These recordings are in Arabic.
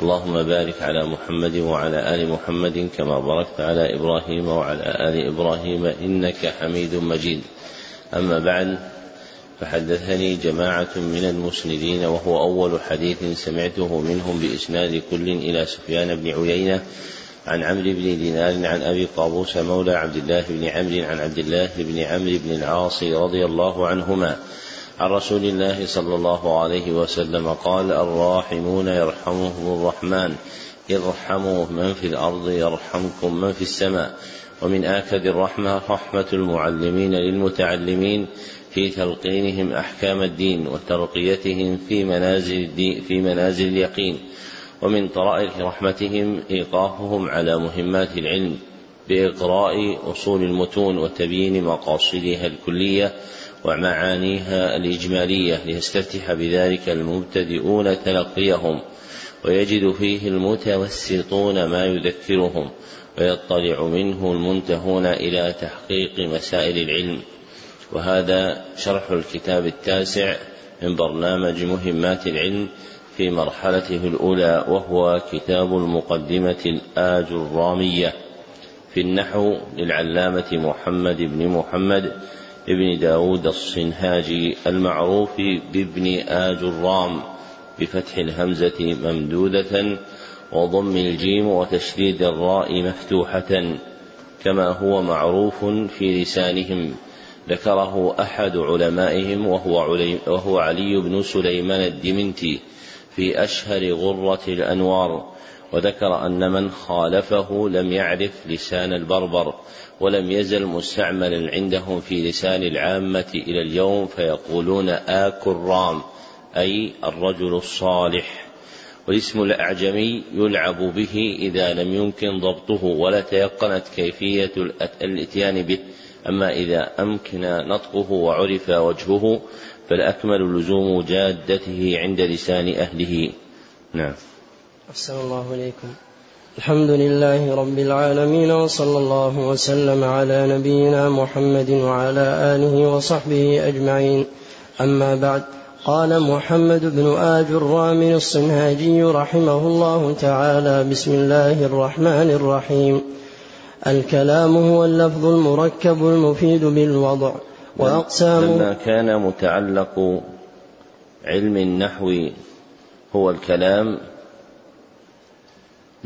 اللهم بارك على محمد وعلى آل محمد كما باركت على إبراهيم وعلى آل إبراهيم إنك حميد مجيد. أما بعد فحدثني جماعة من المسندين وهو أول حديث سمعته منهم بإسناد كل إلى سفيان بن عيينة عن عمرو بن دينار عن أبي قابوس مولى عبد الله بن عمرو عن عبد الله بن عمرو بن العاص رضي الله عنهما عن رسول الله صلى الله عليه وسلم قال الراحمون يرحمهم الرحمن ارحموا من في الأرض يرحمكم من في السماء. ومن آكد الرحمة رحمة المعلمين للمتعلمين في تلقينهم أحكام الدين وترقيتهم في منازل الدين في منازل اليقين. ومن طرائق رحمتهم إيقافهم على مهمات العلم بإقراء أصول المتون وتبيين مقاصدها الكلية ومعانيها الإجمالية ليستفتح بذلك المبتدئون تلقيهم ويجد فيه المتوسطون ما يذكرهم ويطلع منه المنتهون إلى تحقيق مسائل العلم. وهذا شرح الكتاب التاسع من برنامج مهمات العلم في مرحلته الأولى وهو كتاب المقدمة الآج الرامية في النحو للعلامة محمد بن محمد ابن داود الصنهاجي المعروف بابن آج الرام بفتح الهمزة ممدودة وضم الجيم وتشديد الراء مفتوحة كما هو معروف في لسانهم. ذكره أحد علمائهم وهو, علي وهو علي بن سليمان الدمنتي في أشهر غرة الأنوار وذكر أن من خالفه لم يعرف لسان البربر ولم يزل مستعملا عندهم في لسان العامة إلى اليوم فيقولون آك الرام أي الرجل الصالح. والاسم الأعجمي يلعب به إذا لم يمكن ضبطه ولا تيقنت كيفية الإتيان به. أما إذا أمكن نطقه وعرف وجهه فالأكمل لزوم جادته عند لسان أهله. نعم. أحسن الله إليكم. الحمد لله رب العالمين وصلى الله وسلم على نبينا محمد وعلى آله وصحبه أجمعين. أما بعد قال محمد بن آج الرامن الصنهاجي رحمه الله تعالى بسم الله الرحمن الرحيم. الكلام هو اللفظ المركب المفيد بالوضع وأقسام لما كان متعلق علم النحو هو الكلام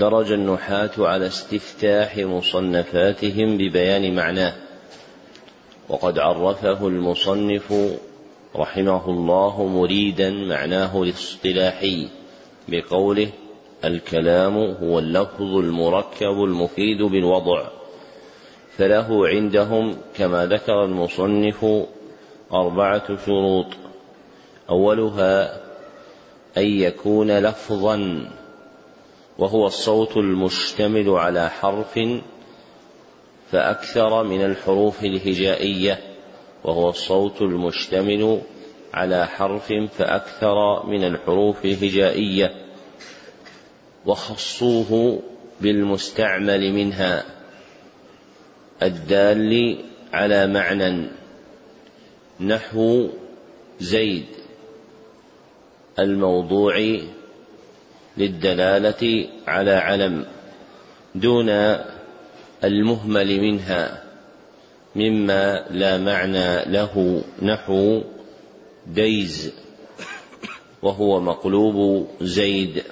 درج النحاة على استفتاح مصنفاتهم ببيان معناه. وقد عرفه المصنف رحمه الله مريدا معناه الاصطلاحي بقوله الكلام هو اللفظ المركب المفيد بالوضع. فله عندهم كما ذكر المصنف أربعة شروط. أولها أن يكون لفظا وهو الصوت المشتمل على حرف فأكثر من الحروف الهجائية وهو الصوت المشتمل على حرف فأكثر من الحروف الهجائية. وخصوه بالمستعمل منها الدال على معنى نحو زيد الموضوع للدلالة على علم دون المهمل منها مما لا معنى له نحو ديز وهو مقلوب زيد.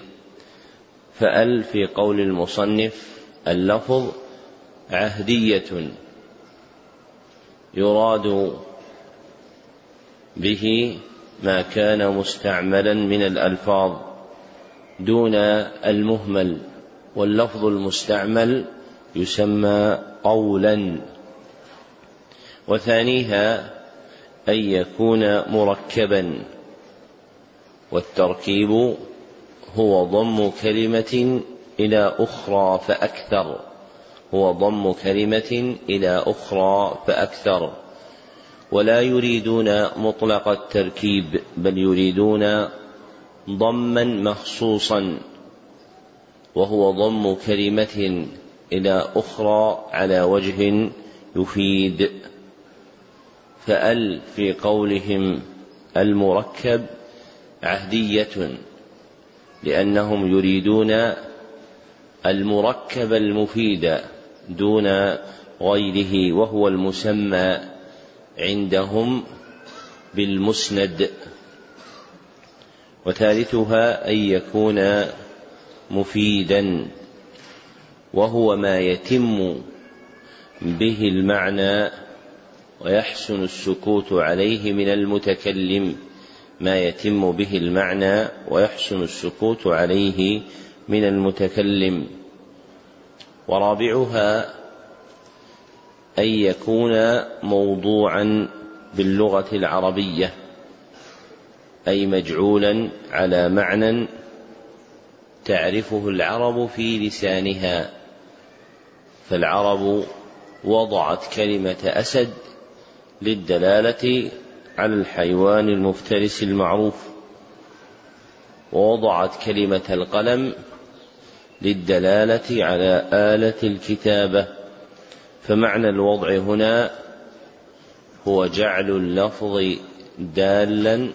فأل في قول المصنف اللفظ عهدية يراد به ما كان مستعملا من الألفاظ. دون المهمل واللفظ المستعمل يسمى قولا. وثانيها أن يكون مركبا. والتركيب هو ضم كلمة إلى أخرى فأكثر. هو ضم كلمة إلى أخرى فأكثر. ولا يريدون مطلق التركيب بل يريدون ضما مخصوصا وهو ضم كلمة إلى أخرى على وجه يفيد. فأل في قولهم المركب عهدية لأنهم يريدون المركب المفيد دون غيره وهو المسمى عندهم بالمسند. وثالثها أن يكون مفيدا وهو ما يتم به المعنى ويحسن السكوت عليه من المتكلم ما يتم به المعنى ويحسن السكوت عليه من المتكلم. ورابعها أن يكون موضوعا باللغة العربية. أي مجعولا على معنى تعرفه العرب في لسانها. فالعرب وضعت كلمة أسد للدلالة على الحيوان المفترس المعروف. ووضعت كلمة القلم للدلالة على آلة الكتابة. فمعنى الوضع هنا هو جعل اللفظ دالا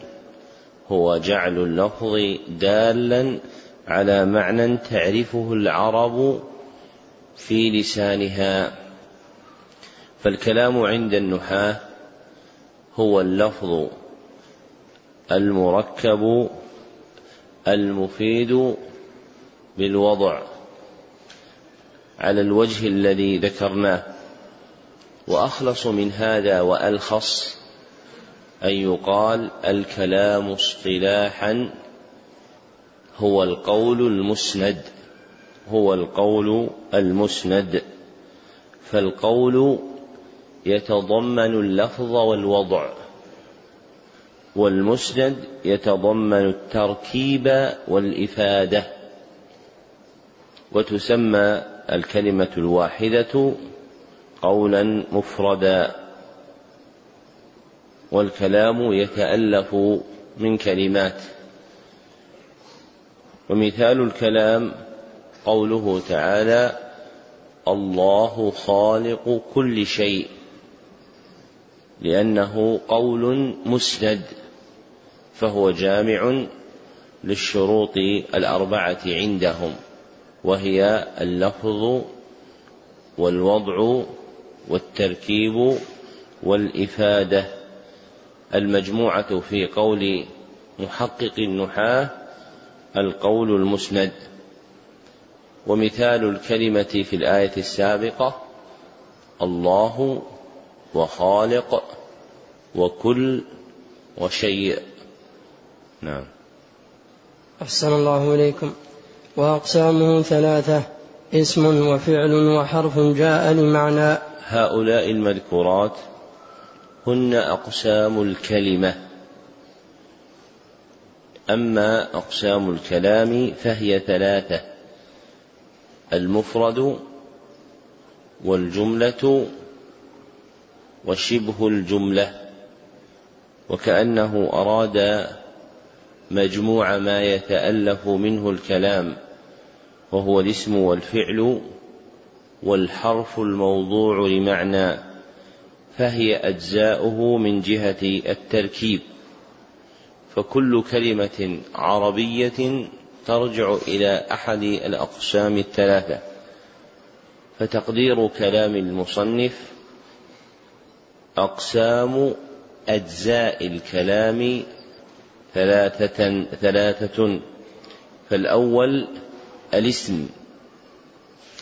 هو جعل اللفظ دالا على معنى تعرفه العرب في لسانها. فالكلام عند النحاة هو اللفظ المركب المفيد بالوضع على الوجه الذي ذكرناه. وأخلص من هذا وألخص أن يقال الكلام اصطلاحا هو القول المسند هو القول المسند. فالقول يتضمن اللفظ والوضع والمسند يتضمن التركيب والإفادة. وتسمى الكلمة الواحدة قولا مفردا. والكلام يتالف من كلمات. ومثال الكلام قوله تعالى الله خالق كل شيء لأنه قول مسند فهو جامع للشروط الأربعة عندهم وهي اللفظ والوضع والتركيب والإفادة. المجموعة في قول محقق النحاة القول المسند. ومثال الكلمة في الآية السابقة الله وخالق وكل وشيء. نعم. أحسن الله إليكم. وأقسامه ثلاثة اسم وفعل وحرف جاء لمعنى. هؤلاء المذكورات هن أقسام الكلمة. أما أقسام الكلام فهي ثلاثة. المفرد والجملة وشبه الجملة. وكأنه أراد مجموع ما يتألف منه الكلام وهو الاسم والفعل والحرف الموضوع لمعنى. فهي أجزاؤه من جهة التركيب. فكل كلمة عربية ترجع إلى أحد الأقسام الثلاثة. فتقدير كلام المصنف أقسام أجزاء الكلام ثلاثة ثلاثة. فالأول الاسم.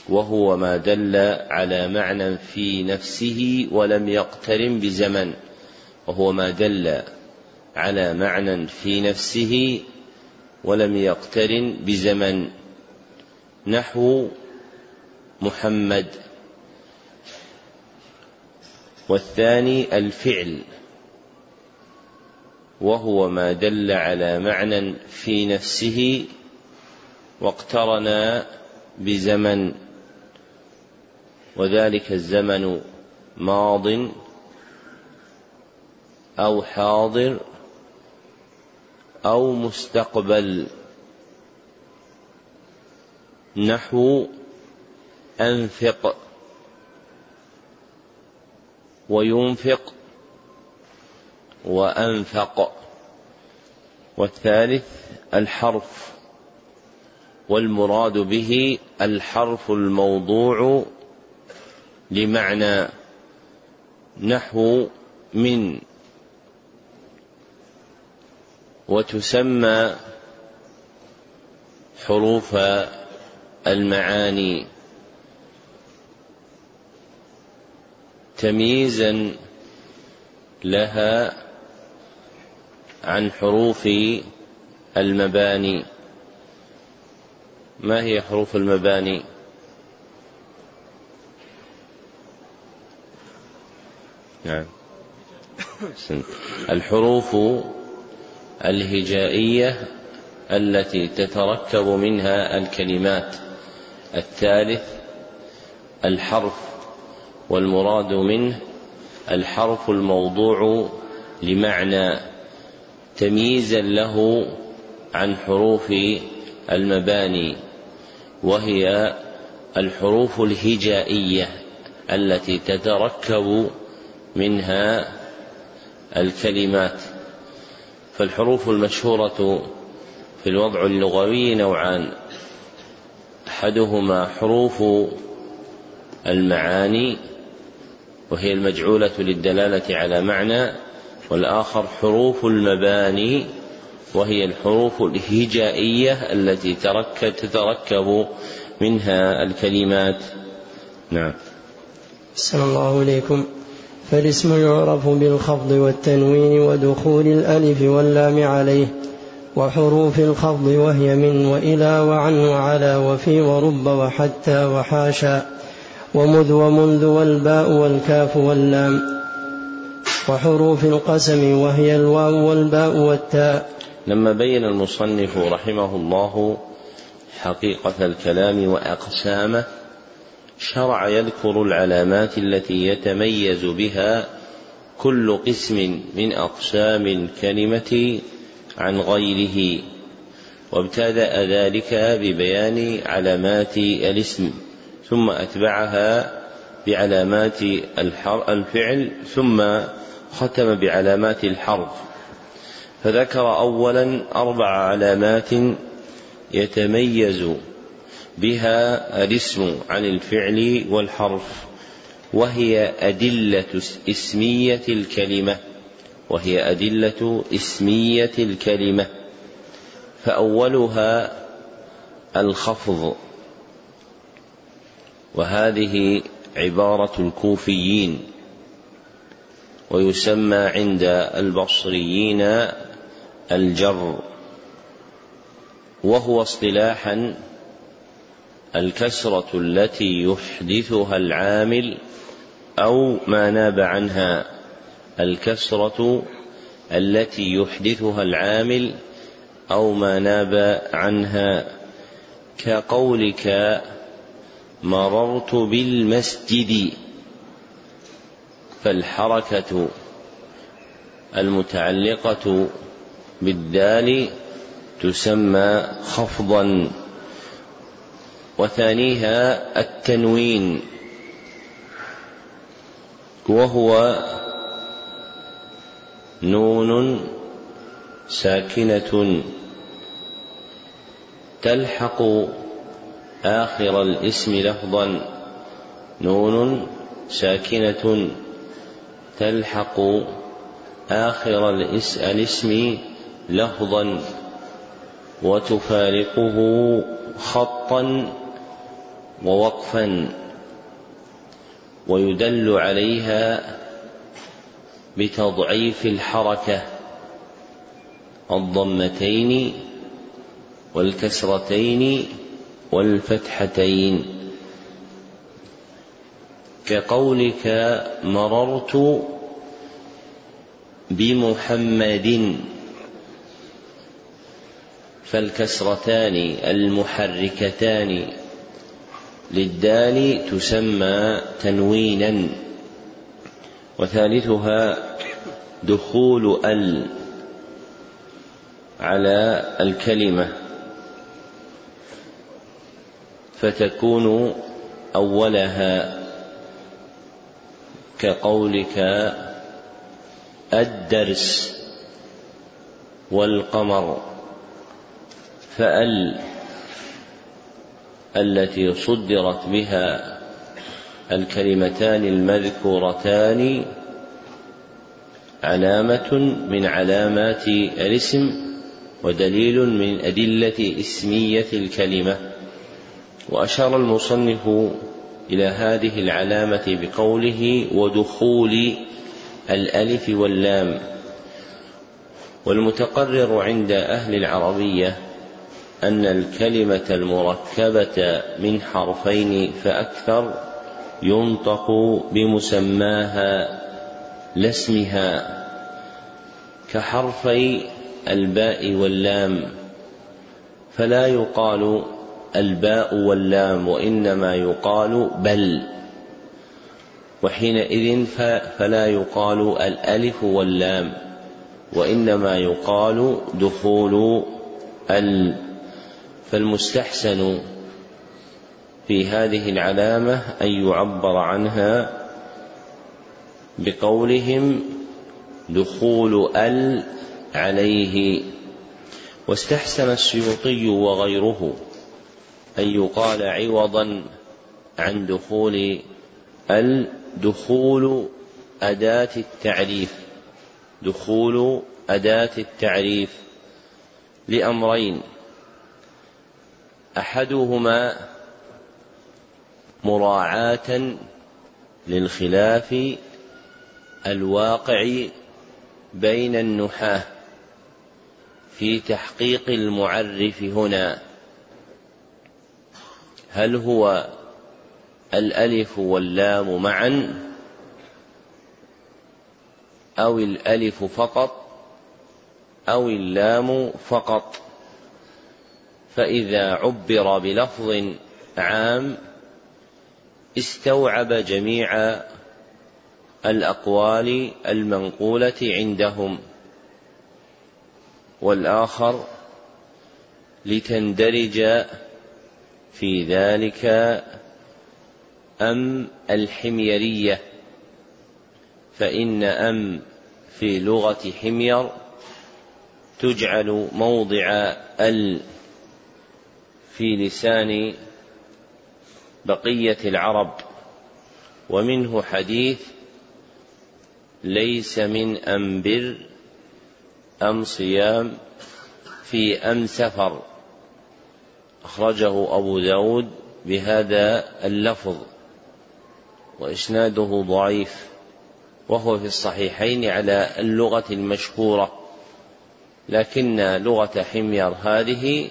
وهو ما دل على معنى في نفسه ولم يقترن بزمن وهو ما دل على معنى في نفسه ولم يقترن بزمن. نحو محمد. والثاني الفعل وهو ما دل على معنى في نفسه واقترن بزمن. وذلك الزمن ماض أو حاضر أو مستقبل. نحو أنفق وينفق وأنفق. والثالث الحرف والمراد به الحرف الموضوع لمعنى نحو من وتسمى حروف المعاني تمييزا لها عن حروف المباني. ما هي حروف المباني؟ نعم. الحروف الهجائية التي تتركب منها الكلمات. الثالث الحرف والمراد منه الحرف الموضوع لمعنى تمييزا له عن حروف المباني وهي الحروف الهجائية التي تتركب منها الكلمات فالحروف المشهورة في الوضع اللغوي نوعان أحدهما حروف المعاني وهي المجعولة للدلالة على معنى والآخر حروف المباني وهي الحروف الهجائية التي تتركب منها الكلمات. نعم. صلى الله عليكم. فالاسم يعرف بالخفض والتنوين ودخول الألف واللام عليه وحروف الخفض وهي من وإلى وعن وعلى وفي ورب وحتى وحاشا ومذ ومنذ والباء والكاف واللام وحروف القسم وهي الواو والباء والتاء. لما بين المصنف رحمه الله حقيقة الكلام وأقسامه شرع يذكر العلامات التي يتميز بها كل قسم من أقسام الكلمة عن غيره وابتدأ ذلك ببيان علامات الاسم ثم أتبعها بعلامات الفعل ثم ختم بعلامات الحرف. فذكر اولا أربع علامات يتميز بها الاسم عن الفعل والحرف وهي أدلة اسمية الكلمة وهي أدلة اسمية الكلمة. فأولها الخفض وهذه عبارة الكوفيين ويسمى عند البصريين الجر وهو اصطلاحا الكسرة التي يحدثها العامل أو ما ناب عنها الكسرة التي يحدثها العامل أو ما ناب عنها كقولك مررت بالمسجد فالحركة المتعلقة بالدال تسمى خفضا وثانيها التنوين وهو نون ساكنة تلحق آخر الاسم لفظا نون ساكنة تلحق آخر الاسم لفظا وتفارقه خطا ووقفا ويدل عليها بتضعيف الحركة الضمتين والكسرتين والفتحتين. كقولك مررت بمحمد فالكسرتان المحركتان للدال تسمى تنوينا وثالثها دخول ال على الكلمة فتكون أولها كقولك الدرس والقمر فأل التي صدرت بها الكلمتان المذكورتان علامة من علامات الاسم ودليل من أدلة اسمية الكلمة. وأشار المصنف إلى هذه العلامة بقوله ودخول الألف واللام. والمتقرر عند أهل العربية أن الكلمة المركبة من حرفين فأكثر ينطق بمسماها لا اسمها كحرفي الباء واللام فلا يقال الباء واللام وإنما يقال بل وحينئذ فلا يقال الألف واللام وإنما يقال دخول ال فالمستحسن في هذه العلامة أن يعبر عنها بقولهم دخول ال عليه. واستحسن السيوطي وغيره أن يقال عوضا عن دخول ال دخول أداة التعريف دخول أداة التعريف لأمرين. أحدهما مراعاة للخلاف الواقع بين النحاة في تحقيق المعرف هنا. هل هو الألف واللام معا أو الألف فقط أو اللام فقط؟ فإذا عبر بلفظ عام استوعب جميع الأقوال المنقولة عندهم والآخر لتندرج في ذلك أم الحميرية. فإن أم في لغة حمير تجعل موضع ال في لسان بقية العرب ومنه حديث ليس من أنبر أم صيام في أم سفر. أخرجه أبو داود بهذا اللفظ وإسناده ضعيف وهو في الصحيحين على اللغة المشهورة لكن لغة حمير هذه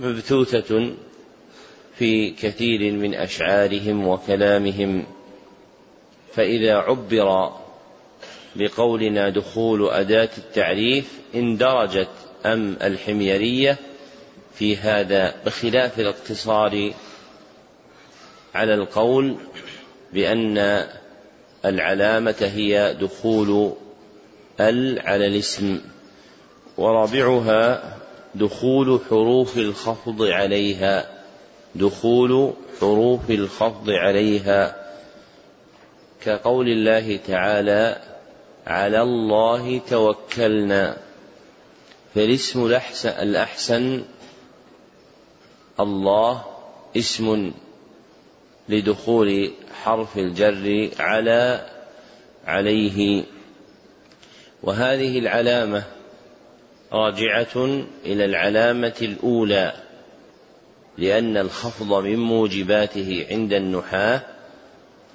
مبثوثة في كثير من أشعارهم وكلامهم فإذا عبر بقولنا دخول أداة التعريف اندرجت أم الحميرية في هذا بخلاف الاقتصار على القول بأن العلامة هي دخول ال على الاسم ورابعها دخول حروف الخفض عليها. دخول حروف الخفض عليها. كقول الله تعالى على الله توكلنا. فالاسم الأحسن الله اسم لدخول حرف الجر على عليه. وهذه العلامة راجعة إلى العلامة الأولى لأن الخفض من موجباته عند النحاة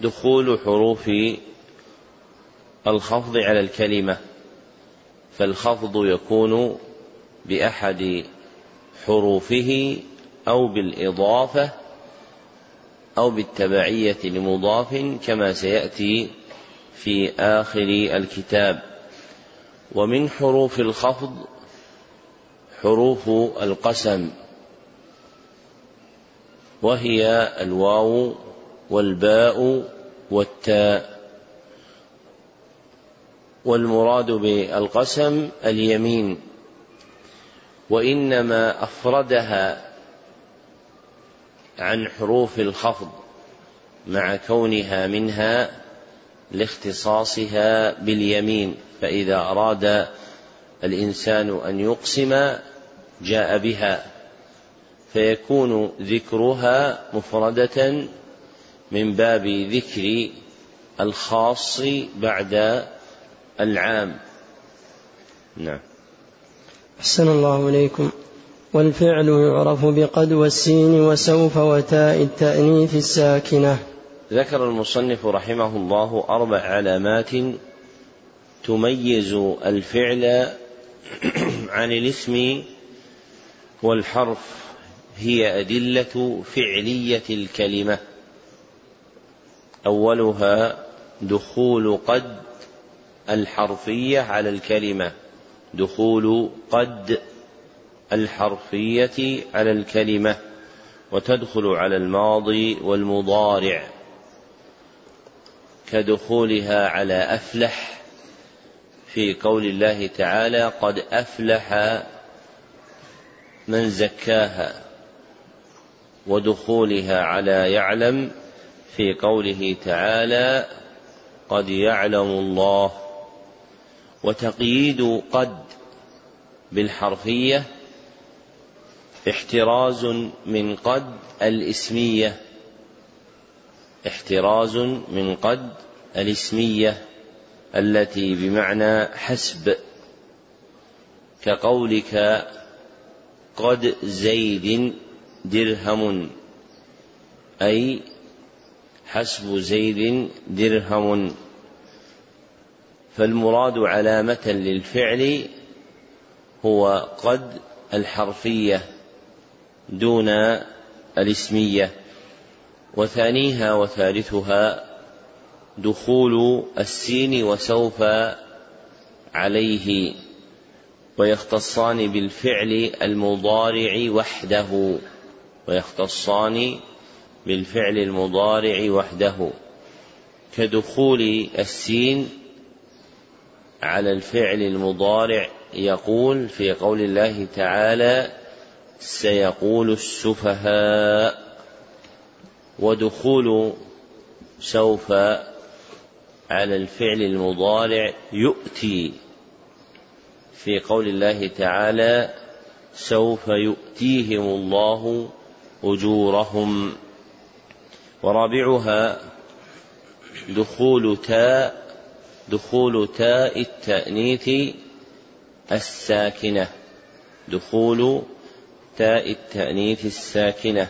دخول حروف الخفض على الكلمة فالخفض يكون بأحد حروفه أو بالإضافة أو بالتبعية لمضاف كما سيأتي في آخر الكتاب. ومن حروف الخفض حروف القسم وهي الواو والباء والتاء. والمراد بالقسم اليمين. وإنما أفردها عن حروف الخفض مع كونها منها لاختصاصها باليمين فإذا أراد الإنسان أن يقسم جاء بها فيكون ذكرها مفردة من باب ذكر الخاص بعد العام. نعم. أحسن الله إليكم. والفعل يعرف بقد والسين وسوف وتاء التأنيث الساكنة. ذكر المصنف رحمه الله أربع علامات تميز الفعل عن الاسم والحرف هي أدلة فعلية الكلمة. أولها دخول قد الحرفية على الكلمة. دخول قد الحرفية على الكلمة. وتدخل على الماضي والمضارع. كدخولها على أفلح في قول الله تعالى قد أفلح من زكاها ودخولها على يعلم في قوله تعالى قد يعلم الله وتقييد قد بالحرفية احتراز من قد الاسمية احتراز من قد الاسمية التي بمعنى حسب كقولك قد زيد درهم أي حسب زيد درهم. فالمراد علامة للفعل هو قد الحرفية دون الاسمية وثانيها وثالثها دخول السين وسوف عليه ويختصان بالفعل المضارع وحده. ويختصان بالفعل المضارع وحده. كدخول السين على الفعل المضارع يقول في قول الله تعالى سيقول السفهاء. ودخول سوف على الفعل المضارع يؤتي. في قول الله تعالى سوف يؤتيهم الله أجورهم. ورابعها دخول تاء دخول تاء التأنيث الساكنة. دخول تاء التأنيث الساكنة.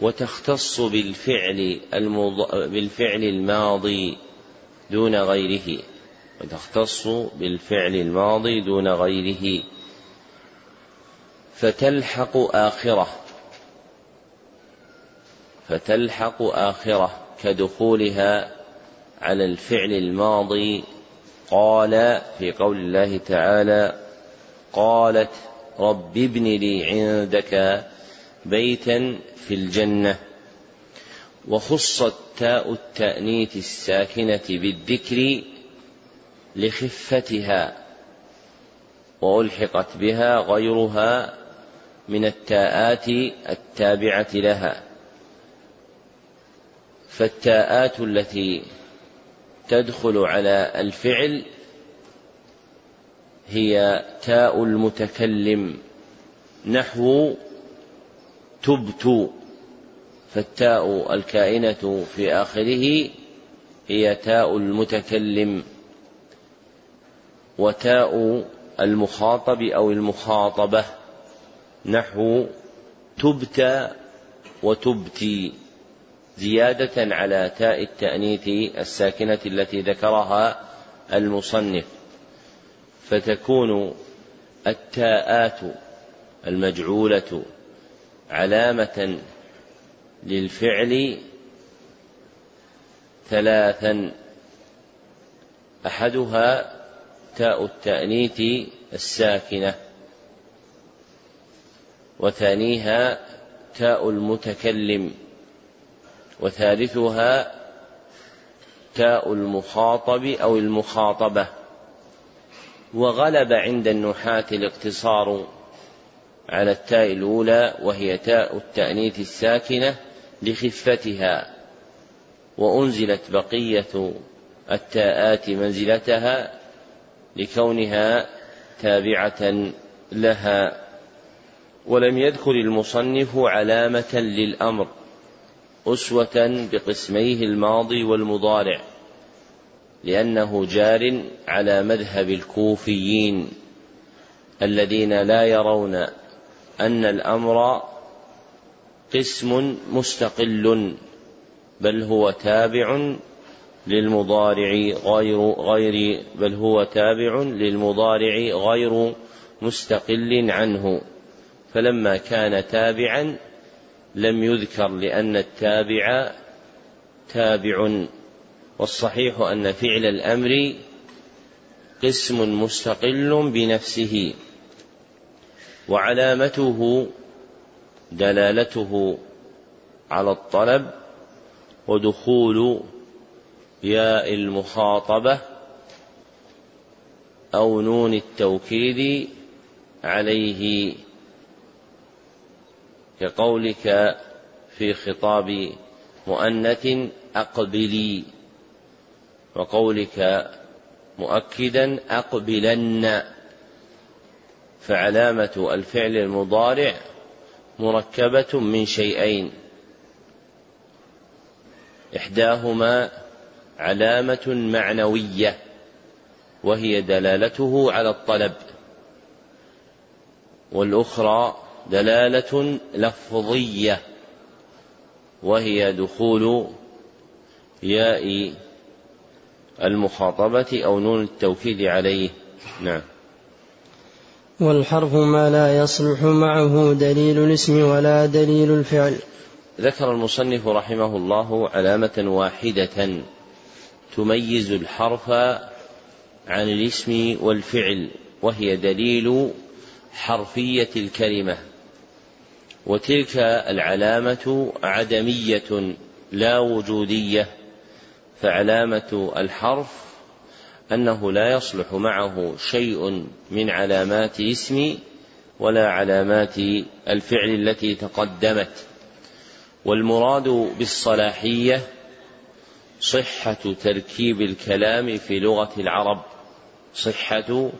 وتختص بالفعل. بالفعل الماضي. دون غيره وتختص بالفعل الماضي دون غيره. فتلحق آخرة. فتلحق آخرة كدخولها على الفعل الماضي. قال في قول الله تعالى قالت رب ابن لي عندك بيتا في الجنة. وخصت تاء التأنيث الساكنة بالذكر لخفتها وألحقت بها غيرها من التاءات التابعة لها. فالتاءات التي تدخل على الفعل هي تاء المتكلم نحو تبت. فالتاء الكائنة في آخره هي تاء المتكلم وتاء المخاطب أو المخاطبة نحو تبت وتبتي زيادة على تاء التأنيث الساكنة التي ذكرها المصنف. فتكون التاءات المجعولة علامة للفعل ثلاثا. أحدها تاء التأنيث الساكنة وثانيها تاء المتكلم وثالثها تاء المخاطب أو المخاطبة. وغلب عند النحاة الاقتصار على التاء الأولى وهي تاء التأنيث الساكنة لخفتها. وأنزلت بقية التاءات منزلتها لكونها تابعة لها. ولم يذكر المصنف علامة للأمر أسوة بقسميه الماضي والمضارع لأنه جار على مذهب الكوفيين الذين لا يرون أن الأمر قسم مستقل بل هو تابع للمضارع غير غير بل هو تابع للمضارع غير مستقل عنه. فلما كان تابعا لم يذكر لأن التابع تابع. والصحيح أن فعل الأمر قسم مستقل بنفسه. وعلامته دلالته على الطلب ودخول ياء المخاطبة أو نون التوكيد عليه كقولك في خطاب مؤنث أقبلي وقولك مؤكدا أقبلن. فعلامة الفعل المضارع مركبة من شيئين. إحداهما علامة معنوية وهي دلالته على الطلب. والأخرى دلالة لفظية وهي دخول ياء المخاطبة أو نون التوكيد عليه. نعم. والحرف ما لا يصلح معه دليل الاسم ولا دليل الفعل. ذكر المصنف رحمه الله علامة واحدة تميز الحرف عن الاسم والفعل وهي دليل حرفية الكلمة. وتلك العلامة عدمية لا وجودية فعلامة الحرف أنه لا يصلح معه شيء من علامات اسم ولا علامات الفعل التي تقدمت. والمراد بالصلاحية صحة تركيب الكلام في لغة العرب. صحة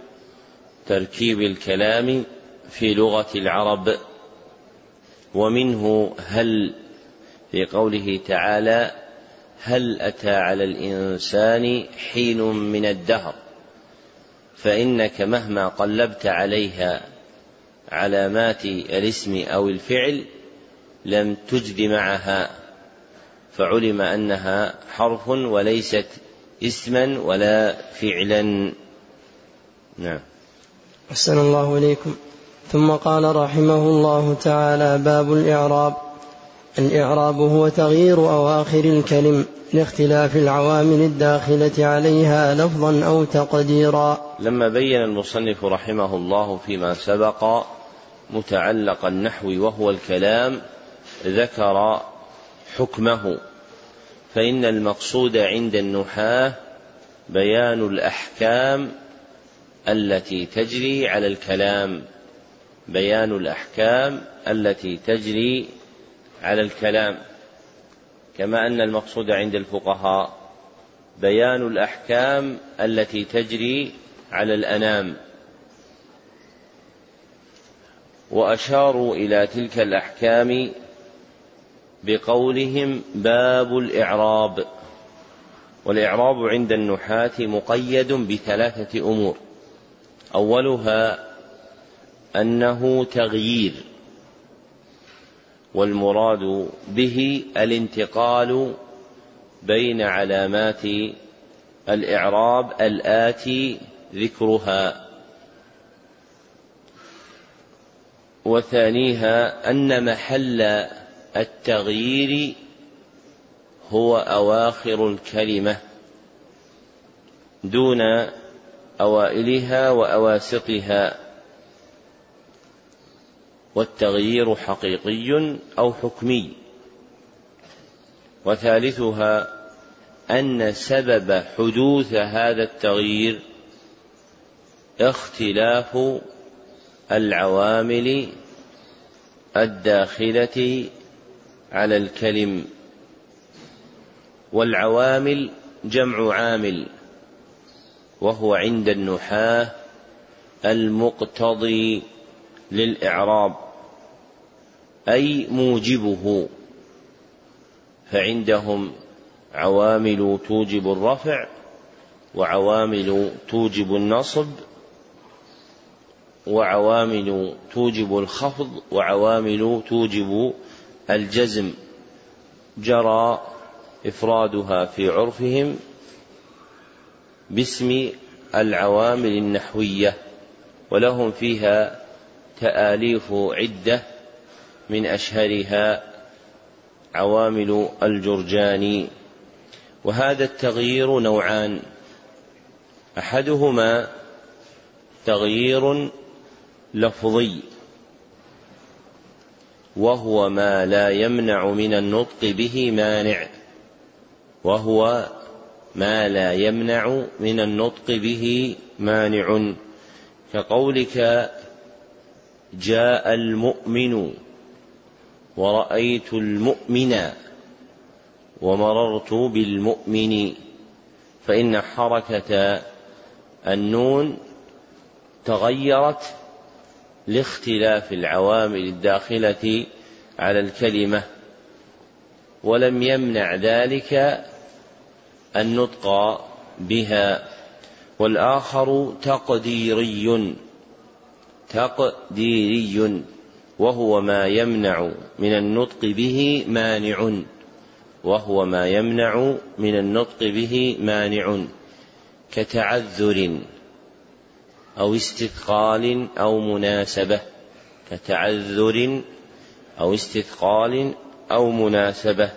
تركيب الكلام في لغة العرب. ومنه هل في قوله تعالى هل أتى على الإنسان حين من الدهر؟ فإنك مهما قلبت عليها علامات الاسم أو الفعل لم تجد معها فعلم أنها حرف وليست اسما ولا فعلا. نعم. أحسن الله إليكم. ثم قال رحمه الله تعالى باب الإعراب. الإعراب هو تغيير أواخر الكلم لاختلاف العوامل الداخلة عليها لفظا أو تقديرا. لما بين المصنف رحمه الله فيما سبق متعلق النحو وهو الكلام ذكر حكمه. فإن المقصود عند النحاة بيان الأحكام التي تجري على الكلام. بيان الأحكام التي تجري على الكلام كما أن المقصود عند الفقهاء بيان الأحكام التي تجري على الأنام. وأشاروا إلى تلك الأحكام بقولهم باب الإعراب. والإعراب عند النحاة مقيد بثلاثة أمور. أولها أنه تغيير. والمراد به الانتقال بين علامات الإعراب الآتي ذكرها. وثانيها أن محل التغيير هو أواخر الكلمة دون أوائلها وأواسطها. والتغيير حقيقي أو حكمي. وثالثها أن سبب حدوث هذا التغيير اختلاف العوامل الداخلة على الكلم والعوامل جمع عامل وهو عند النحاة المقتضي للإعراب. أي موجبه. فعندهم عوامل توجب الرفع وعوامل توجب النصب وعوامل توجب الخفض وعوامل توجب الجزم. جرى إفرادها في عرفهم باسم العوامل النحوية ولهم فيها تآليف عدة من أشهرها عوامل الجرجاني وهذا التغيير نوعان. أحدهما تغيير لفظي وهو ما لا يمنع من النطق به مانع وهو ما لا يمنع من النطق به مانع. كقولك جاء المؤمن ورأيت المؤمن ومررت بالمؤمن فإن حركة النون تغيرت لاختلاف العوامل الداخلة على الكلمة ولم يمنع ذلك النطق بها. والآخر تقديري تقديري. وهو ما يمنع من النطق به مانع. وهو ما يمنع من النطق به مانع. كتعذر أو استثقال أو مناسبة. كتعذر أو استثقال أو مناسبة.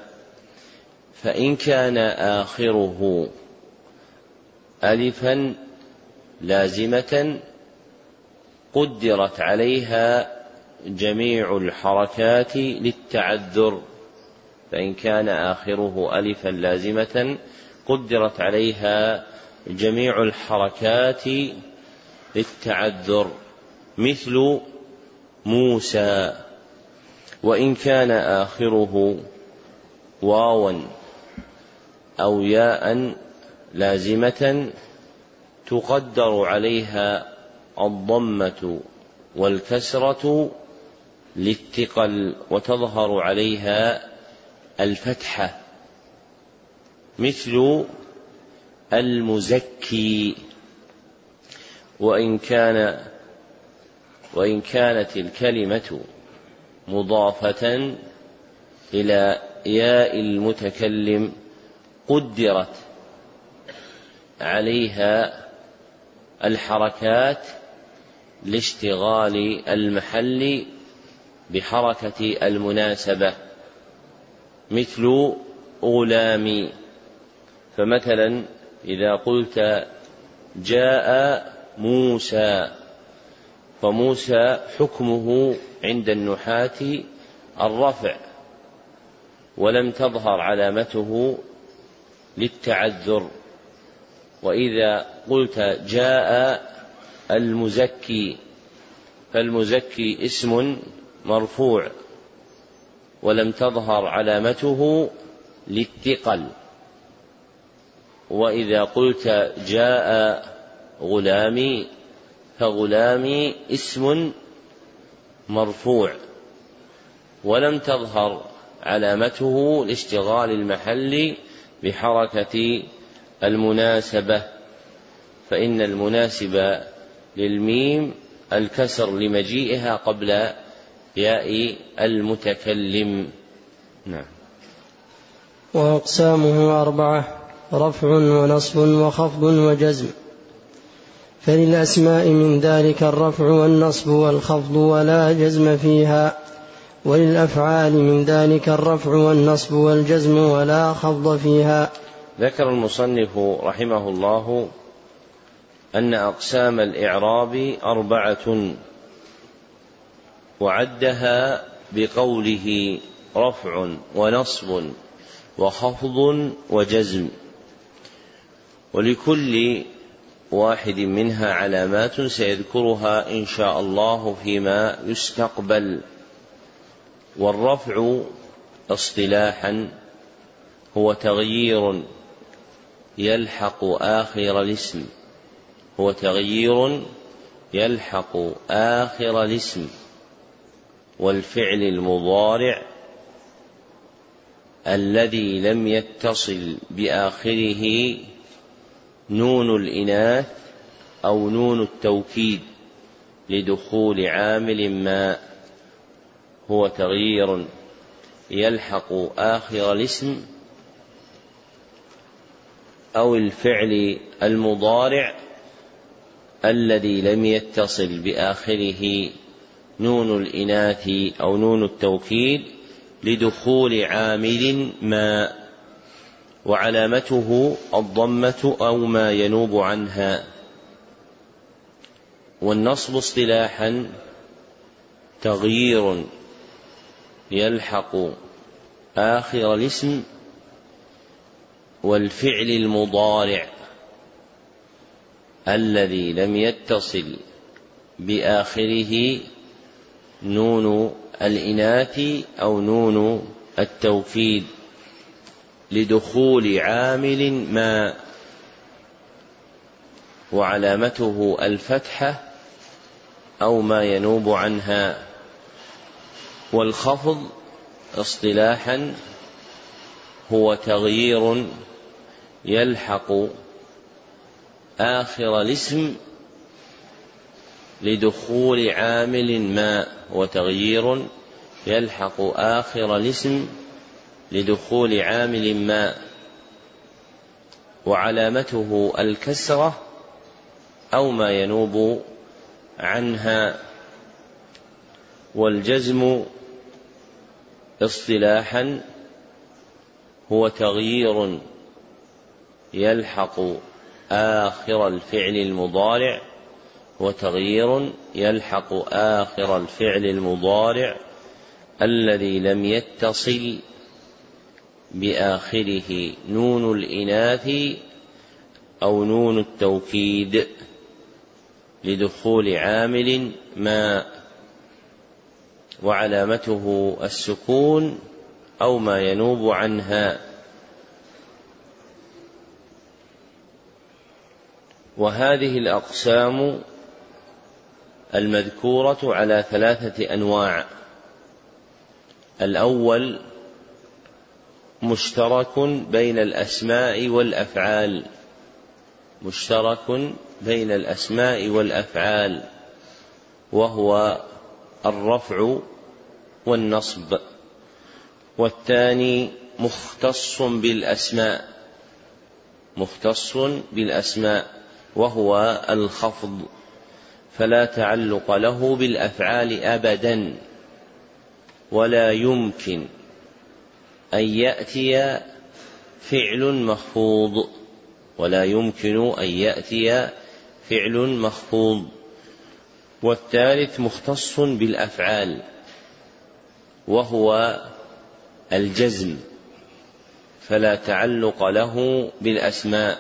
فإن كان آخره ألفا لازمة قدرت عليها جميع الحركات للتعذر فإن كان آخره ألفا لازمة قدرت عليها جميع الحركات للتعذر مثل موسى وإن كان آخره واوا أو ياء لازمة تقدر عليها الضمة والكسرة للثقل وتظهر عليها الفتحة مثل المزكي. وإن كان وإن كانت الكلمة مضافة إلى ياء المتكلم قدرت عليها الحركات لاشتغال المحل بحركة المناسبة مثل غلامي فمثلا إذا قلت جاء موسى فموسى حكمه عند النحاة الرفع ولم تظهر علامته للتعذر. وإذا قلت جاء المزكي فالمزكي اسم مرفوع ولم تظهر علامته للثقل. وإذا قلت جاء غلامي فغلامي اسم مرفوع. ولم تظهر علامته لاشتغال المحل بحركة المناسبة. فإن المناسب للميم الكسر لمجيئها قبل ياء المتكلم. نعم. وأقسامه أربعة رفع ونصب وخفض وجزم. فللأسماء من ذلك الرفع والنصب والخفض ولا جزم فيها. وللأفعال من ذلك الرفع والنصب والجزم ولا خفض فيها. ذكر المصنف رحمه الله أن أقسام الإعراب أربعة. وعدها بقوله رفع ونصب وخفض وجزم. ولكل واحد منها علامات سيذكرها إن شاء الله فيما يستقبل. والرفع اصطلاحا هو تغيير يلحق آخر الاسم. هو تغيير يلحق آخر الاسم. والفعل المضارع الذي لم يتصل بآخره نون الإناث أو نون التوكيد لدخول عامل ما هو تغيير يلحق آخر الاسم أو الفعل المضارع الذي لم يتصل بآخره نون الإناث أو نون التوكيد لدخول عامل ما وعلامته الضمة أو ما ينوب عنها. والنصب اصطلاحا تغيير يلحق آخر الاسم والفعل المضارع الذي لم يتصل بآخره نون الإناث أو نون التوكيد لدخول عامل ما وعلامته الفتحة أو ما ينوب عنها والخفض اصطلاحا هو تغيير يلحق آخر الاسم لدخول عامل ما وتغيير يلحق آخر الاسم لدخول عامل ما وعلامته الكسرة أو ما ينوب عنها والجزم اصطلاحا هو تغيير يلحق آخر الفعل المضارع وتغيير يلحق آخر الفعل المضارع الذي لم يتصل بآخره نون الإناث أو نون التوكيد لدخول عامل ما وعلامته السكون أو ما ينوب عنها. وهذه الأقسام المذكورة على ثلاثة أنواع. الأول مشترك بين الأسماء والأفعال. مشترك بين الأسماء والأفعال وهو الرفع والنصب. والثاني مختص بالأسماء مختص بالأسماء وهو الخفض. فلا تعلق له بالأفعال أبدا ولا يمكن أن يأتي فعل مخفوض ولا يمكن أن يأتي فعل مخفوض. والثالث مختص بالأفعال وهو الجزم فلا تعلق له بالأسماء.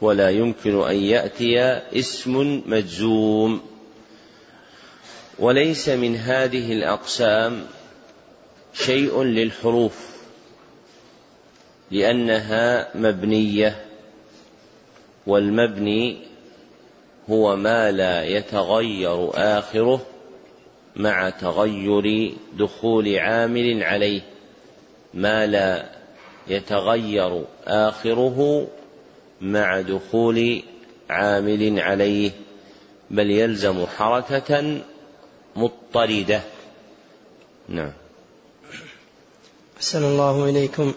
ولا يمكن أن يأتي اسم مجزوم. وليس من هذه الأقسام شيء للحروف لأنها مبنية والمبني هو ما لا يتغير آخره مع تغير دخول عامل عليه ما لا يتغير آخره مع دخول عامل عليه بل يلزم حركة مضطردة. نعم. أحسن الله إليكم.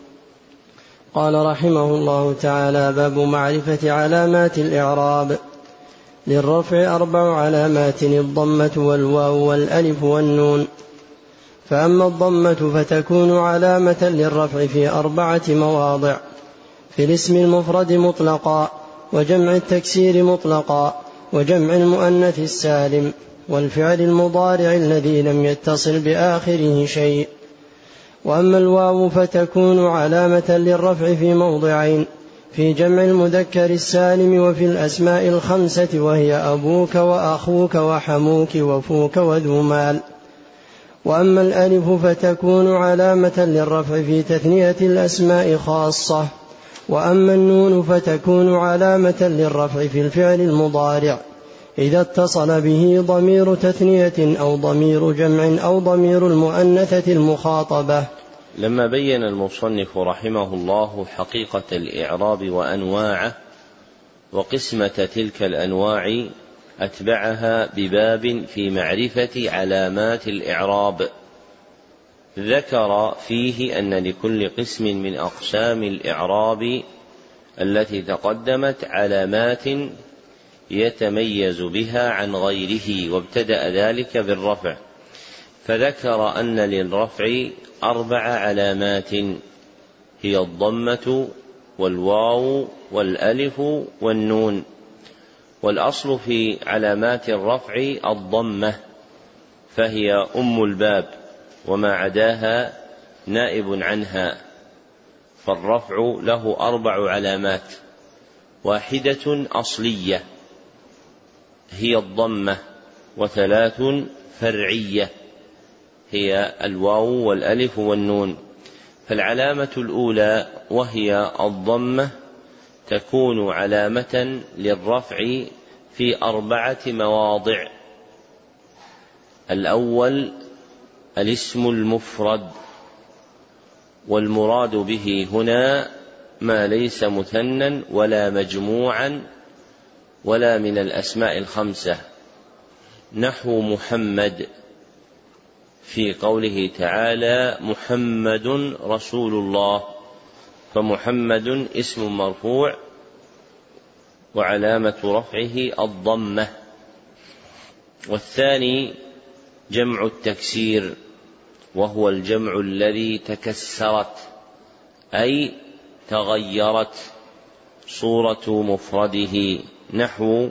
قال رحمه الله تعالى باب معرفة علامات الإعراب. للرفع أربع علامات الضمة والواو والألف والنون. فأما الضمة فتكون علامة للرفع في أربعة مواضع. في الاسم المفرد مطلقا وجمع التكسير مطلقا وجمع المؤنث السالم والفعل المضارع الذي لم يتصل بآخره شيء. وأما الواو فتكون علامة للرفع في موضعين في جمع المذكر السالم وفي الأسماء الخمسة وهي أبوك وأخوك وحموك وفوك وذو مال. وأما الألف فتكون علامة للرفع في تثنية الأسماء خاصة. وأما النون فتكون علامة للرفع في الفعل المضارع إذا اتصل به ضمير تثنية أو ضمير جمع أو ضمير المؤنثة المخاطبة. لما بين المصنف رحمه الله حقيقة الإعراب وأنواعه وقسمة تلك الأنواع أتبعها بباب في معرفة علامات الإعراب. ذكر فيه أن لكل قسم من أقسام الإعراب التي تقدمت علامات يتميز بها عن غيره وابتدأ ذلك بالرفع. فذكر أن للرفع أربع علامات هي الضمة والواو والألف والنون. والأصل في علامات الرفع الضمة فهي أم الباب. وما عداها نائب عنها فالرفع له أربع علامات. واحدة أصلية هي الضمة وثلاث فرعية هي الواو والألف والنون. فالعلامة الأولى وهي الضمة تكون علامة للرفع في أربعة مواضع. الأول الاسم المفرد والمراد به هنا ما ليس مثنى ولا مجموعا ولا من الأسماء الخمسة نحو محمد في قوله تعالى محمد رسول الله فمحمد اسم مرفوع وعلامة رفعه الضمة والثاني جمع التكسير. وهو الجمع الذي تكسرت أي تغيرت صورة مفرده نحو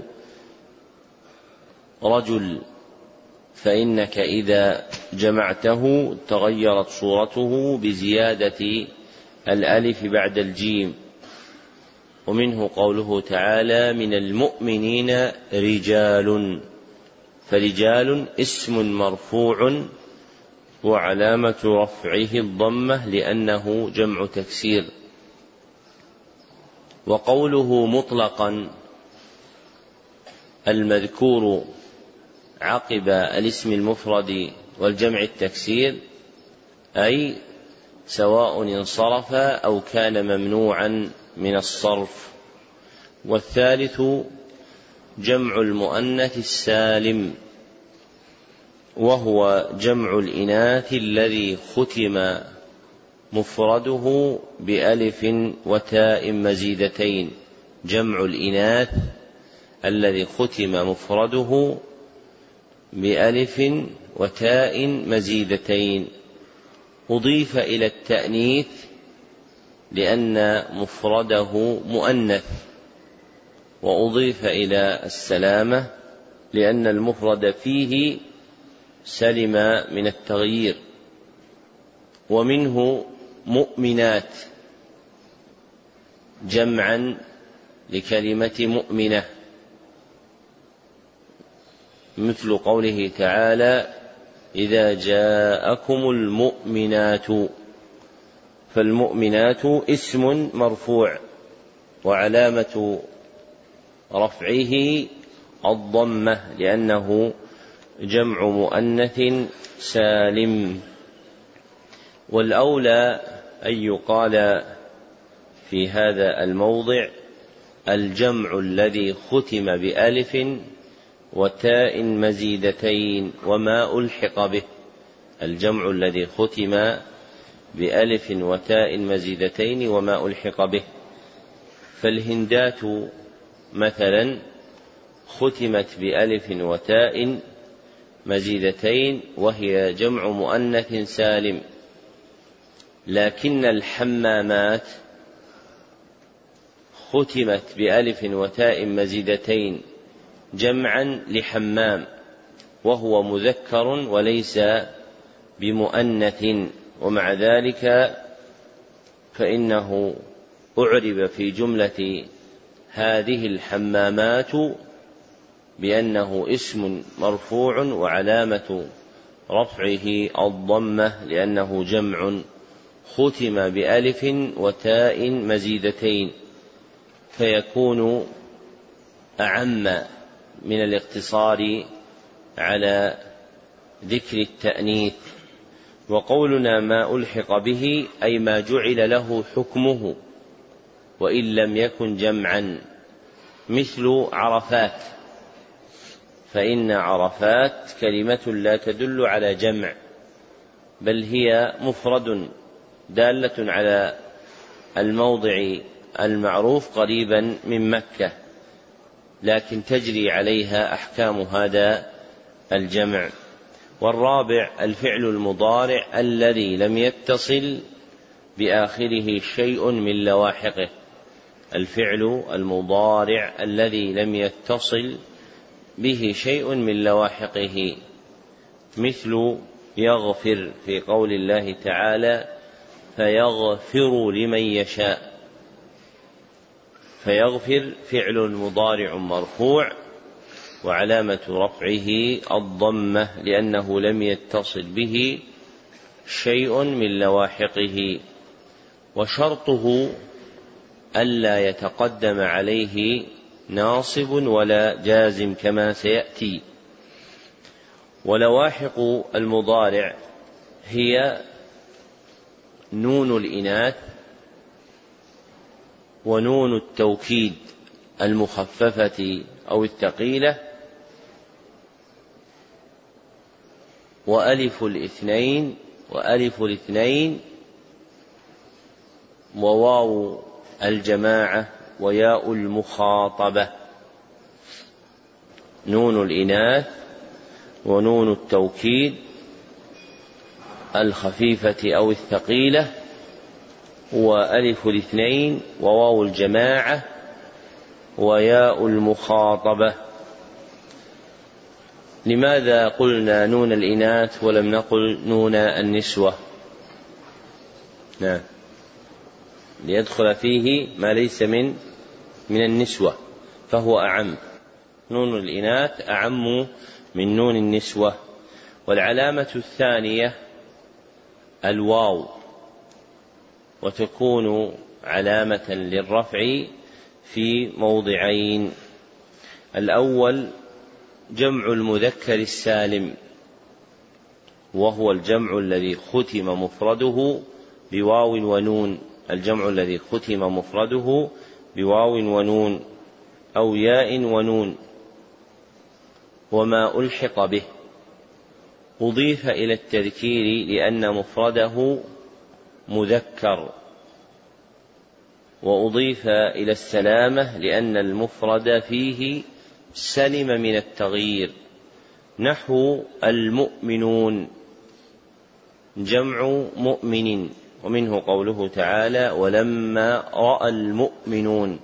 رجل فإنك إذا جمعته تغيرت صورته بزيادة الألف بعد الجيم. ومنه قوله تعالى من المؤمنين رجال فرجال اسم مرفوع وعلامة رفعه الضمة لأنه جمع تكسير. وقوله مطلقا المذكور عقب الاسم المفرد والجمع التكسير أي سواء انصرف أو كان ممنوعا من الصرف. والثالث جمع المؤنث السالم. وهو جمع الإناث الذي ختم مفرده بألف وتاء مزيدتين. جمع الإناث الذي ختم مفرده بألف وتاء مزيدتين. أضيف إلى التأنيث لأن مفرده مؤنث وأضيف إلى السلامة لأن المفرد فيه سلم من التغيير. ومنه مؤمنات جمعا لكلمة مؤمنة. مثل قوله تعالى إذا جاءكم المؤمنات فالمؤمنات اسم مرفوع وعلامة رفعه الضمة لأنه جمع مؤنث سالم. والأولى أن يقال في هذا الموضع الجمع الذي ختم بألف وتاء مزيدتين وما ألحق به. الجمع الذي ختم بألف وتاء مزيدتين وما ألحق به. فالهندات مثلا ختمت بألف وتاء مزيدتين وهي جمع مؤنث سالم. لكن الحمامات ختمت بألف وتاء مزيدتين جمعا لحمام وهو مذكر وليس بمؤنث. ومع ذلك فإنه أعرب في جملة هذه الحمامات بأنه اسم مرفوع وعلامة رفعه الضمة لأنه جمع ختم بألف وتاء مزيدتين فيكون أعم من الاقتصار على ذكر التأنيث. وقولنا ما ألحق به أي ما جعل له حكمه وإن لم يكن جمعا مثل عرفات. فإن عرفات كلمة لا تدل على جمع بل هي مفرد دالة على الموضع المعروف قريبا من مكة لكن تجري عليها أحكام هذا الجمع. والرابع الفعل المضارع الذي لم يتصل بآخره شيء من لواحقه الفعل المضارع الذي لم يتصل به شيء من لواحقه مثل يغفر في قول الله تعالى فيغفر لمن يشاء. فيغفر فعل مضارع مرفوع وعلامة رفعه الضمة لأنه لم يتصل به شيء من لواحقه. وشرطه ألا يتقدم عليه ناصب ولا جازم كما سيأتي. ولواحق المضارع هي نون الإناث ونون التوكيد المخففة أو الثقيلة وألف الاثنين وألف الاثنين وواو الجماعة وياء المخاطبة. نون الإناث ونون التوكيد الخفيفة أو الثقيلة وألف الاثنين وواو الجماعة وياء المخاطبة. لماذا قلنا نون الإناث ولم نقل نون النسوة؟ نعم. ليدخل فيه ما ليس من من النسوة فهو أعم. نون الإناث أعم من نون النسوة. والعلامة الثانية الواو وتكون علامة للرفع في موضعين. الأول جمع المذكر السالم وهو الجمع الذي ختم مفرده بواو ونون. الجمع الذي ختم مفرده بواو ونون أو ياء ونون وما ألحق به. أضيف إلى التذكير لأن مفرده مذكر. وأضيف إلى السلامة لأن المفرد فيه سلم من التغيير. نحو المؤمنون جمع مؤمن. ومنه قوله تعالى ولما رأى المؤمنون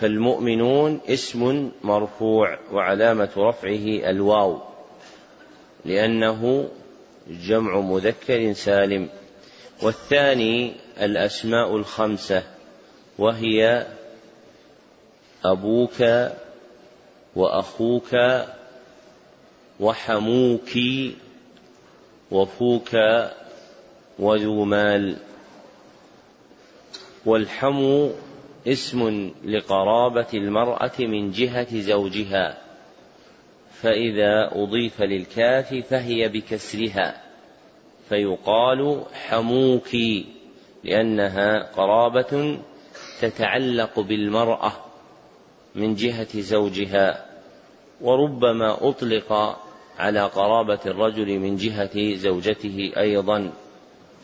فالمؤمنون اسم مرفوع وعلامة رفعه الواو لأنه جمع مذكر سالم. والثاني الأسماء الخمسة وهي أبوك وأخوك وحموك وفوك وذو مال. والحم اسم لقرابة المرأة من جهة زوجها فإذا أضيف للكاف فهي بكسرها فيقال حموك لأنها قرابة تتعلق بالمرأة من جهة زوجها وربما أطلق على قرابة الرجل من جهة زوجته أيضا.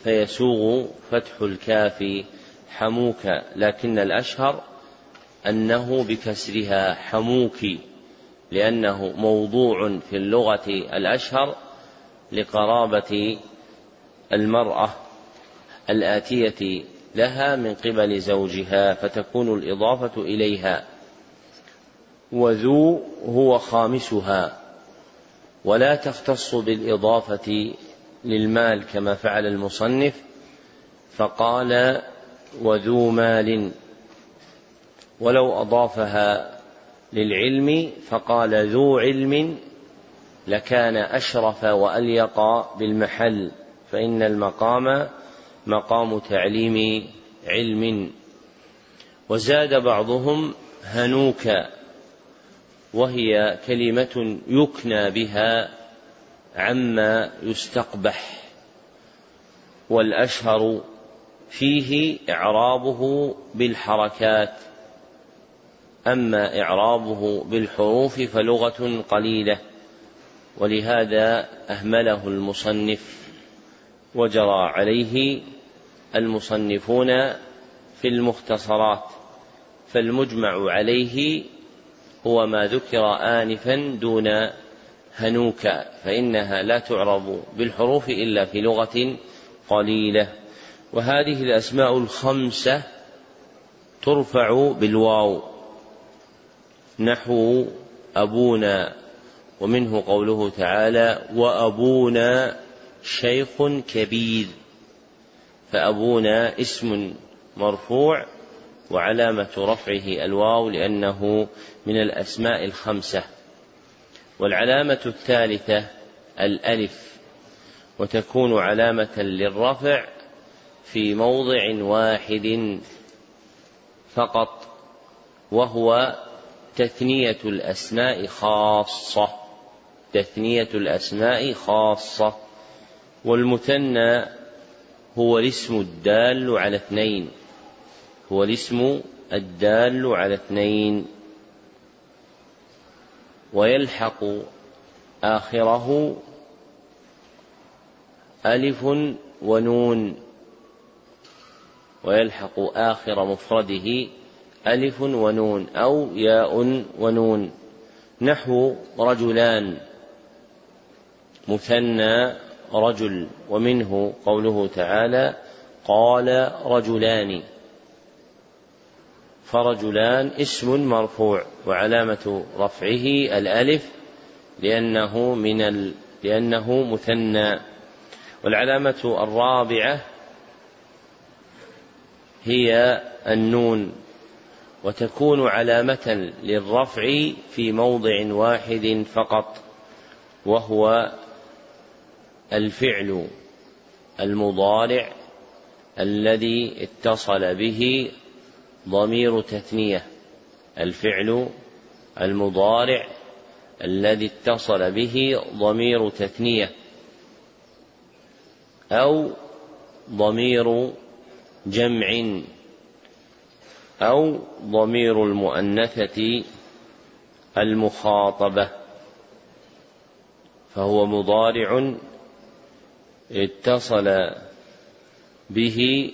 فيسوغ فتح الكاف حموك لكن الأشهر أنه بكسرها حموك لأنه موضوع في اللغة الأشهر لقرابة المرأة الآتية لها من قبل زوجها فتكون الإضافة إليها. وذو هو خامسها. ولا تختص بالإضافة للمال كما فعل المصنف فقال وذو مال. ولو أضافها للعلم فقال ذو علم لكان أشرف وأليق بالمحل فإن المقام مقام تعليم علم. وزاد بعضهم هنوك وهي كلمة يكنى بها عما يستقبح والأشهر فيه إعرابه بالحركات. أما إعرابه بالحروف فلغة قليلة ولهذا أهمله المصنف وجرى عليه المصنفون في المختصرات. فالمجمع عليه هو ما ذكر آنفا دون هنوك فإنها لا تعرب بالحروف إلا في لغة قليلة. وهذه الأسماء الخمسة ترفع بالواو. نحو أبونا ومنه قوله تعالى وأبونا شيخ كبير. فأبونا اسم مرفوع وعلامة رفعه الواو لأنه من الأسماء الخمسة. والعلامة الثالثة الألف وتكون علامة للرفع في موضع واحد فقط وهو تثنية الأسماء خاصة تثنية الأسماء خاصة والمثنى هو الاسم الدال على اثنين هو الاسم الدال على اثنين. ويلحق آخره ألف ونون ويلحق آخر مفرده ألف ونون أو ياء ونون. نحو رجلان مثنى رجل ومنه قوله تعالى قال رجلان. فرجلان اسم مرفوع وعلامة رفعه الألف لأنه من ال... لأنه مثنى. والعلامة الرابعة هي النون وتكون علامة للرفع في موضع واحد فقط وهو الفعل المضارع الذي اتصل به ضمير تثنية الفعل المضارع الذي اتصل به ضمير تثنية أو ضمير جمع أو ضمير المؤنثة المخاطبة فهو مضارع اتصل به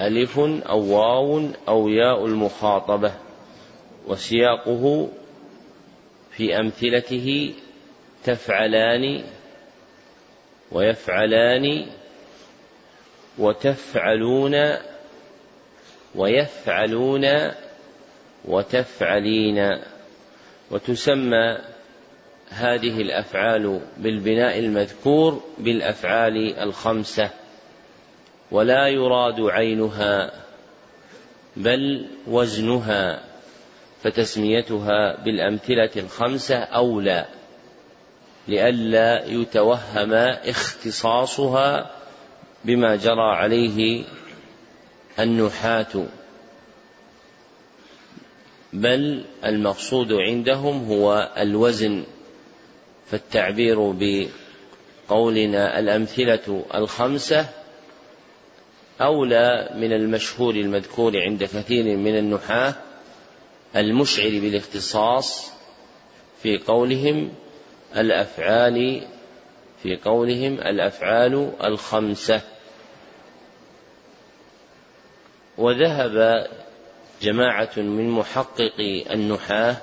ألف أو واو أو ياء المخاطبة وسياقه في أمثلته تفعلان ويفعلان وتفعلون ويفعلون وتفعلين وتسمى هذه الأفعال بالبناء المذكور بالأفعال الخمسة. ولا يراد عينها بل وزنها فتسميتها بالأمثلة الخمسة أولى لئلا يتوهم اختصاصها بما جرى عليه النحاة. بل المقصود عندهم هو الوزن فالتعبير بقولنا الأمثلة الخمسة أولى من المشهور المذكور عند كثير من النحاة المشعر بالاختصاص في قولهم الأفعال في قولهم الأفعال الخمسة. وذهب جماعة من محققي النحاة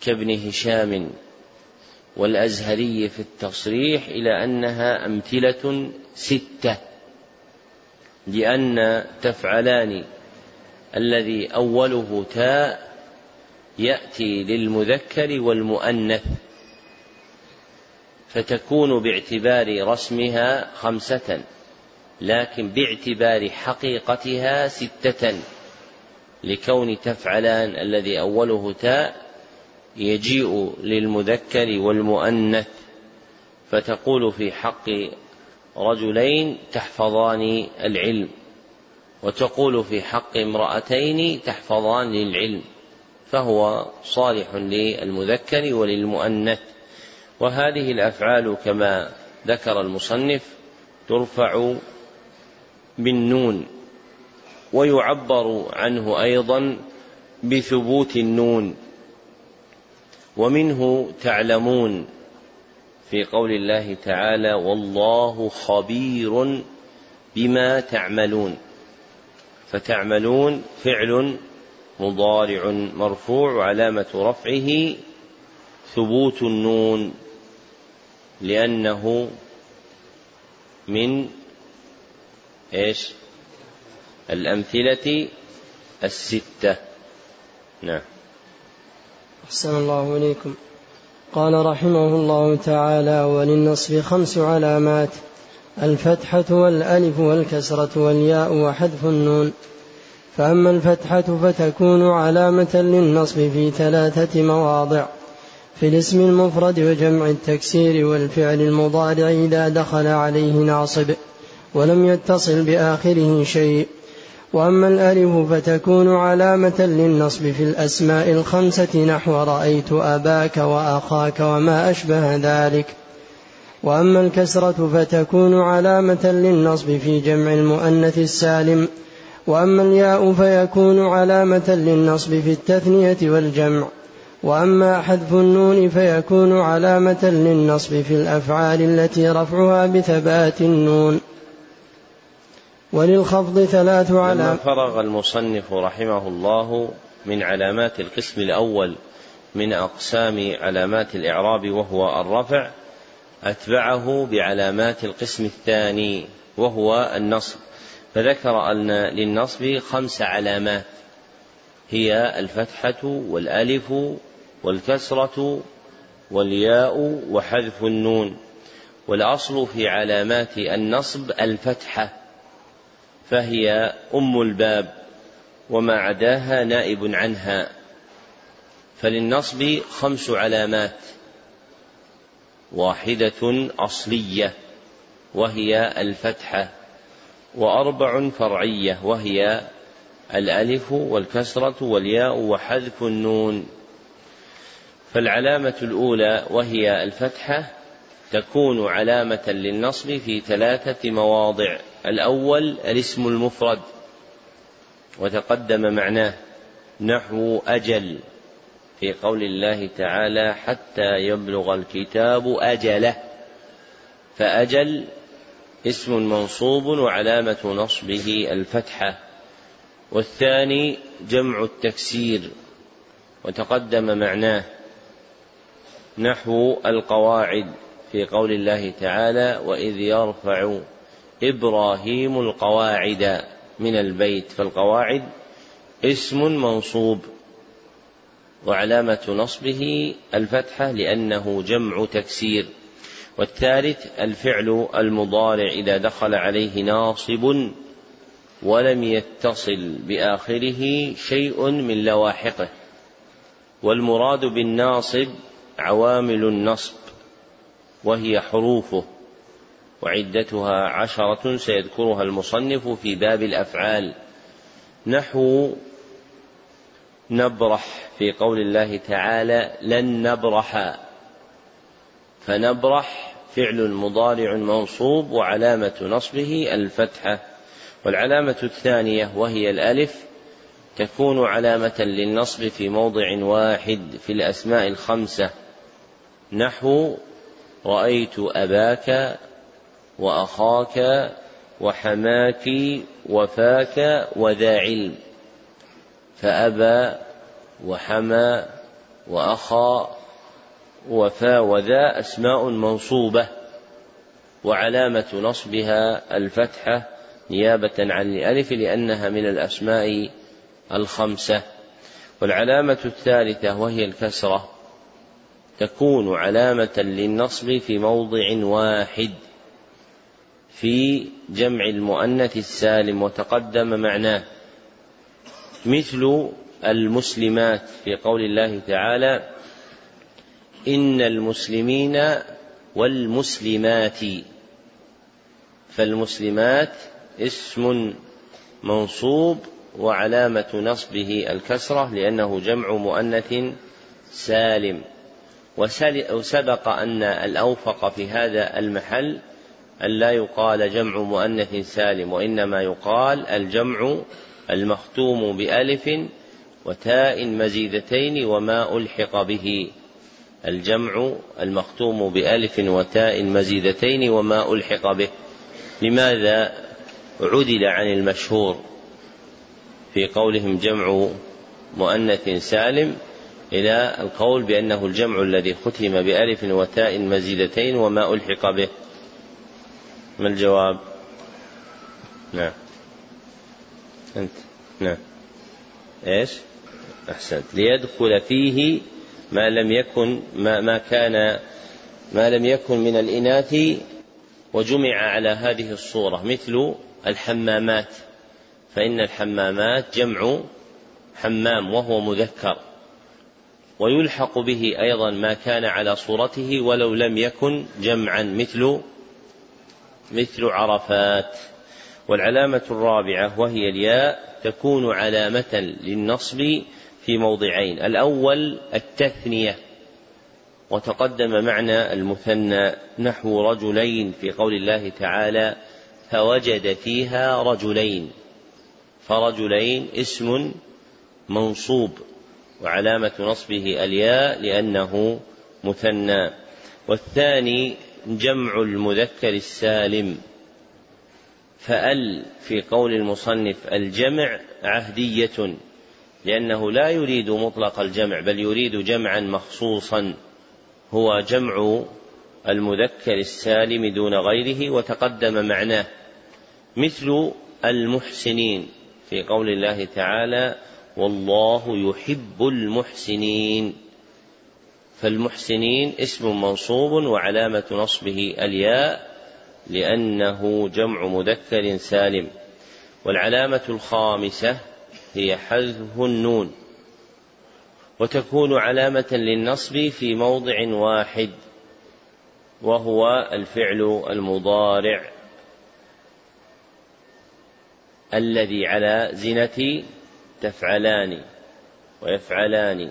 كابن هشام والأزهري في التصريح إلى أنها أمثلة ستة. لأن تفعلان الذي أوله تاء يأتي للمذكر والمؤنث فتكون باعتبار رسمها خمسة لكن باعتبار حقيقتها ستة لكون تفعلان الذي أوله تاء يجيء للمذكر والمؤنث فتقول في حق رجلين تحفظان العلم وتقول في حق امرأتين تحفظان للعلم فهو صالح للمذكر وللمؤنث. وهذه الأفعال كما ذكر المصنف ترفع بالنون ويعبر عنه أيضا بثبوت النون ومنه تعلمون في قول الله تعالى والله خبير بما تعملون. فتعملون فعل مضارع مرفوع وعلامة رفعه ثبوت النون لأنه من إيش؟ الأمثلة الستة. نعم. أحسن الله إليكم. قال رحمه الله تعالى وللنصب خمس علامات الفتحة والألف والكسرة والياء وحذف النون. فأما الفتحة فتكون علامة للنصب في ثلاثة مواضع في الاسم المفرد وجمع التكسير والفعل المضارع إذا دخل عليه ناصب ولم يتصل بآخره شيء. وأما الألف فتكون علامة للنصب في الأسماء الخمسة نحو رأيت أباك وأخاك وما أشبه ذلك. وأما الكسرة فتكون علامة للنصب في جمع المؤنث السالم. وأما الياء فيكون علامة للنصب في التثنية والجمع. وأما حذف النون فيكون علامة للنصب في الأفعال التي رفعها بثبات النون. وللخفض ثلاث علامات فرغ المصنف رحمه الله من علامات القسم الأول من أقسام علامات الإعراب وهو الرفع أتبعه بعلامات القسم الثاني وهو النصب. فذكر أن للنصب خمس علامات هي الفتحة والألف والكسرة والياء وحذف النون. والأصل في علامات النصب الفتحة. فهي أم الباب وما عداها نائب عنها. فللنصب خمس علامات. واحدة أصلية وهي الفتحة. وأربع فرعية وهي الألف والكسرة والياء وحذف النون. فالعلامة الأولى وهي الفتحة تكون علامة للنصب في ثلاثة مواضع. الأول الاسم المفرد وتقدم معناه نحو أجل في قول الله تعالى حتى يبلغ الكتاب أجله. فأجل اسم منصوب وعلامة نصبه الفتحة. والثاني جمع التكسير وتقدم معناه نحو القواعد في قول الله تعالى وإذ يرفع إبراهيم القواعد من البيت فالقواعد اسم منصوب وعلامة نصبه الفتحة لأنه جمع تكسير والثالث الفعل المضارع إذا دخل عليه ناصب ولم يتصل بآخره شيء من لواحقه والمراد بالناصب عوامل النصب وهي حروفه. وعدتها عشرة سيذكرها المصنف في باب الأفعال. نحو نبرح في قول الله تعالى لن نبرح. فنبرح فعل مضارع منصوب وعلامة نصبه الفتحة. والعلامة الثانية وهي الألف تكون علامة للنصب في موضع واحد في الأسماء الخمسة. نحو رأيت أباك وأخاك وحماك وفاك وذا علم. فأبى وحمى وأخا وفا وذا أسماء منصوبة وعلامة نصبها الفتحة نيابة عن الألف لأنها من الأسماء الخمسة. والعلامة الثالثة وهي الكسرة. تكون علامة للنصب في موضع واحد. في جمع المؤنث السالم وتقدم معناه مثل المسلمات في قول الله تعالى إن المسلمين والمسلمات فالمسلمات اسم منصوب وعلامة نصبه الكسرة لأنه جمع مؤنث سالم. وسبق أن الأوفق في هذا المحل أن لا يقال جمع مؤنث سالم وإنما يقال الجمع المختوم بألف وتاء مزيدتين وما ألحق به. الجمع المختوم بألف وتاء مزيدتين وما ألحق به. لماذا عدل عن المشهور في قولهم جمع مؤنث سالم إلى القول بأنه الجمع الذي ختم بألف وتاء مزيدتين وما ألحق به؟ ما الجواب؟ نعم أنت؟ نعم إيش؟ أحسنت. ليدخل فيه ما لم يكن ما, ما كان ما لم يكن من الإناث وجمع على هذه الصورة مثل الحمامات. فإن الحمامات جمع حمام وهو مذكر. ويلحق به أيضا ما كان على صورته ولو لم يكن جمعا مثل مثل عرفات. والعلامة الرابعة وهي الياء تكون علامة للنصب في موضعين. الأول التثنية. وتقدم معنى المثنى نحو رجلين في قول الله تعالى فوجد فيها رجلين. فرجلين اسم منصوب. وعلامة نصبه الياء لأنه مثنى. والثاني جمع المذكر السالم. فأل في قول المصنف الجمع عهدية لأنه لا يريد مطلق الجمع بل يريد جمعا مخصوصا. هو جمع المذكر السالم دون غيره وتقدم معناه مثل المحسنين في قول الله تعالى والله يحب المحسنين فالمحسنين اسم منصوب وعلامة نصبه الياء لأنه جمع مذكر سالم. والعلامة الخامسة هي حذف النون. وتكون علامة للنصب في موضع واحد وهو الفعل المضارع الذي على زنة تفعلان ويفعلان.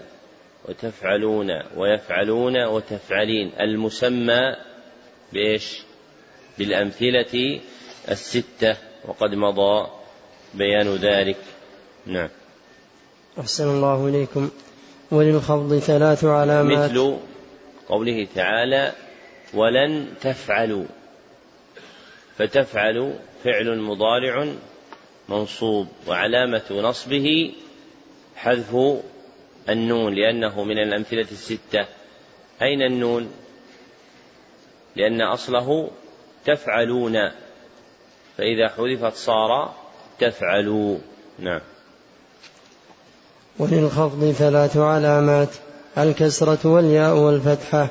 وتفعلون ويفعلون وتفعلين. المسمى بإيش؟ بالأمثلة الستة وقد مضى بيان ذلك. نعم. أحسن الله إليكم. وللخفض ثلاث علامات. مثل قوله تعالى ولن تفعلوا فتفعل فعل مضارع منصوب وعلامة نصبه حذف النون لأنه من الأمثلة الستة. أين النون؟ لأن أصله تفعلون. فإذا حذفت صار تفعلوا نعم. وللخفض ثلاث علامات الكسرة والياء والفتحة.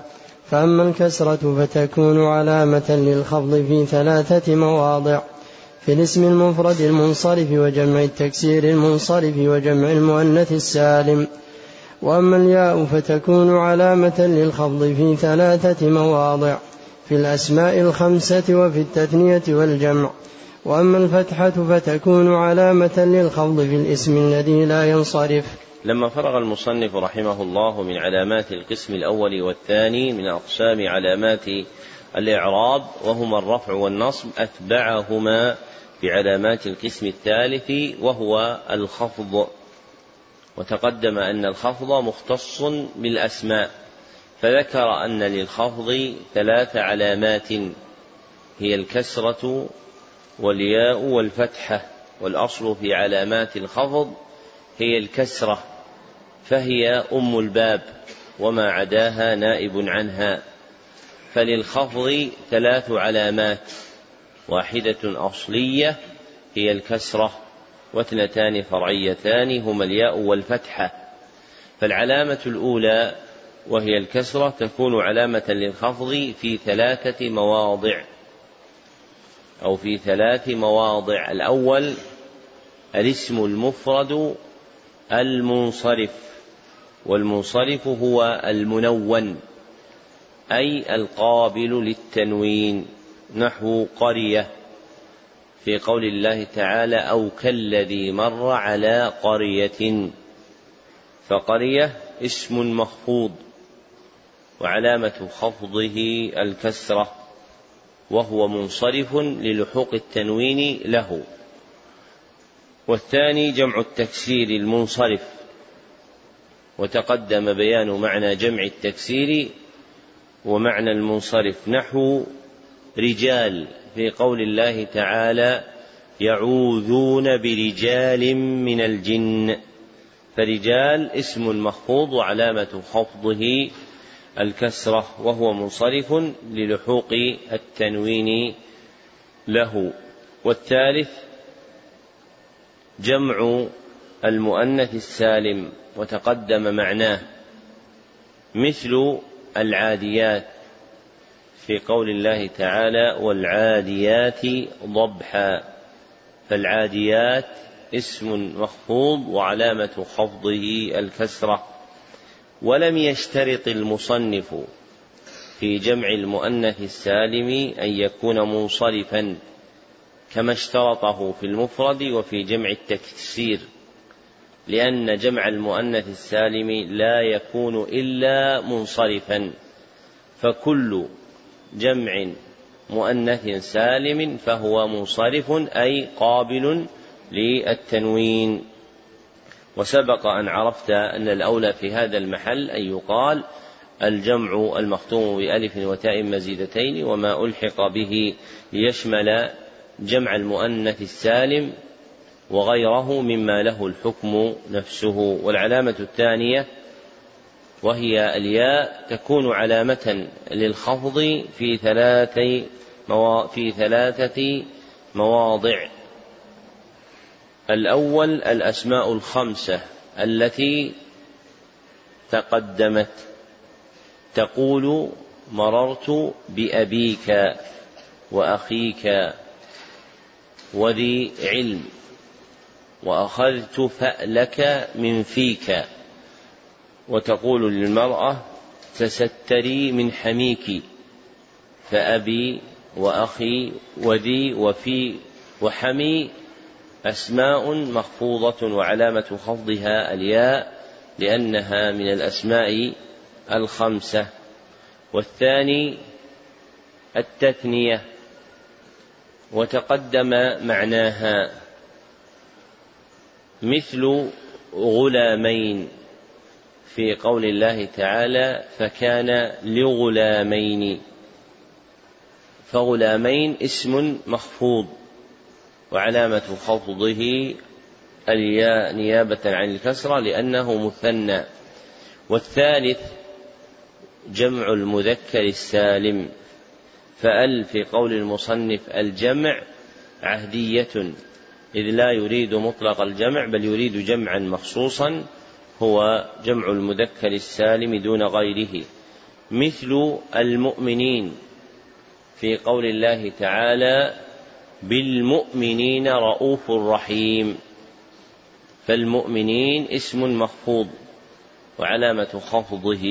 فأما الكسرة فتكون علامة للخفض في ثلاثة مواضع. في الاسم المفرد المنصرف وجمع التكسير المنصرف وجمع المؤنث السالم. وأما الياء فتكون علامة للخفض في ثلاثة مواضع في الأسماء الخمسة وفي التثنية والجمع. وأما الفتحة فتكون علامة للخفض في الاسم الذي لا ينصرف. لما فرغ المصنف رحمه الله من علامات القسم الأول والثاني من أقسام علامات الإعراب وهما الرفع والنصب أتبعهما بعلامات القسم الثالث وهو الخفض. وتقدم أن الخفض مختص بالأسماء فذكر أن للخفض ثلاث علامات هي الكسرة والياء والفتحة والأصل في علامات الخفض هي الكسرة فهي أم الباب وما عداها نائب عنها. فللخفض ثلاث علامات واحدة أصلية هي الكسرة واثنتان فرعيتان هما الياء والفتحة. فالعلامة الأولى وهي الكسرة تكون علامة للخفض في ثلاثة مواضع أو في ثلاث مواضع. الأول الاسم المفرد المنصرف والمنصرف هو المنون أي القابل للتنوين نحو قرية. في قول الله تعالى أو كالذي مر على قرية. فقرية اسم مخفوض وعلامة خفضه الكسرة وهو منصرف للحوق التنوين له. والثاني جمع التكسير المنصرف وتقدم بيان معنى جمع التكسير ومعنى المنصرف نحو رجال. في قول الله تعالى يعوذون برجال من الجن. فرجال اسم مخفوض وعلامة خفضه الكسرة وهو منصرف للحوق التنوين له. والثالث جمع المؤنث السالم وتقدم معناه مثل العاديات. في قول الله تعالى والعاديات ضبحا فالعاديات اسم مخفوض وعلامة خفضه الكسرة. ولم يشترط المصنف في جمع المؤنث السالم أن يكون منصرفا كما اشترطه في المفرد وفي جمع التكسير لأن جمع المؤنث السالم لا يكون إلا منصرفا فكل جمع مؤنث سالم فهو منصرف أي قابل للتنوين. وسبق أن عرفت أن الأولى في هذا المحل أن يقال الجمع المختوم بألف وتاء مزيدتين وما ألحق به ليشمل جمع المؤنث السالم وغيره مما له الحكم نفسه. والعلامة الثانية وهي الياء تكون علامة للخفض في ثلاثي في ثلاثة مواضع. الأول الأسماء الخمسة التي تقدمت. تقول مررت بأبيك وأخيك وذي علم وأخذت فألك من فيك. وتقول للمرأة تستري من حميك فأبي وأخي وذي وفي وحمي أسماء مخفوضة وعلامة خفضها الياء لأنها من الأسماء الخمسة. والثاني التثنية وتقدم معناها مثل غلامين. في قول الله تعالى فكان لغلامين. فغلامين اسم مخفوض وعلامة خفضه الياء نيابة عن الكسرة لأنه مثنى. والثالث جمع المذكر السالم. فأل في قول المصنف الجمع عهدية. إذ لا يريد مطلق الجمع بل يريد جمعا مخصوصا. هو جمع المذكر السالم دون غيره مثل المؤمنين. في قول الله تعالى بالمؤمنين رؤوف رحيم فالمؤمنين اسم مخفوض وعلامة خفضه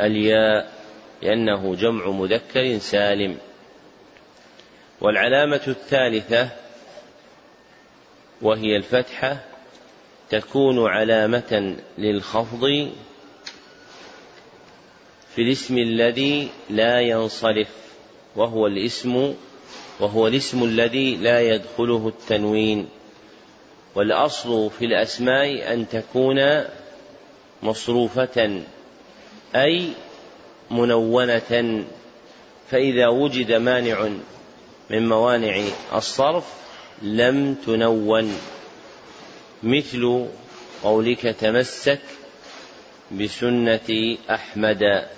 الياء لأنه جمع مذكر سالم. والعلامة الثالثة وهي الفتحة تكون علامة للخفض في الاسم الذي لا ينصرف وهو الاسم وهو الاسم الذي لا يدخله التنوين. والأصل في الأسماء أن تكون مصروفة أي منونة. فإذا وجد مانع من موانع الصرف لم تنون. مثل قولك تمسك بسنة أحمد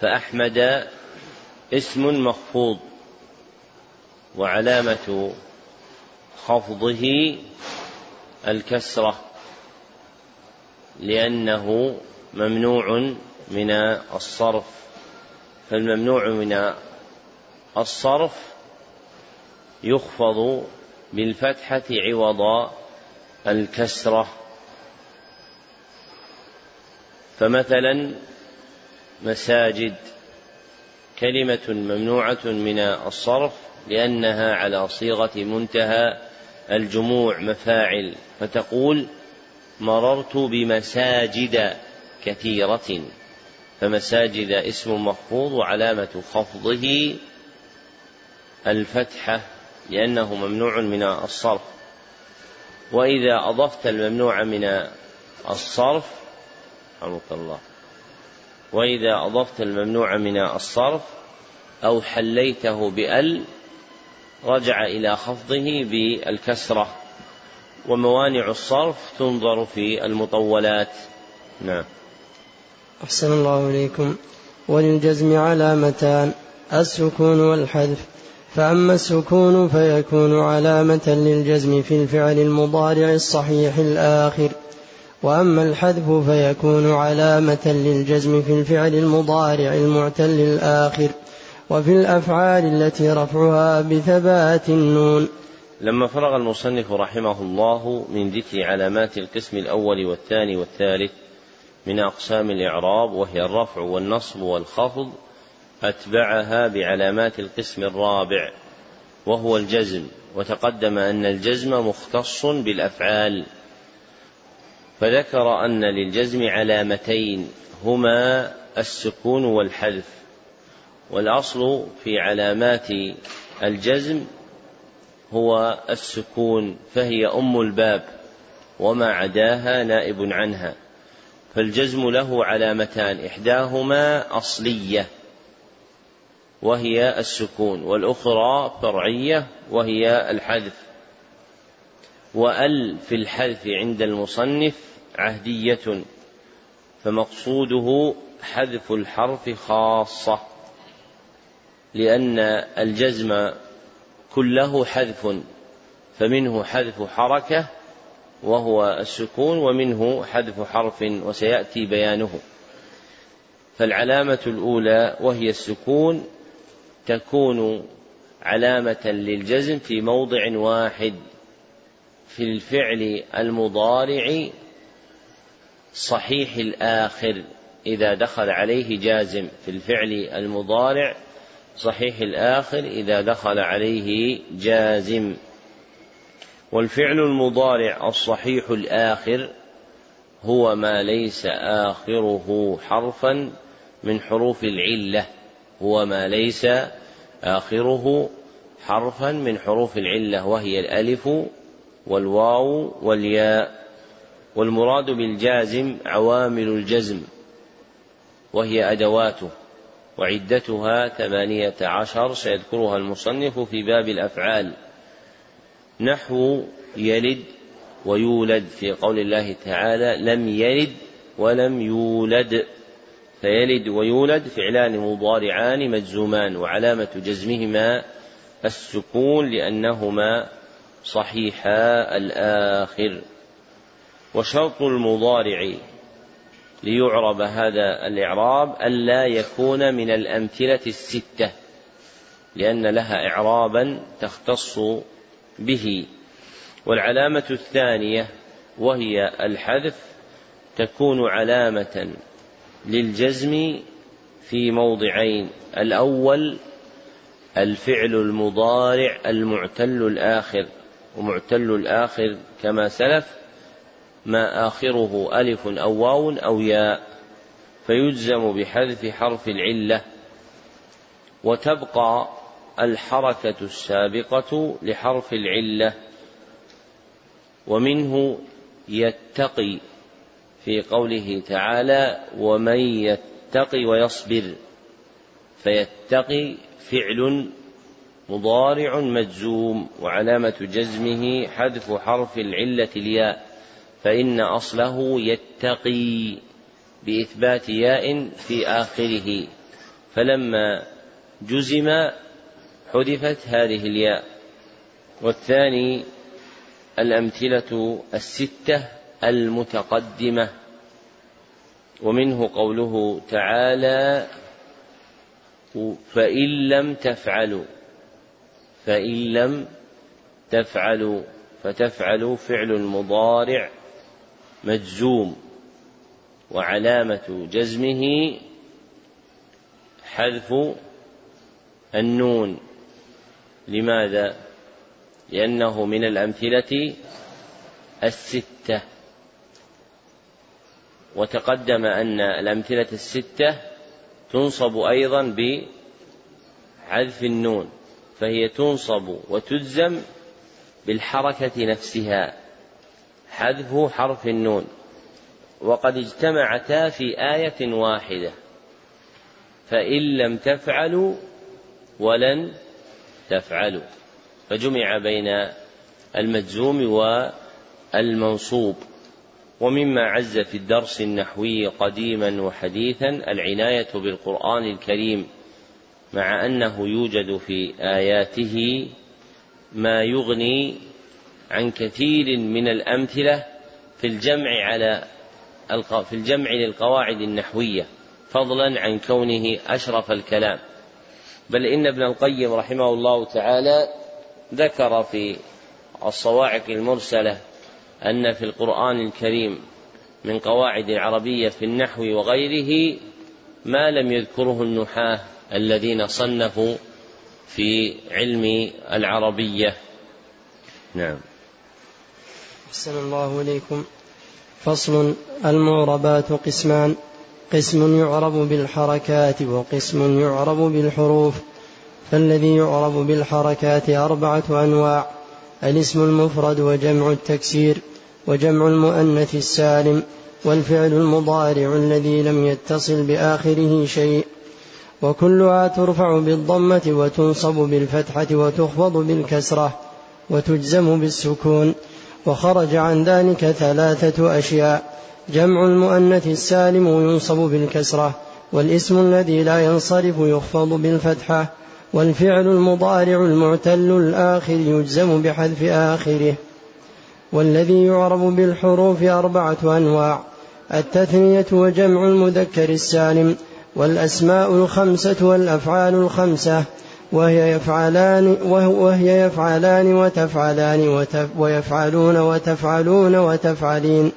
فأحمد اسم مخفوض وعلامة خفضه الكسرة لأنه ممنوع من الصرف. فالممنوع من الصرف يخفض بالفتحة عوض الكسرة. فمثلا مساجد كلمة ممنوعة من الصرف لأنها على صيغة منتهى الجموع مفاعل فتقول مررت بمساجد كثيرة فمساجد اسم مخفوض وعلامة خفضه الفتحة لأنه ممنوع من الصرف. وإذا أضفت الممنوع من الصرف رحمك الله. وإذا أضفت الممنوع من الصرف أو حليته بأل رجع إلى خفضه بالكسرة. وموانع الصرف تنظر في المطولات. نعم. أحسن الله إليكم. وللجزم علامتان السكون والحذف. فأما السكون فيكون علامة للجزم في الفعل المضارع الصحيح الآخر. وأما الحذف فيكون علامة للجزم في الفعل المضارع المعتل الآخر. وفي الأفعال التي رفعها بثبات النون. لما فرغ المصنف رحمه الله من ذكر علامات القسم الأول والثاني والثالث من أقسام الإعراب وهي الرفع والنصب والخفض أتبعها بعلامات القسم الرابع وهو الجزم. وتقدم أن الجزم مختص بالأفعال. فذكر أن للجزم علامتين هما السكون والحذف. والأصل في علامات الجزم هو السكون فهي أم الباب وما عداها نائب عنها. فالجزم له علامتان إحداهما أصلية. وهي السكون والأخرى فرعية وهي الحذف. وأل في الحذف عند المصنف عهدية فمقصوده حذف الحرف خاصة لأن الجزم كله حذف فمنه حذف حركة وهو السكون ومنه حذف حرف وسيأتي بيانه. فالعلامة الأولى وهي السكون تكون علامة للجزم في موضع واحد في الفعل المضارع صحيح الآخر. إذا دخل عليه جازم في الفعل المضارع صحيح الآخر إذا دخل عليه جازم. والفعل المضارع الصحيح الآخر هو ما ليس آخره حرفا من حروف العلة. هو ما ليس آخره حرفا من حروف العلة وهي الألف والواو والياء. والمراد بالجازم عوامل الجزم وهي أدواته. وعدتها ثمانية عشر سيذكرها المصنف في باب الأفعال. نحو يلد ويولد في قول الله تعالى لم يلد ولم يولد. فيلد ويولد فعلان مضارعان مجزومان وعلامة جزمهما السكون لأنهما صحيحا الآخر. وشرط المضارع ليعرب هذا الإعراب ألا يكون من الأمثلة الستة لأن لها إعرابا تختص به. والعلامة الثانية وهي الحذف تكون علامة للجزم في موضعين. الأول الفعل المضارع المعتل الآخر. ومعتل الآخر كما سلف ما آخره ألف أو واو أو ياء. فيجزم بحذف حرف العلة. وتبقى الحركة السابقة لحرف العلة. ومنه يتقي في قوله تعالى ومن يتقي ويصبر فيتقي فعل مضارع مجزوم وعلامة جزمه حذف حرف العلة الياء فإن أصله يتقي بإثبات ياء في آخره. فلما جزم حذفت هذه الياء. والثاني الأمثلة الستة المتقدمة ومنه قوله تعالى فإن لم تفعلوا فإن لم تفعلوا فتفعلوا فعل مضارع مجزوم وعلامة جزمه حذف النون لماذا؟ لأنه من الأمثلة الستة وتقدم أن الأمثلة الستة تنصب أيضا بحذف النون فهي تنصب وتجزم بالحركة نفسها حذف حرف النون. وقد اجتمعتا في آية واحدة فإن لم تفعلوا ولن تفعلوا فجمع بين المجزوم والمنصوب. ومما عز في الدرس النحوي قديما وحديثا العناية بالقرآن الكريم مع أنه يوجد في آياته ما يغني عن كثير من الأمثلة في الجمع على في الجمع للقواعد النحوية فضلا عن كونه أشرف الكلام. بل إن ابن القيم رحمه الله تعالى ذكر في الصواعق المرسلة أن في القرآن الكريم من قواعد العربية في النحو وغيره ما لم يذكره النحاة الذين صنفوا في علم العربية. نعم. أحسن الله إليكم. فصل المعربات قسمان. قسم يعرب بالحركات وقسم يعرب بالحروف. فالذي يعرب بالحركات أربعة أنواع الاسم المفرد وجمع التكسير. وجمع المؤنث السالم والفعل المضارع الذي لم يتصل بآخره شيء. وكلها ترفع بالضمة وتنصب بالفتحة وتخفض بالكسرة وتجزم بالسكون. وخرج عن ذلك ثلاثة أشياء. جمع المؤنث السالم ينصب بالكسرة والاسم الذي لا ينصرف يخفض بالفتحة. والفعل المضارع المعتل الآخر يجزم بحذف آخره. والذي يعرب بالحروف أربعة أنواع التثنية وجمع المذكر السالم والأسماء الخمسة والأفعال الخمسة وهي يفعلان وهي يفعلان وتفعلان ويفعلون وتفعلون وتفعلين.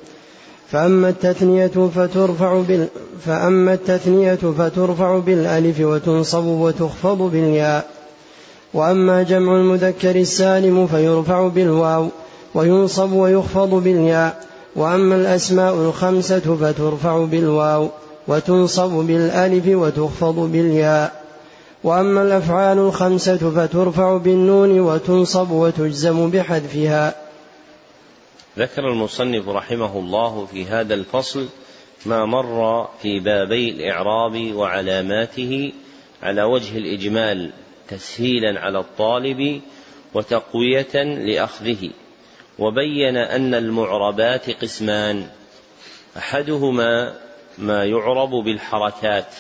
فأما التثنية فترفع بال فأما التثنية فترفع بالألف وتنصب وتخفض بالياء. وأما جمع المذكر السالم فيرفع بالواو. وينصب ويخفض بالياء وأما الأسماء الخمسة فترفع بالواو وتنصب بالألف وتخفض بالياء. وأما الأفعال الخمسة فترفع بالنون وتنصب وتجزم بحذفها. ذكر المصنف رحمه الله في هذا الفصل ما مر في بابي الإعراب وعلاماته على وجه الإجمال تسهيلا على الطالب وتقوية لأخذه. وبين أن المعربات قسمان. أحدهما ما يعرب بالحركات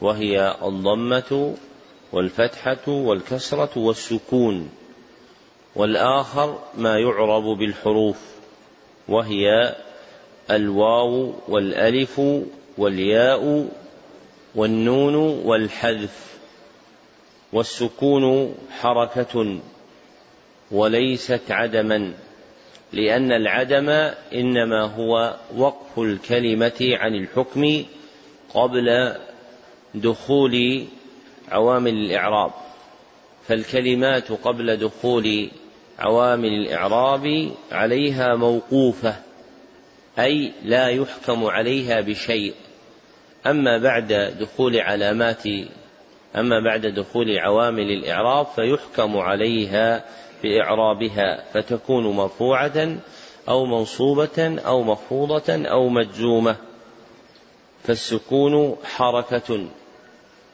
وهي الضمة والفتحة والكسرة والسكون والآخر ما يعرب بالحروف وهي الواو والألف والياء والنون والحذف والسكون حركة. وليست عدما لأن العدم إنما هو وقف الكلمة عن الحكم قبل دخول عوامل الإعراب. فالكلمات قبل دخول عوامل الإعراب عليها موقوفة أي لا يحكم عليها بشيء. أما بعد دخول علامات أما بعد دخول عوامل الإعراب فيحكم عليها بإعرابها فتكون مرفوعة أو منصوبة أو مخفوضة أو مجزومة. فالسكون حركة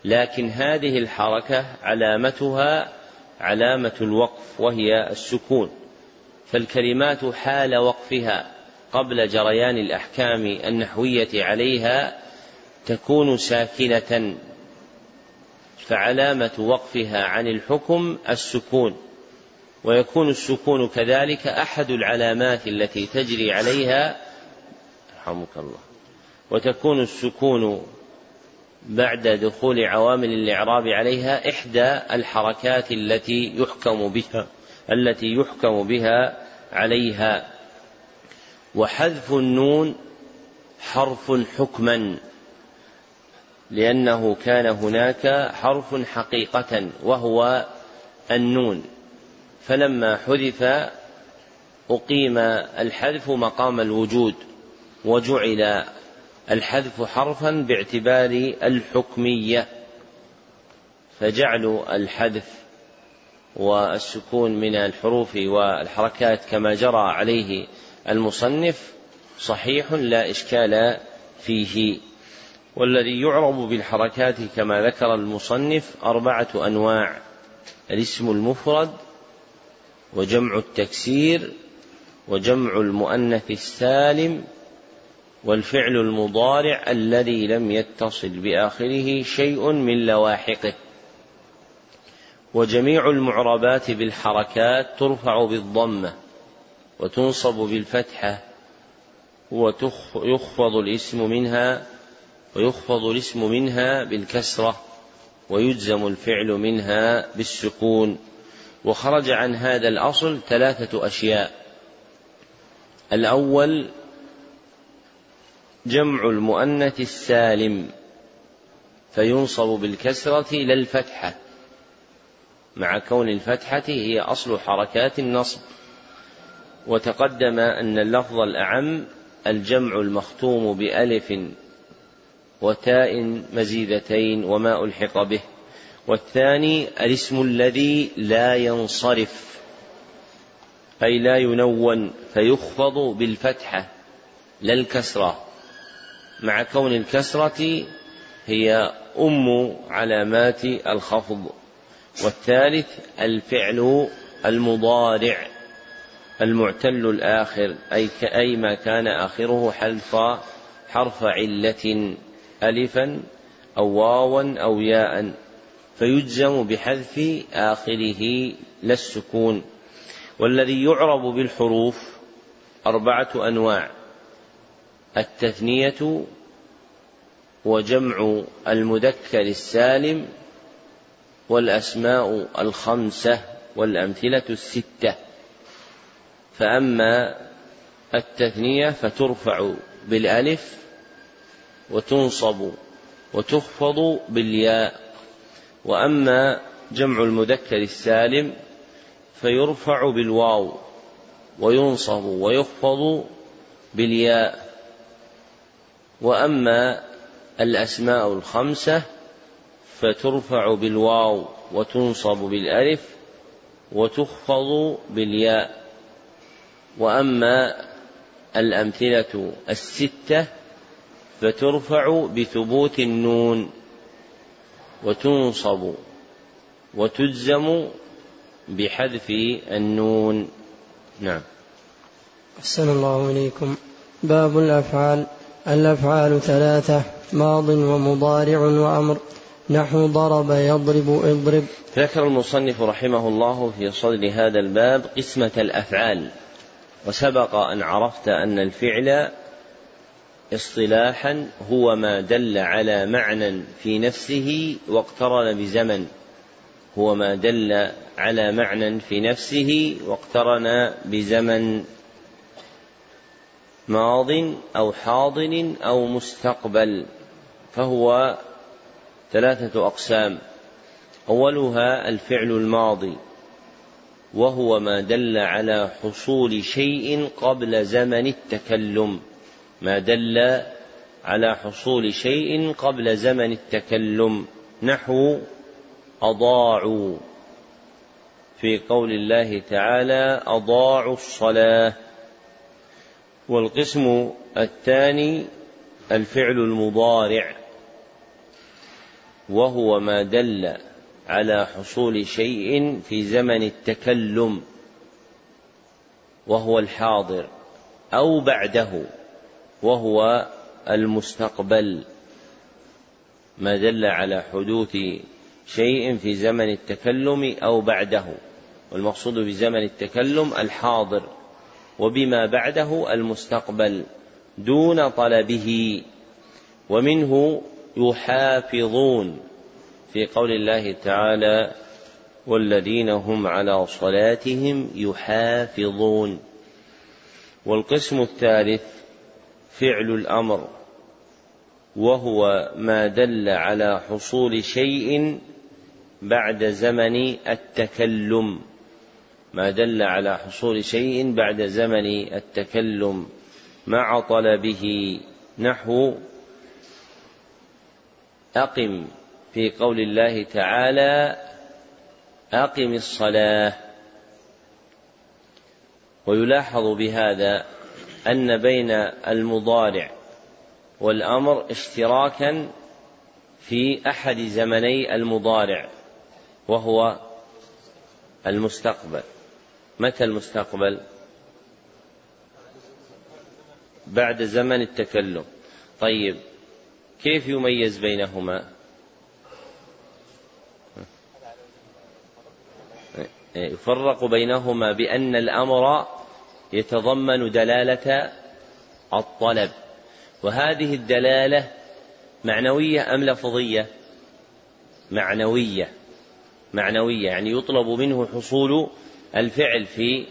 لكن هذه الحركة علامتها علامة الوقف وهي السكون. فالكلمات حال وقفها قبل جريان الأحكام النحوية عليها تكون ساكنة. فعلامة وقفها عن الحكم السكون. ويكون السكون كذلك أحد العلامات التي تجري عليها. رحمك الله. وتكون السكون بعد دخول عوامل الإعراب عليها إحدى الحركات التي يحكم بها التي يحكم بها عليها. وحذف النون حرف حكما لأنه كان هناك حرف حقيقة وهو النون. فلما حذف أقيم الحذف مقام الوجود وجعل الحذف حرفا باعتبار الحكمية فجعل الحذف والسكون من الحروف والحركات كما جرى عليه المصنف صحيح لا إشكال فيه. والذي يعرب بالحركات كما ذكر المصنف أربعة أنواع الاسم المفرد وجمع التكسير وجمع المؤنث السالم والفعل المضارع الذي لم يتصل بآخره شيء من لواحقه. وجميع المعربات بالحركات ترفع بالضمة وتنصب بالفتحة ويخفض الاسم منها ويخفض الاسم منها بالكسرة ويجزم الفعل منها بالسكون. وخرج عن هذا الأصل ثلاثة أشياء. الأول جمع المؤنث السالم فينصب بالكسرة لا الفتحة. مع كون الفتحة هي أصل حركات النصب. وتقدم أن اللفظ الأعم الجمع المختوم بألف وتاء مزيدتين وما ألحق به. والثاني الاسم الذي لا ينصرف أي لا ينون فيخفض بالفتحة لا الكسرة مع كون الكسرة هي أم علامات الخفض. والثالث الفعل المضارع المعتل الآخر أي أي ما كان آخره حرف حرف علة ألفا أو واوا أو ياء. فيجزم بحذف آخره لا السكون. والذي يعرب بالحروف أربعة أنواع التثنية وجمع المذكر السالم والأسماء الخمسة والأمثلة الستة. فأما التثنية فترفع بالألف وتنصب وتخفض بالياء. وأما جمع المذكر السالم فيرفع بالواو وينصب ويخفض بالياء. وأما الأسماء الخمسة فترفع بالواو وتنصب بالألف وتخفض بالياء. وأما الأمثلة الستة فترفع بثبوت النون. وتنصب وتجزم بحذف النون. نعم. أحسن الله إليكم. باب الأفعال. الأفعال ثلاثة ماض ومضارع وأمر. نحو ضرب يضرب اضرب. ذكر المصنف رحمه الله في صدر هذا الباب قسمة الأفعال وسبق أن عرفت أن الفعل اصطلاحا هو ما دل على معنى في نفسه واقترن بزمن. هو ما دل على معنى في نفسه واقترن بزمن. ماض أو حاضر أو مستقبل فهو ثلاثة أقسام. أولها الفعل الماضي وهو ما دل على حصول شيء قبل زمن التكلم. ما دل على حصول شيء قبل زمن التكلم. نحو أضاعوا. في قول الله تعالى أضاعوا الصلاة. والقسم الثاني الفعل المضارع. وهو ما دل على حصول شيء في زمن التكلم. وهو الحاضر أو بعده. وهو المستقبل ما دل على حدوث شيء في زمن التكلم أو بعده. والمقصود بزمن التكلم الحاضر وبما بعده المستقبل دون طلبه. ومنه يحافظون في قول الله تعالى والذين هم على صلاتهم يحافظون والقسم الثالث فعل الأمر وهو ما دل على حصول شيء بعد زمن التكلم. ما دل على حصول شيء بعد زمن التكلم. مع طلبه نحو أقم في قول الله تعالى أقم الصلاة. ويلاحظ بهذا أن بين المضارع والأمر اشتراكا في أحد زمني المضارع وهو المستقبل. متى المستقبل؟ بعد زمن التكلم. طيب كيف يميز بينهما؟ يفرق بينهما بأن الأمر يتضمن دلالة الطلب. وهذه الدلالة معنوية أم لفظية؟ معنوية. معنوية يعني يطلب منه حصول الفعل في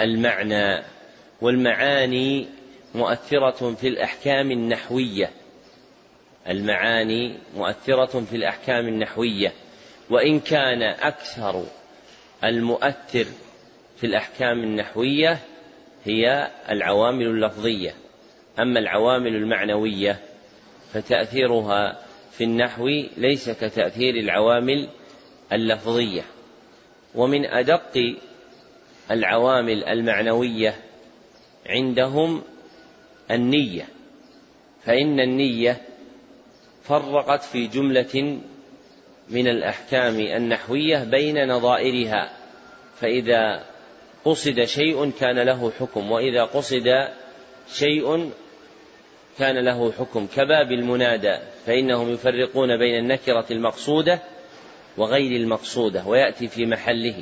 المعنى. والمعاني مؤثرة في الأحكام النحوية. المعاني مؤثرة في الأحكام النحوية. وإن كان أكثر المؤثر في الأحكام النحوية هي العوامل اللفظية. أما العوامل المعنوية فتأثيرها في النحو ليس كتأثير العوامل اللفظية. ومن أدق العوامل المعنوية عندهم النية. فإن النية فرقت في جملة من الأحكام النحوية بين نظائرها. فإذا قصد شيء كان له حكم وإذا قصد شيء كان له حكم. كباب المنادى فإنهم يفرقون بين النكرة المقصودة وغير المقصودة ويأتي في محله.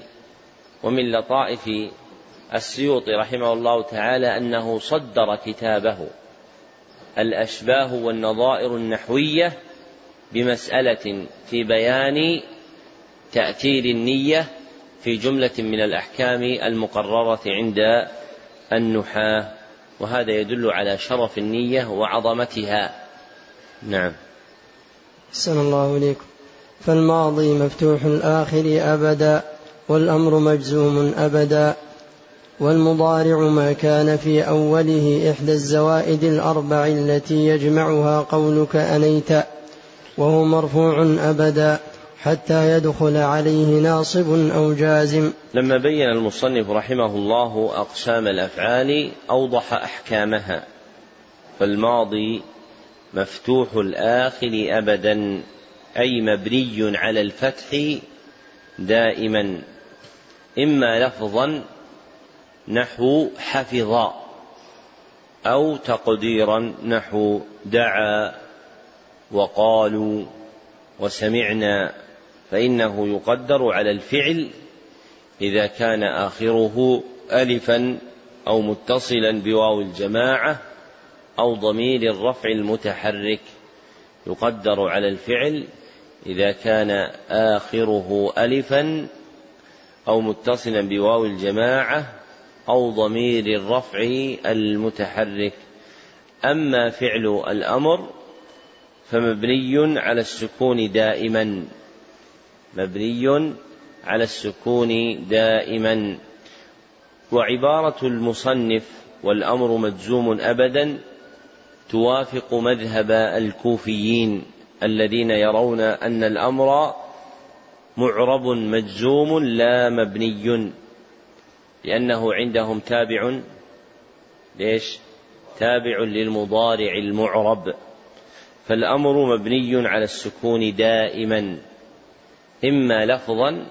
ومن لطائف السيوطي رحمه الله تعالى أنه صدر كتابه الأشباه والنظائر النحوية بمسألة في بيان تأثير النية في جملة من الأحكام المقررة عند النحاة وهذا يدل على شرف النية وعظمتها. نعم. أحسن الله إليكم. فالماضي مفتوح الآخر أبدا والأمر مجزوم أبدا والمضارع ما كان في أوله إحدى الزوائد الأربع التي يجمعها قولك أنيت وهو مرفوع أبدا. حتى يدخل عليه ناصب أو جازم. لما بين المصنف رحمه الله أقسام الأفعال أوضح أحكامها. فالماضي مفتوح الآخر أبدا أي مبني على الفتح دائما. إما لفظا نحو حفظ أو تقديرا نحو دعا وقالوا وسمعنا فإنه يقدر على الفعل إذا كان آخره ألفا أو متصلا بواو الجماعة أو ضمير الرفع المتحرك. يقدر على الفعل إذا كان آخره ألفا أو متصلا بواو الجماعة أو ضمير الرفع المتحرك. أما فعل الأمر فمبني على السكون دائما. مبني على السكون دائما. وعبارة المصنف والأمر مجزوم أبدا توافق مذهب الكوفيين الذين يرون أن الأمر معرب مجزوم لا مبني لأنه عندهم تابع. ليش؟ تابع للمضارع المعرب. فالأمر مبني على السكون دائما. إما لفظا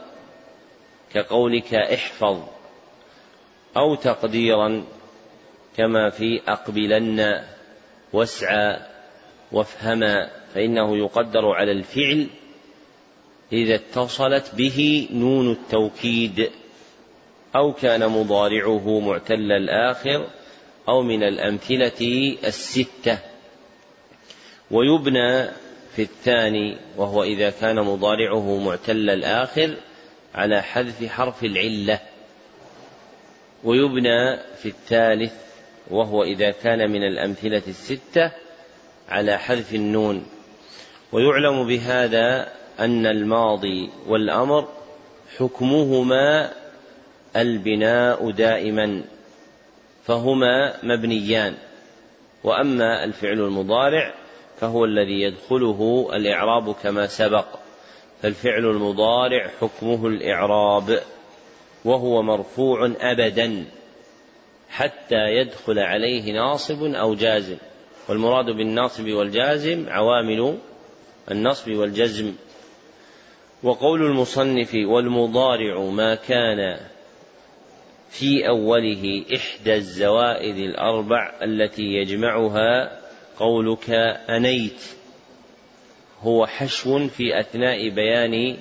كقولك احفظ أو تقديرا كما في أقبلن واسعى وافهما فإنه يقدر على الفعل إذا اتصلت به نون التوكيد أو كان مضارعه معتل الآخر أو من الأمثلة الستة. ويبنى في الثاني وهو إذا كان مضارعه معتل الآخر على حذف حرف العلة. ويبنى في الثالث وهو إذا كان من الأمثلة الستة على حذف النون. ويعلم بهذا أن الماضي والأمر حكمهما البناء دائما فهما مبنيان. وأما الفعل المضارع فهو الذي يدخله الإعراب كما سبق فالفعل المضارع حكمه الإعراب وهو مرفوع ابدا حتى يدخل عليه ناصب أو جازم. والمراد بالناصب والجازم عوامل النصب والجزم. وقول المصنف والمضارع ما كان في أوله إحدى الزوائد الأربع التي يجمعها قولك أنيت. هو حشو في أثناء بيان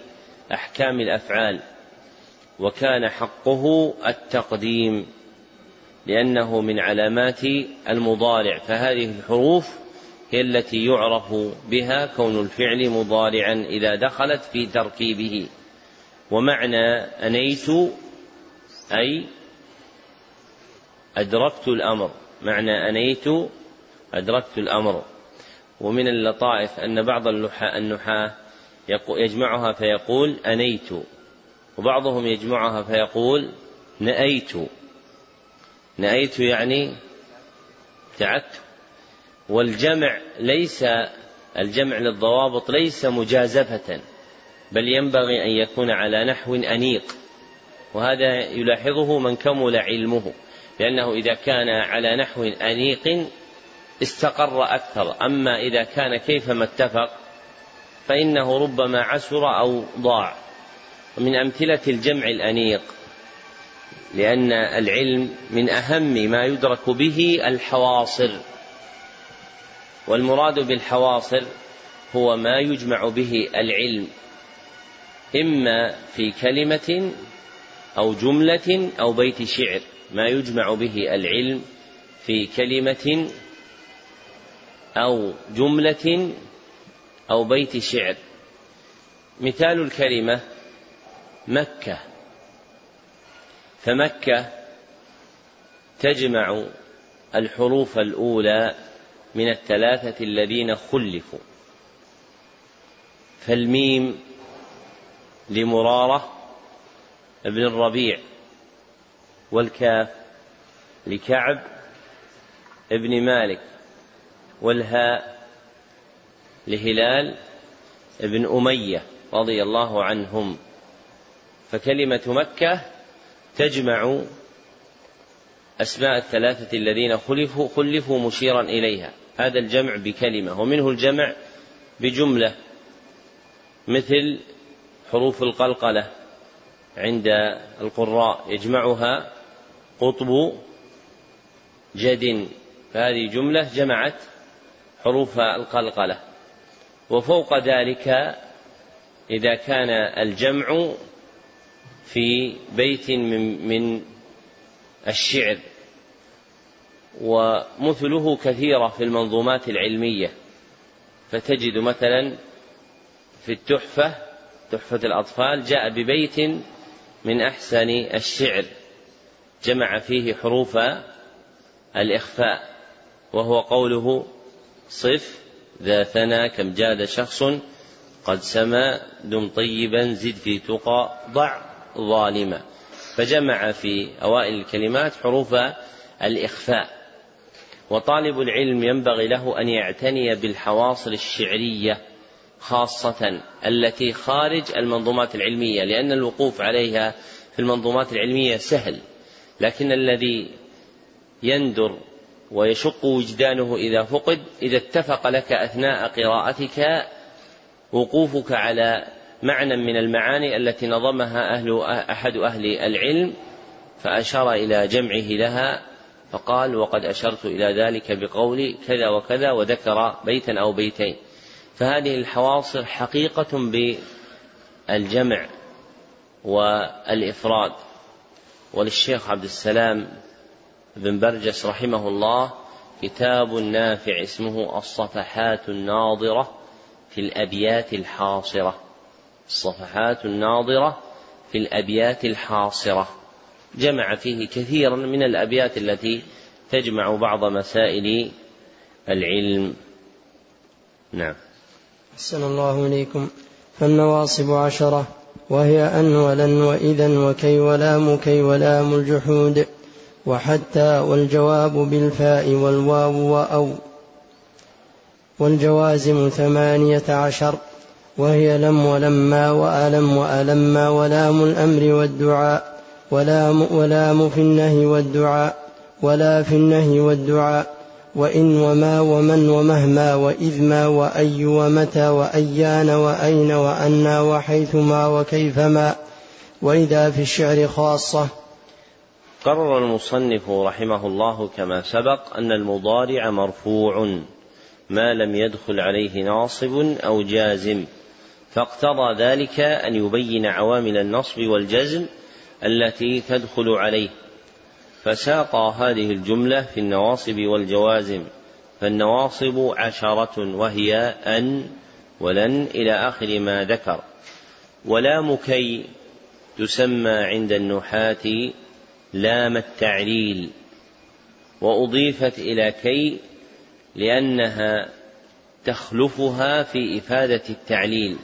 أحكام الأفعال وكان حقه التقديم لأنه من علامات المضارع. فهذه الحروف هي التي يعرف بها كون الفعل مضارعا إذا دخلت في تركيبه. ومعنى أنيت أي أدركت الأمر. معنى أنيت أدركت الأمر. ومن اللطائف أن بعض النحاة يجمعها فيقول أنيت. وبعضهم يجمعها فيقول نأيت. نأيت يعني ابتعدت والجمع ليس الجمع للضوابط ليس مجازفة بل ينبغي أن يكون على نحو أنيق. وهذا يلاحظه من كمل علمه لأنه إذا كان على نحو أنيق استقر أكثر. أما إذا كان كيفما اتفق فإنه ربما عسر أو ضاع. ومن أمثلة الجمع الأنيق لأن العلم من أهم ما يدرك به الحواصر. والمراد بالحواصر هو ما يجمع به العلم إما في كلمة أو جملة أو بيت شعر. ما يجمع به العلم في كلمة أو جملة أو بيت شعر. مثال الكلمة مكة. فمكة تجمع الحروف الأولى من الثلاثة الذين خلفوا. فالميم لمرارة ابن الربيع والكاف لكعب ابن مالك. والهاء لهلال ابن أمية رضي الله عنهم. فكلمة مكة تجمع أسماء الثلاثة الذين خلفوا خلفوا مشيرا إليها. هذا الجمع بكلمة ومنه الجمع بجملة مثل حروف القلقلة عند القراء يجمعها قطب جد. فهذه جملة جمعت حروف القلقلة. وفوق ذلك إذا كان الجمع في بيت من, من الشعر. ومثله كثيرة في المنظومات العلمية. فتجد مثلا في التحفة تحفة الأطفال جاء ببيت من أحسن الشعر. جمع فيه حروف الإخفاء. وهو قوله صف ذا ثنى كم جاد شخص قد سما دم طيبا زد في تقى ضع ظالما. فجمع في أوائل الكلمات حروف الإخفاء. وطالب العلم ينبغي له أن يعتني بالحواصل الشعرية خاصة التي خارج المنظومات العلمية لأن الوقوف عليها في المنظومات العلمية سهل. لكن الذي يندر ويشق وجدانه إذا فقد إذا اتفق لك أثناء قراءتك وقوفك على معنى من المعاني التي نظمها أهل أحد أهل العلم فأشار إلى جمعه لها فقال وقد أشرت إلى ذلك بقولي كذا وكذا وذكر بيتا أو بيتين فهذه الحواصر حقيقة بالجمع والإفراد. وللشيخ عبد السلام بن برجس رحمه الله كتاب نافع اسمه الصفحات الناظرة في الأبيات الحاصرة. الصفحات الناظرة في الأبيات الحاصرة. جمع فيه كثيرا من الأبيات التي تجمع بعض مسائل العلم. نعم. أحسن الله إليكم. فالنواصب عشرة وهي أن ولن وإذا وكي ولام كي ولام الجحود وحتى والجواب بالفاء والواو وأو. والجوازم ثمانية عشر وهي لم ولما وألم وألما ولام الأمر والدعاء ولام ولام في النهي والدعاء ولا في النهي والدعاء وإن وما ومن ومهما وإذ ما وأي ومتى وأيان وأين وأنا وحيثما وكيفما. وإذا في الشعر خاصة قرر المصنف رحمه الله كما سبق أن المضارع مرفوع ما لم يدخل عليه ناصب أو جازم فاقتضى ذلك أن يبين عوامل النصب والجزم التي تدخل عليه. فساق هذه الجملة في النواصب والجوازم فالنواصب عشرة وهي أن ولن إلى آخر ما ذكر. ولام كي تسمى عند النحاة لام التعليل وأضيفت إلى كي لأنها تخلفها في إفادة التعليل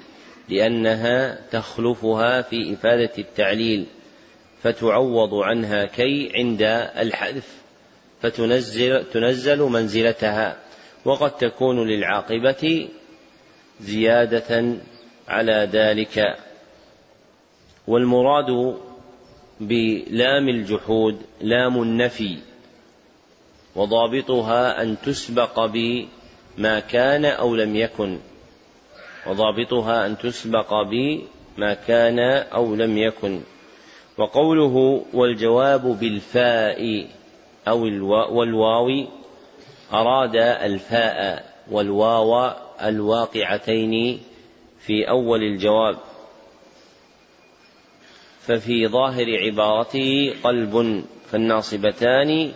لأنها تخلفها في إفادة التعليل فتعوض عنها كي عند الحذف فتنزل تنزل منزلتها وقد تكون للعاقبة زيادة على ذلك. والمراد بلام الجحود لام النفي وضابطها أن تسبق بما كان أو لم يكن وضابطها أن تسبق بما كان أو لم يكن. وقوله والجواب بالفاء أو والواو أراد الفاء والواو الواقعتين في أول الجواب. ففي ظاهر عبارته قلب فالناصبتان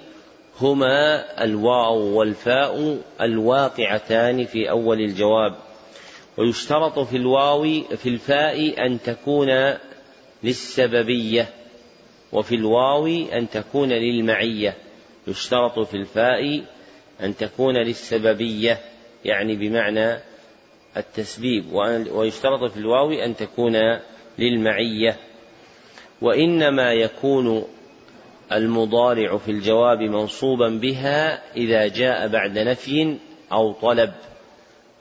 هما الواو والفاء الواقعتان في أول الجواب. ويشترط في الواو في الفاء أن تكون للسببية وفي الواو أن تكون للمعية. يشترط في الفاء أن تكون للسببية يعني بمعنى التسبيب. ويشترط في الواو أن تكون للمعية. وإنما يكون المضارع في الجواب منصوبا بها إذا جاء بعد نفي أو طلب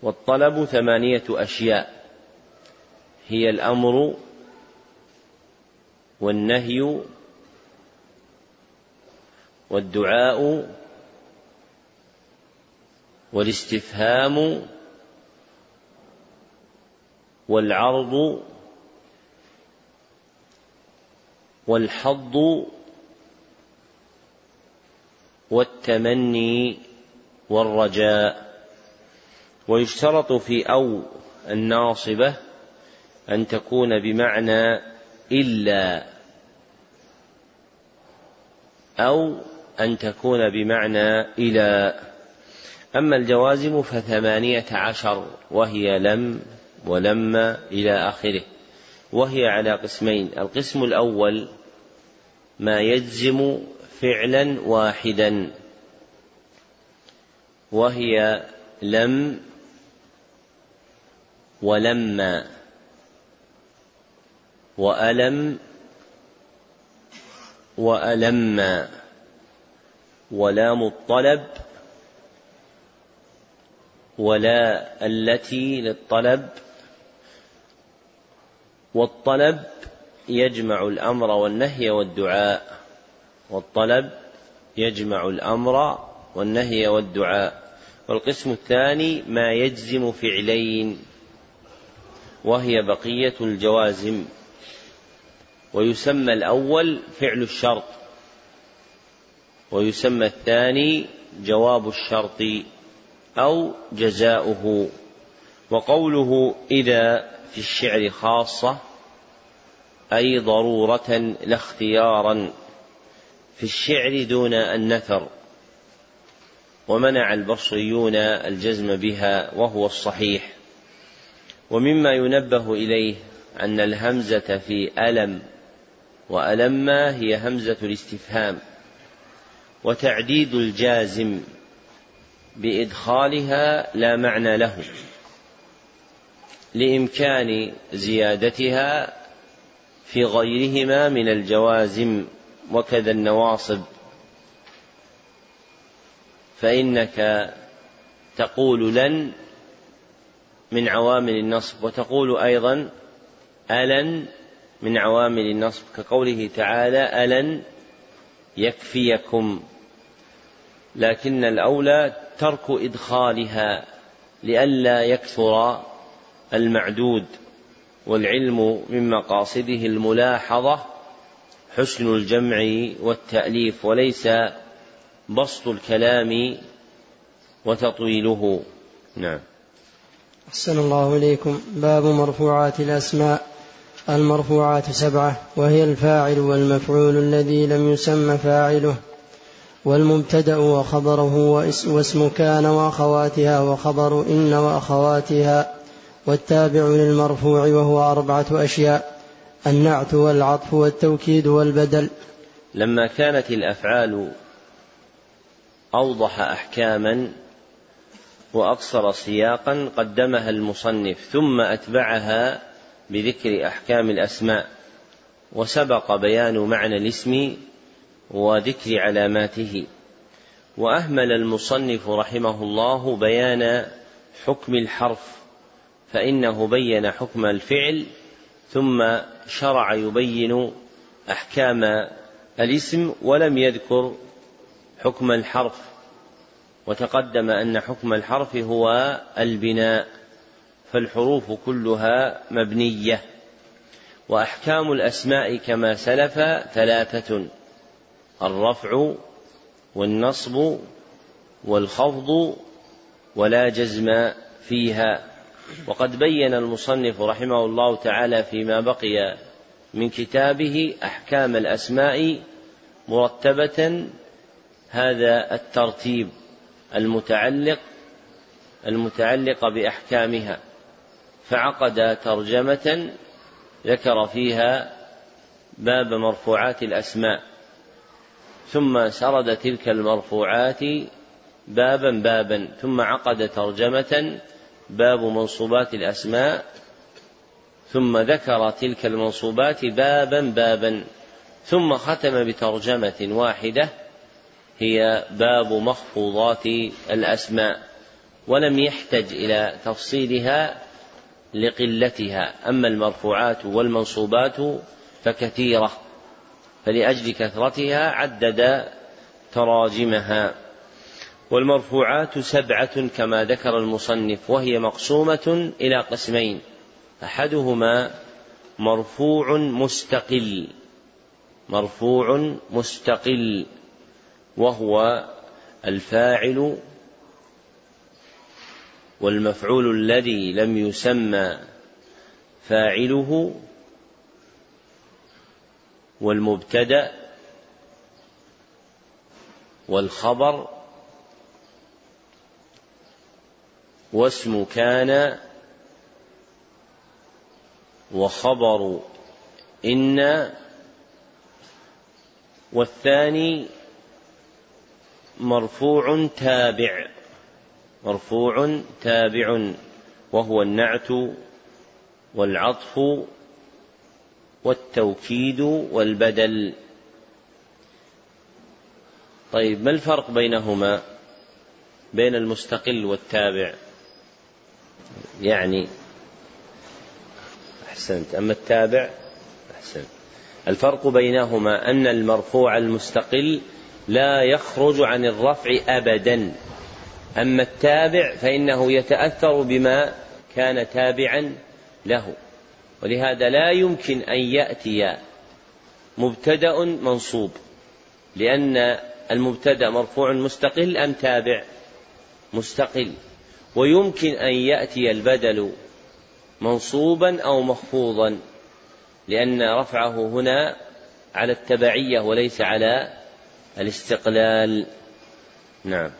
والطلب ثمانية أشياء هي الأمر والنهي والدعاء والاستفهام والعرض والحظ والتمني والرجاء. ويشترط في أو الناصبة أن تكون بمعنى إلا أو أن تكون بمعنى إلى. أما الجوازم فثمانية عشر وهي لم ولما إلى آخره وهي على قسمين القسم الأول ما يجزم فعلا واحدا وهي لم ولما وألم وألما ولام الطلب ولا التي للطلب والطلب يجمع الأمر والنهي والدعاء والطلب يجمع الأمر والنهي والدعاء. والقسم الثاني ما يجزم فعلين وهي بقية الجوازم. ويسمى الأول فعل الشرط ويسمى الثاني جواب الشرط أو جزاؤه. وقوله إذا في الشعر خاصة أي ضرورة لا اختيارا في الشعر دون النثر ومنع البصريون الجزم بها وهو الصحيح. ومما ينبه إليه أن الهمزة في ألم وألما هي همزة الاستفهام وتعديد الجازم بإدخالها لا معنى له لإمكان زيادتها في غيرهما من الجوازم وكذا النواصب. فإنك تقول لن من عوامل النصب وتقول أيضا ألن من عوامل النصب كقوله تعالى ألن يكفيكم. لكن الأولى ترك إدخالها لئلا يكثر المعدود. والعلم من مقاصده الملاحظة حسن الجمع والتأليف وليس بسط الكلام وتطويله. نعم. أحسن الله إليكم. باب مرفوعات الأسماء. المرفوعات سبعة وهي الفاعل والمفعول الذي لم يسم فاعله والمبتدأ وخبره واسم كان وأخواتها وخبر إن وأخواتها. والتابع للمرفوع وهو أربعة أشياء النعت والعطف والتوكيد والبدل. لما كانت الأفعال أوضح أحكاما وأقصر سياقا قدمها المصنف ثم أتبعها بذكر أحكام الأسماء وسبق بيان معنى الاسم وذكر علاماته. وأهمل المصنف رحمه الله بيان حكم الحرف فإنه بين حكم الفعل ثم شرع يبين أحكام الاسم ولم يذكر حكم الحرف وتقدم أن حكم الحرف هو البناء فالحروف كلها مبنية وأحكام الأسماء كما سلف ثلاثة الرفع والنصب والخفض ولا جزم فيها. وقد بين المصنف رحمه الله تعالى فيما بقي من كتابه أحكام الأسماء مرتبة هذا الترتيب المتعلق المتعلق بأحكامها فعقد ترجمة ذكر فيها باب مرفوعات الأسماء ثم سرد تلك المرفوعات بابا بابا ثم عقد ترجمة باب منصوبات الأسماء ثم ذكر تلك المنصوبات بابا بابا ثم ختم بترجمة واحدة هي باب مخفوضات الأسماء ولم يحتج إلى تفصيلها لقلتها أما المرفوعات والمنصوبات فكثيرة فلأجل كثرتها عدد تراجمها. والمرفوعات سبعة كما ذكر المصنف وهي مقسومة إلى قسمين. أحدهما مرفوع مستقل مرفوع مستقل وهو الفاعل والمفعول الذي لم يسمى فاعله والمبتدأ والخبر واسم كان وخبر إن والثاني مرفوع تابع. مرفوع تابع وهو النعت والعطف والتوكيد والبدل. طيب ما الفرق بينهما؟ بين المستقل والتابع. يعني أحسنت. أما التابع أحسنت. الفرق بينهما أن المرفوع المستقل لا يخرج عن الرفع أبدا. أما التابع فإنه يتأثر بما كان تابعا له. ولهذا لا يمكن أن يأتي مبتدأ منصوب. لأن المبتدأ مرفوع مستقل أم تابع مستقل؟ ويمكن أن يأتي البدل منصوبا أو مخفوضا لأن رفعه هنا على التبعية وليس على الاستقلال. نعم.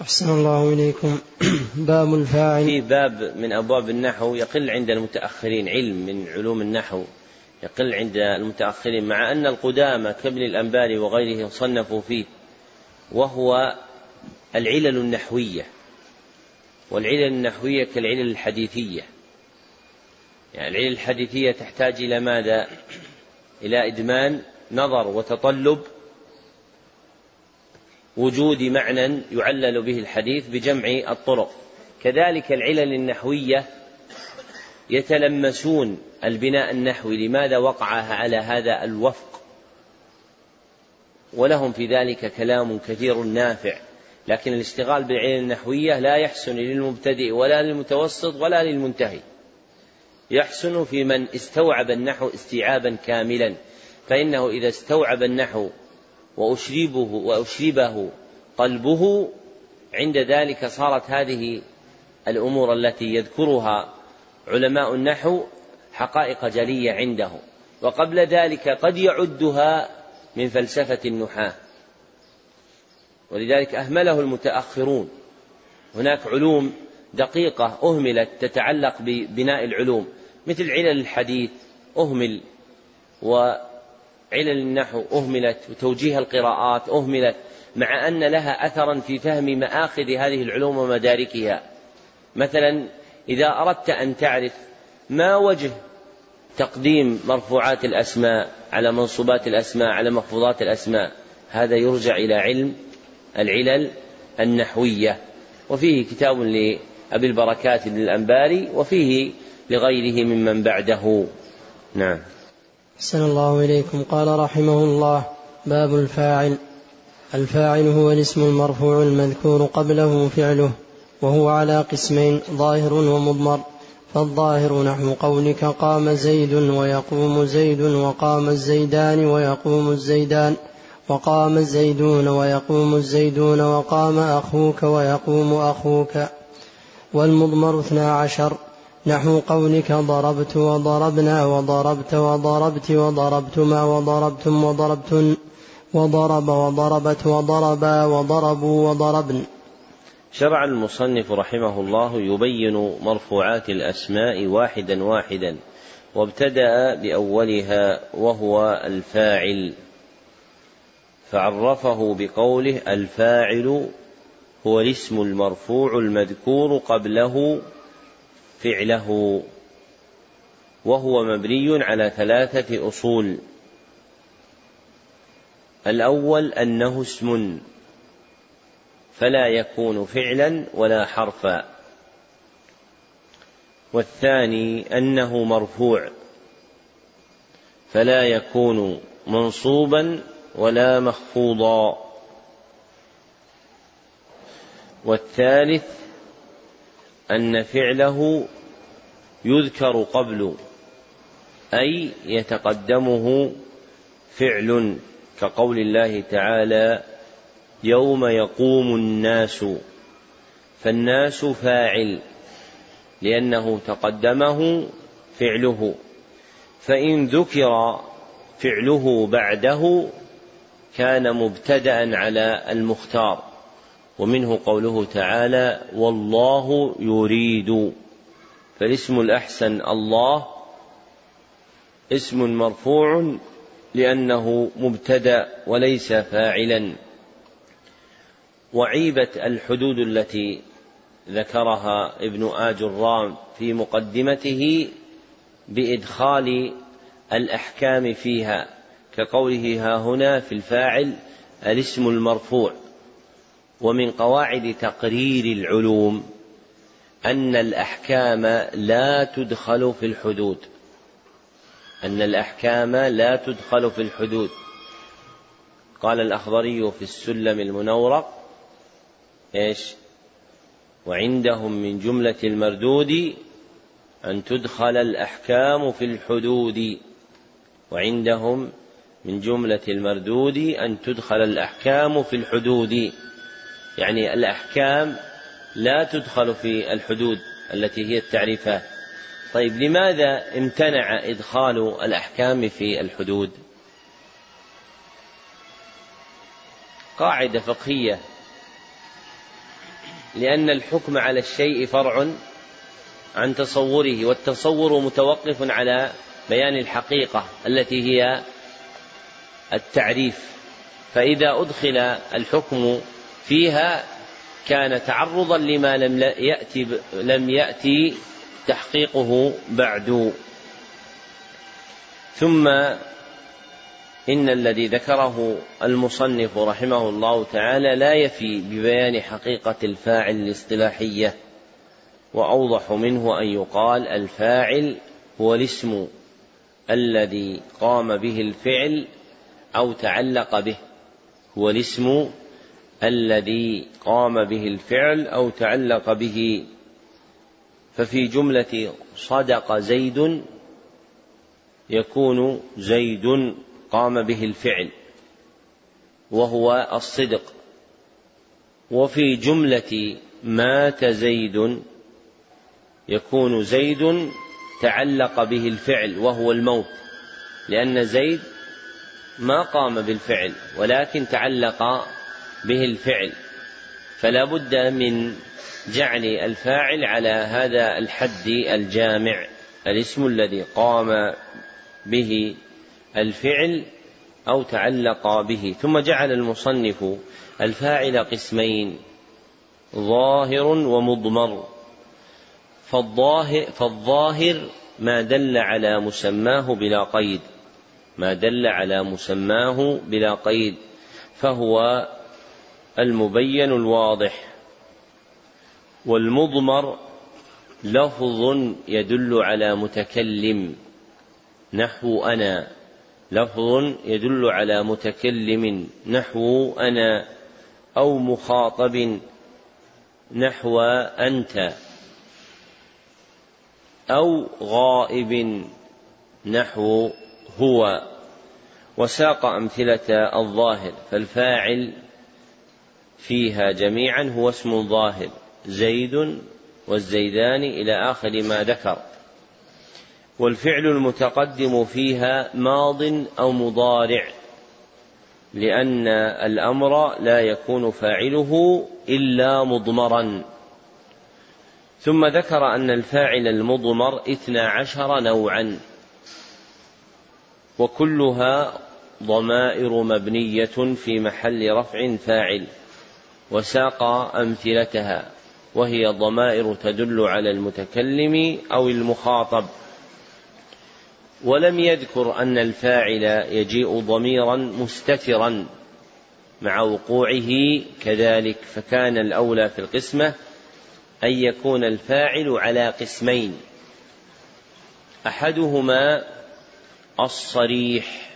أحسن الله إليكم. باب الفاعل. في باب من أبواب النحو يقل عند المتأخرين علم من علوم النحو يقل عند المتأخرين مع أن القدامى كابن الأنباري وغيرهم صنفوا فيه وهو العلل النحوية والعلل النحوية كالعلل الحديثية. يعني العلل الحديثية تحتاج إلى ماذا؟ إلى إدمان نظر وتطلب وجود معنى يعلل به الحديث بجمع الطرق. كذلك العلل النحوية يتلمسون البناء النحوي لماذا وقع على هذا الوفق؟ ولهم في ذلك كلام كثير نافع. لكن الاشتغال بالعلل النحوية لا يحسن للمبتدئ ولا للمتوسط ولا للمنتهي. يحسن في من استوعب النحو استيعابا كاملا. فإنه إذا استوعب النحو وأشربه وأشربه قلبه عند ذلك صارت هذه الأمور التي يذكرها علماء النحو حقائق جلية عنده. وقبل ذلك قد يعدها من فلسفة النحاة. ولذلك أهمله المتأخرون. هناك علوم دقيقة أهملت تتعلق ببناء العلوم مثل علل الحديث أهمل وعلل النحو أهملت وتوجيه القراءات أهملت مع أن لها أثرا في فهم مآخذ هذه العلوم ومداركها. مثلا إذا أردت أن تعرف ما وجه تقديم مرفوعات الأسماء على منصوبات الأسماء على مخفوضات الأسماء هذا يرجع إلى علم العلل النحوية وفيه كتاب لأبي البركات بن الأنباري وفيه لغيره ممن بعده. نعم. أحسن الله إليكم. قال رحمه الله باب الفاعل. الفاعل هو الاسم المرفوع المذكور قبله فعله وهو على قسمين ظاهر ومضمر. فالظاهر نحو قولك قام زيد ويقوم زيد وقام الزيدان ويقوم الزيدان. وقام الزيدون ويقوم الزيدون وقام أخوك ويقوم أخوك والمضمر اثنا عشر. نحو قولك ضربت وضربنا وضربت وضربت وضربتما وضربتم وضربتن. وضرب وضربت وضربا وضربوا وضربن. شرع المصنف رحمه الله يبين مرفوعات الأسماء واحدا واحدا وابتدأ بأولها وهو الفاعل. فعرفه بقوله الفاعل هو الاسم المرفوع المذكور قبله فعله وهو مبني على ثلاثة أصول. الأول أنه اسم فلا يكون فعلا ولا حرفا. والثاني أنه مرفوع فلا يكون منصوبا ولا مخفوضا. والثالث أن فعله يذكر قبل أي يتقدمه فعل كقول الله تعالى يوم يقوم الناس فالناس فاعل لأنه تقدمه فعله فإن ذكر فعله بعده كان مبتدأ على المختار ومنه قوله تعالى والله يريد فالاسم الأحسن الله اسم مرفوع لأنه مبتدأ وليس فاعلا. وعيبة الحدود التي ذكرها ابن آج الرام في مقدمته بإدخال الأحكام فيها كقوله ها هنا في الفاعل الاسم المرفوع ومن قواعد تقرير العلوم أن الأحكام لا تدخل في الحدود أن الأحكام لا تدخل في الحدود. قال الأخضري في السلم المنورق إيش؟ وعندهم من جملة المردود أن تدخل الأحكام في الحدود وعندهم من جملة المردود أن تدخل الأحكام في الحدود. يعني الأحكام لا تدخل في الحدود التي هي التعريفات. طيب لماذا امتنع إدخال الأحكام في الحدود؟ قاعدة فقهية. لأن الحكم على الشيء فرع عن تصوره والتصور متوقف على بيان الحقيقة التي هي التعريف فإذا أدخل الحكم فيها كان تعرضا لما لم يأتي لم يأتي تحقيقه بعد. ثم إن الذي ذكره المصنف رحمه الله تعالى لا يفي ببيان حقيقة الفاعل الاصطلاحية وأوضح منه أن يقال الفاعل هو الاسم الذي قام به الفعل أو تعلق به هو الاسم الذي قام به الفعل أو تعلق به. ففي جملة صدق زيد يكون زيد قام به الفعل وهو الصدق. وفي جملة مات زيد يكون زيد تعلق به الفعل وهو الموت. لأن زيد ما قام بالفعل ولكن تعلق به الفعل. فلا بد من جعل الفاعل على هذا الحد الجامع الاسم الذي قام به الفعل أو تعلق به. ثم جعل المصنف الفاعل قسمين ظاهر ومضمر. فالظاهر, فالظاهر ما دل على مسماه بلا قيد. ما دل على مسماه بلا قيد فهو المبين الواضح والمضمر لفظ يدل على متكلم نحو أنا لفظ يدل على متكلم نحو أنا أو مخاطب نحو أنت أو غائب نحو هو وساق أمثلة الظاهر فالفاعل فيها جميعا هو اسم ظاهر زيد والزيدان إلى آخر ما ذكر. والفعل المتقدم فيها ماض أو مضارع لأن الأمر لا يكون فاعله إلا مضمرا. ثم ذكر أن الفاعل المضمر اثنا عشر نوعا. وكلها ضمائر مبنية في محل رفع فاعل وساق أمثلتها وهي ضمائر تدل على المتكلم أو المخاطب. ولم يذكر أن الفاعل يجيء ضميرا مستترا مع وقوعه كذلك فكان الأولى في القسمة أن يكون الفاعل على قسمين أحدهما الصريح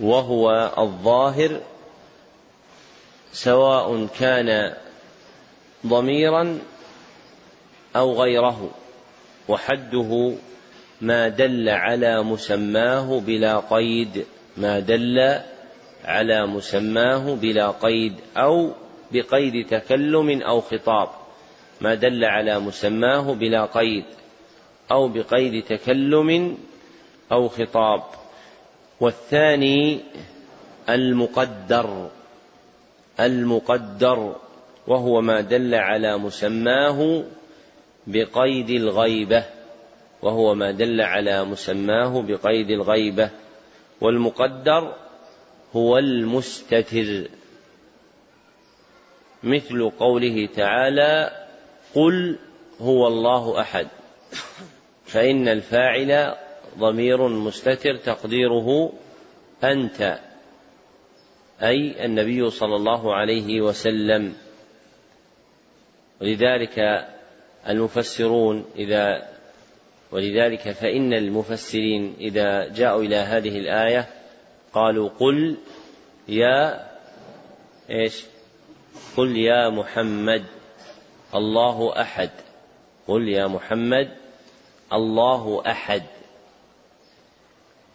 وهو الظاهر سواء كان ضميرا أو غيره وحده ما دل على مسماه بلا قيد ما دل على مسماه بلا قيد أو بقيد تكلم أو خطاب ما دل على مسماه بلا قيد أو بقيد تكلم أو خطاب. والثاني المقدر المقدر وهو ما دل على مسماه بقيد الغيبة وهو ما دل على مسماه بقيد الغيبة. والمقدر هو المستتر. مثل قوله تعالى قل هو الله أحد فإن الفاعل ضمير مستتر تقديره أنت أي النبي صلى الله عليه وسلم. ولذلك المفسرون إذا ولذلك فإن المفسرين إذا جاءوا إلى هذه الآية قالوا قل يا إيش؟ قل يا محمد الله أحد. قل يا محمد الله أحد.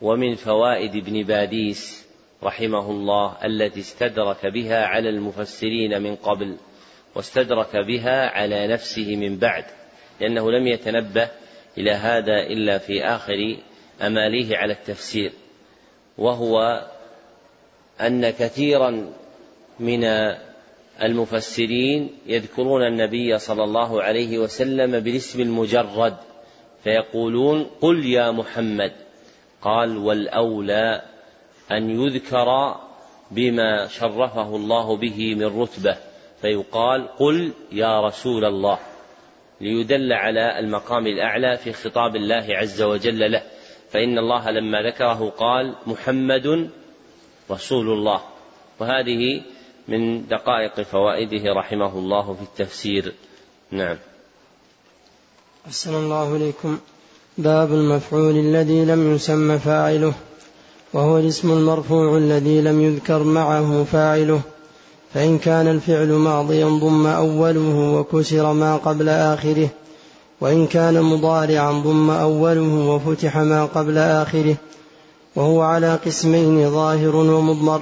ومن فوائد ابن باديس رحمه الله التي استدرك بها على المفسرين من قبل واستدرك بها على نفسه من بعد لأنه لم يتنبه إلى هذا إلا في آخر أماليه على التفسير وهو أن كثيرا من المفسرين يذكرون النبي صلى الله عليه وسلم بالاسم المجرد فيقولون قل يا محمد. قال والأولى أن يذكر بما شرفه الله به من رتبة. فيقال قل يا رسول الله. ليدل على المقام الأعلى في خطاب الله عز وجل له. فإن الله لما ذكره قال محمد رسول الله. وهذه من دقائق فوائده رحمه الله في التفسير. نعم. أحسن الله إليكم. باب المفعول الذي لم يسمى فاعله وهو الاسم المرفوع الذي لم يذكر معه فاعله فإن كان الفعل ماضيا ضم أوله وكسر ما قبل آخره وإن كان مضارعا ضم أوله وفتح ما قبل آخره وهو على قسمين ظاهر ومضمر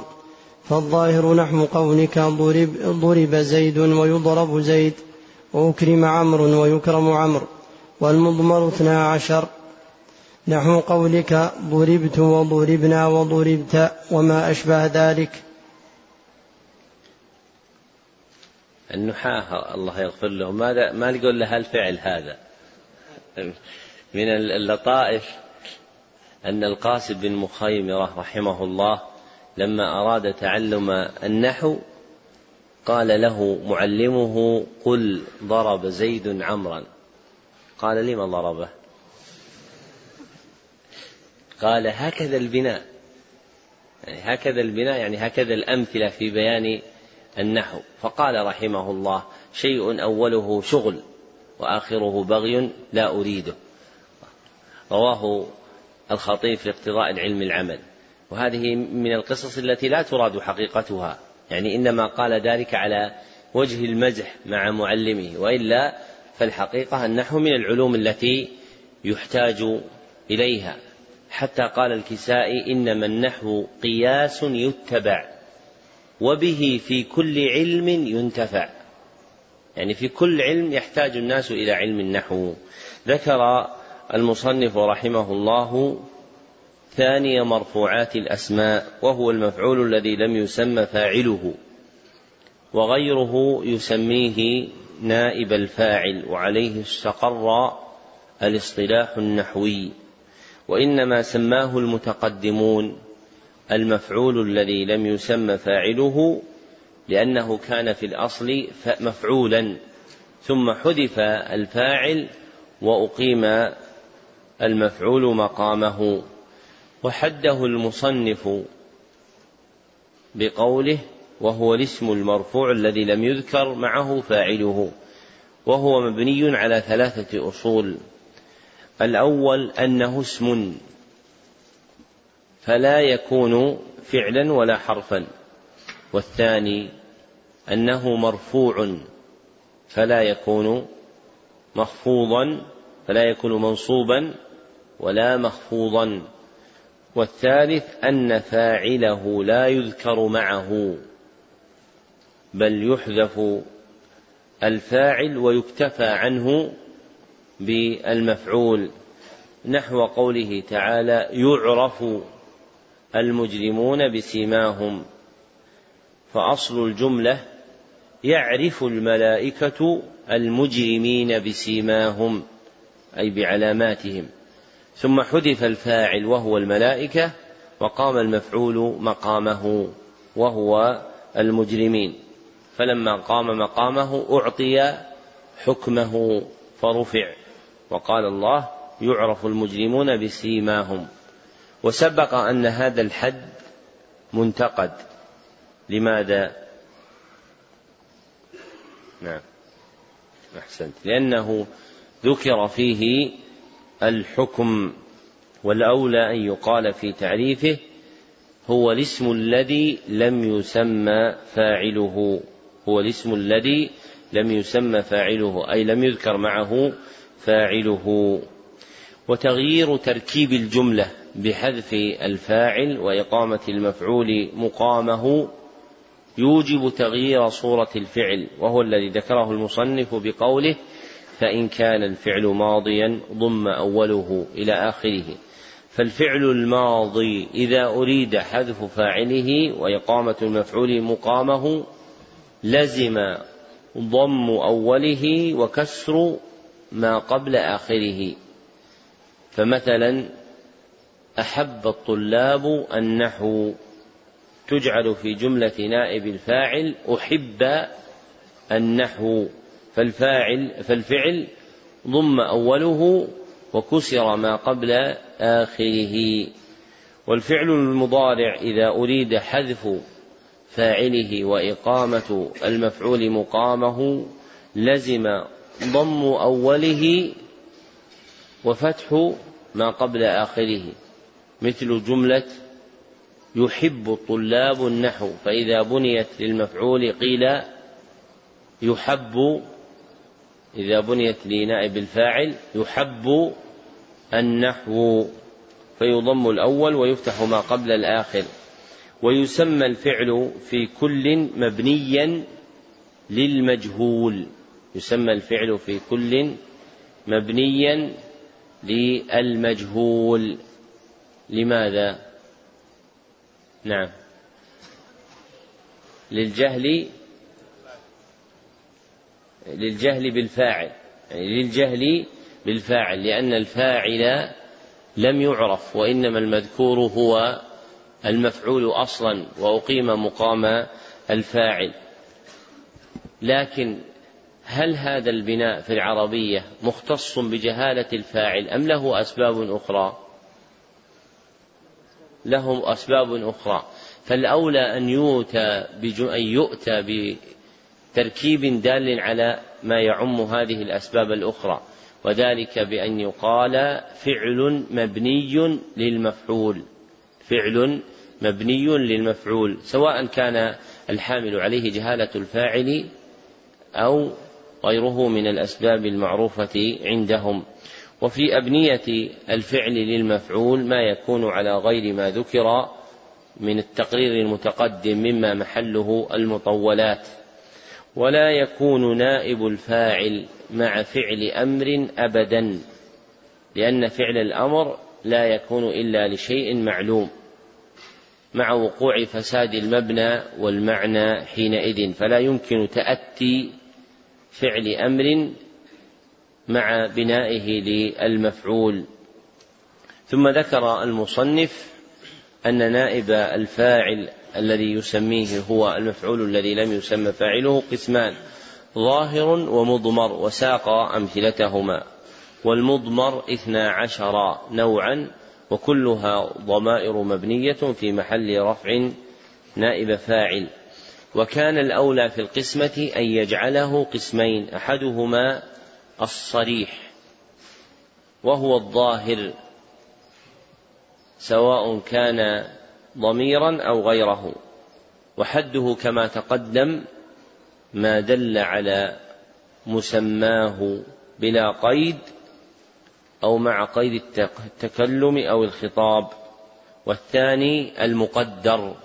فالظاهر نحو قولك ضرب, ضرب زيد ويضرب زيد وأكرم عمرو ويكرم عمرو. والمضمر اثنا عشر. نحو قولك ضربت وضربنا وضربت وما أشبه ذلك. النحاة الله يغفر له ماذا ما نقول له الفعل هذا؟ من اللطائف أن القاسم بن مخيمرة رحمه الله لما أراد تعلم النحو قال له معلمه قل ضرب زيد عمرا. قال لم ضربه قال هكذا البناء. يعني هكذا البناء يعني هكذا الأمثلة في بيان النحو. فقال رحمه الله شيء أوله شغل وآخره بغي لا أريده. رواه الخطيب في اقتضاء العلم العمل. وهذه من القصص التي لا تراد حقيقتها. يعني إنما قال ذلك على وجه المزح مع معلمه وإلا فالحقيقة النحو من العلوم التي يحتاج إليها. حتى قال الكسائي إنما النحو قياس يتبع وبه في كل علم ينتفع. يعني في كل علم يحتاج الناس إلى علم النحو. ذكر المصنف رحمه الله ثاني مرفوعات الأسماء وهو المفعول الذي لم يسمى فاعله وغيره يسميه نائب الفاعل وعليه استقر الاصطلاح النحوي وإنما سماه المتقدمون المفعول الذي لم يسمى فاعله لأنه كان في الأصل مفعولا ثم حذف الفاعل وأقيم المفعول مقامه. وحده المصنف بقوله وهو الاسم المرفوع الذي لم يذكر معه فاعله وهو مبني على ثلاثة أصول. الأول أنه اسم فلا يكون فعلا ولا حرفا. والثاني أنه مرفوع فلا يكون مخفوضا فلا يكون منصوبا ولا مخفوضا. والثالث أن فاعله لا يذكر معه. بل يحذف الفاعل ويكتفى عنه بالمفعول. نحو قوله تعالى يعرف المجرمون بسيماهم. فأصل الجملة يعرف الملائكة المجرمين بسيماهم أي بعلاماتهم. ثم حذف الفاعل وهو الملائكة وقام المفعول مقامه وهو المجرمين. فلما قام مقامه أعطي حكمه فرفع. وقال الله يعرف المجرمون بسيماهم. وسبق أن هذا الحد منتقد. لماذا؟ نعم. أحسنت. لأنه ذكر فيه الحكم والأولى أن يقال في تعريفه هو الاسم الذي لم يسمى فاعله. هو الاسم الذي لم يسمى فاعله أي لم يذكر معه فاعله. وتغيير تركيب الجملة بحذف الفاعل وإقامة المفعول مقامه يوجب تغيير صورة الفعل وهو الذي ذكره المصنف بقوله فإن كان الفعل ماضيا ضم أوله إلى آخره. فالفعل الماضي إذا أريد حذف فاعله وإقامة المفعول مقامه لزم ضم أوله وكسر ما قبل آخره. فمثلا أحب الطلاب النحو. تجعل في جملة نائب الفاعل أحب النحو. فالفاعل فالفعل ضم أوله وكسر ما قبل آخره. والفعل المضارع إذا أريد حذف فاعله وإقامة المفعول مقامه لزم ضم أوله وفتح ما قبل آخره مثل جملة يحب الطلاب النحو فإذا بنيت للمفعول قيل يحب إذا بنيت لنائب الفاعل يحب النحو فيضم الأول ويفتح ما قبل الآخر. ويسمى الفعل في كل مبنيا للمجهول. يسمى الفعل في كل مبنيا للمجهول. لماذا؟ نعم. للجهل للجهل بالفاعل يعني للجهل بالفاعل لأن الفاعل لم يعرف وإنما المذكور هو المفعول أصلا وأقيم مقام الفاعل. لكن هل هذا البناء في العربية مختص بجهالة الفاعل أم له أسباب أخرى؟ له أسباب أخرى. فالأولى أن يؤتى أن يؤتى بتركيب دال على ما يعم هذه الأسباب الأخرى. وذلك بأن يقال فعل مبني للمفعول. فعل مبني للمفعول سواء كان الحامل عليه جهالة الفاعل أو غيره من الأسباب المعروفة عندهم. وفي أبنية الفعل للمفعول ما يكون على غير ما ذكر من التقرير المتقدم مما محله المطولات. ولا يكون نائب الفاعل مع فعل أمر أبدا لأن فعل الأمر لا يكون إلا لشيء معلوم. مع وقوع فساد المبنى والمعنى حينئذ. فلا يمكن تأتي فعل أمر مع بنائه للمفعول. ثم ذكر المصنف أن نائب الفاعل الذي يسميه هو المفعول الذي لم يسمى فاعله قسمان ظاهر ومضمر وساق أمثلتهما. والمضمر اثنا عشر نوعا وكلها ضمائر مبنية في محل رفع نائب فاعل. وكان الأولى في القسمة أن يجعله قسمين أحدهما الصريح وهو الظاهر سواء كان ضميرا أو غيره. وحده كما تقدم ما دل على مسماه بلا قيد أو مع قيد التكلم أو الخطاب. والثاني المقدر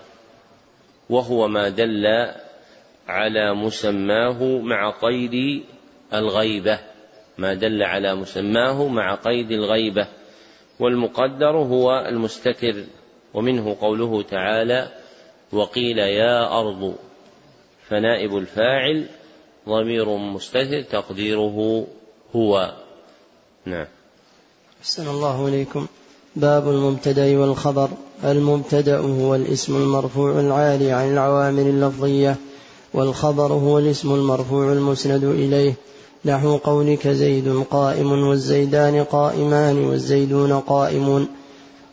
وهو ما دل على مسماه مع قيد الغيبة. ما دل على مسماه مع قيد الغيبة. والمقدر هو المستتر ومنه قوله تعالى وقيل يا أرض فنائب الفاعل ضمير مستتر تقديره هو. نعم. أحسن الله إليكم. باب المبتدأ والخبر. المبتدأ هو الاسم المرفوع العالي عن العوامل اللفظية والخبر هو الاسم المرفوع المسند إليه. نحو قولك زيد قائم والزيدان قائمان والزيدون قائمون.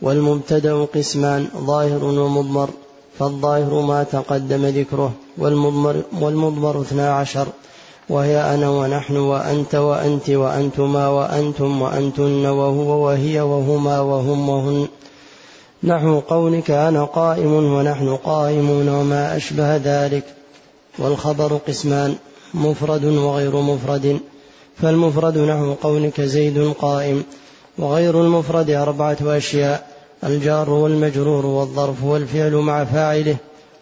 والمبتدأ قسمان ظاهر ومضمر فالظاهر ما تقدم ذكره والمضمر, والمضمر اثنا عشر. وهي أنا ونحن وأنت وأنت وأنتما وأنتم وأنتن وهو وهي وهما وهم وهن. نحو قولك أنا قائم ونحن قائمون وما أشبه ذلك. والخبر قسمان مفرد وغير مفرد. فالمفرد نحو قولك زيد قائم وغير المفرد أربعة أشياء الجار والمجرور والظرف والفعل مع فاعله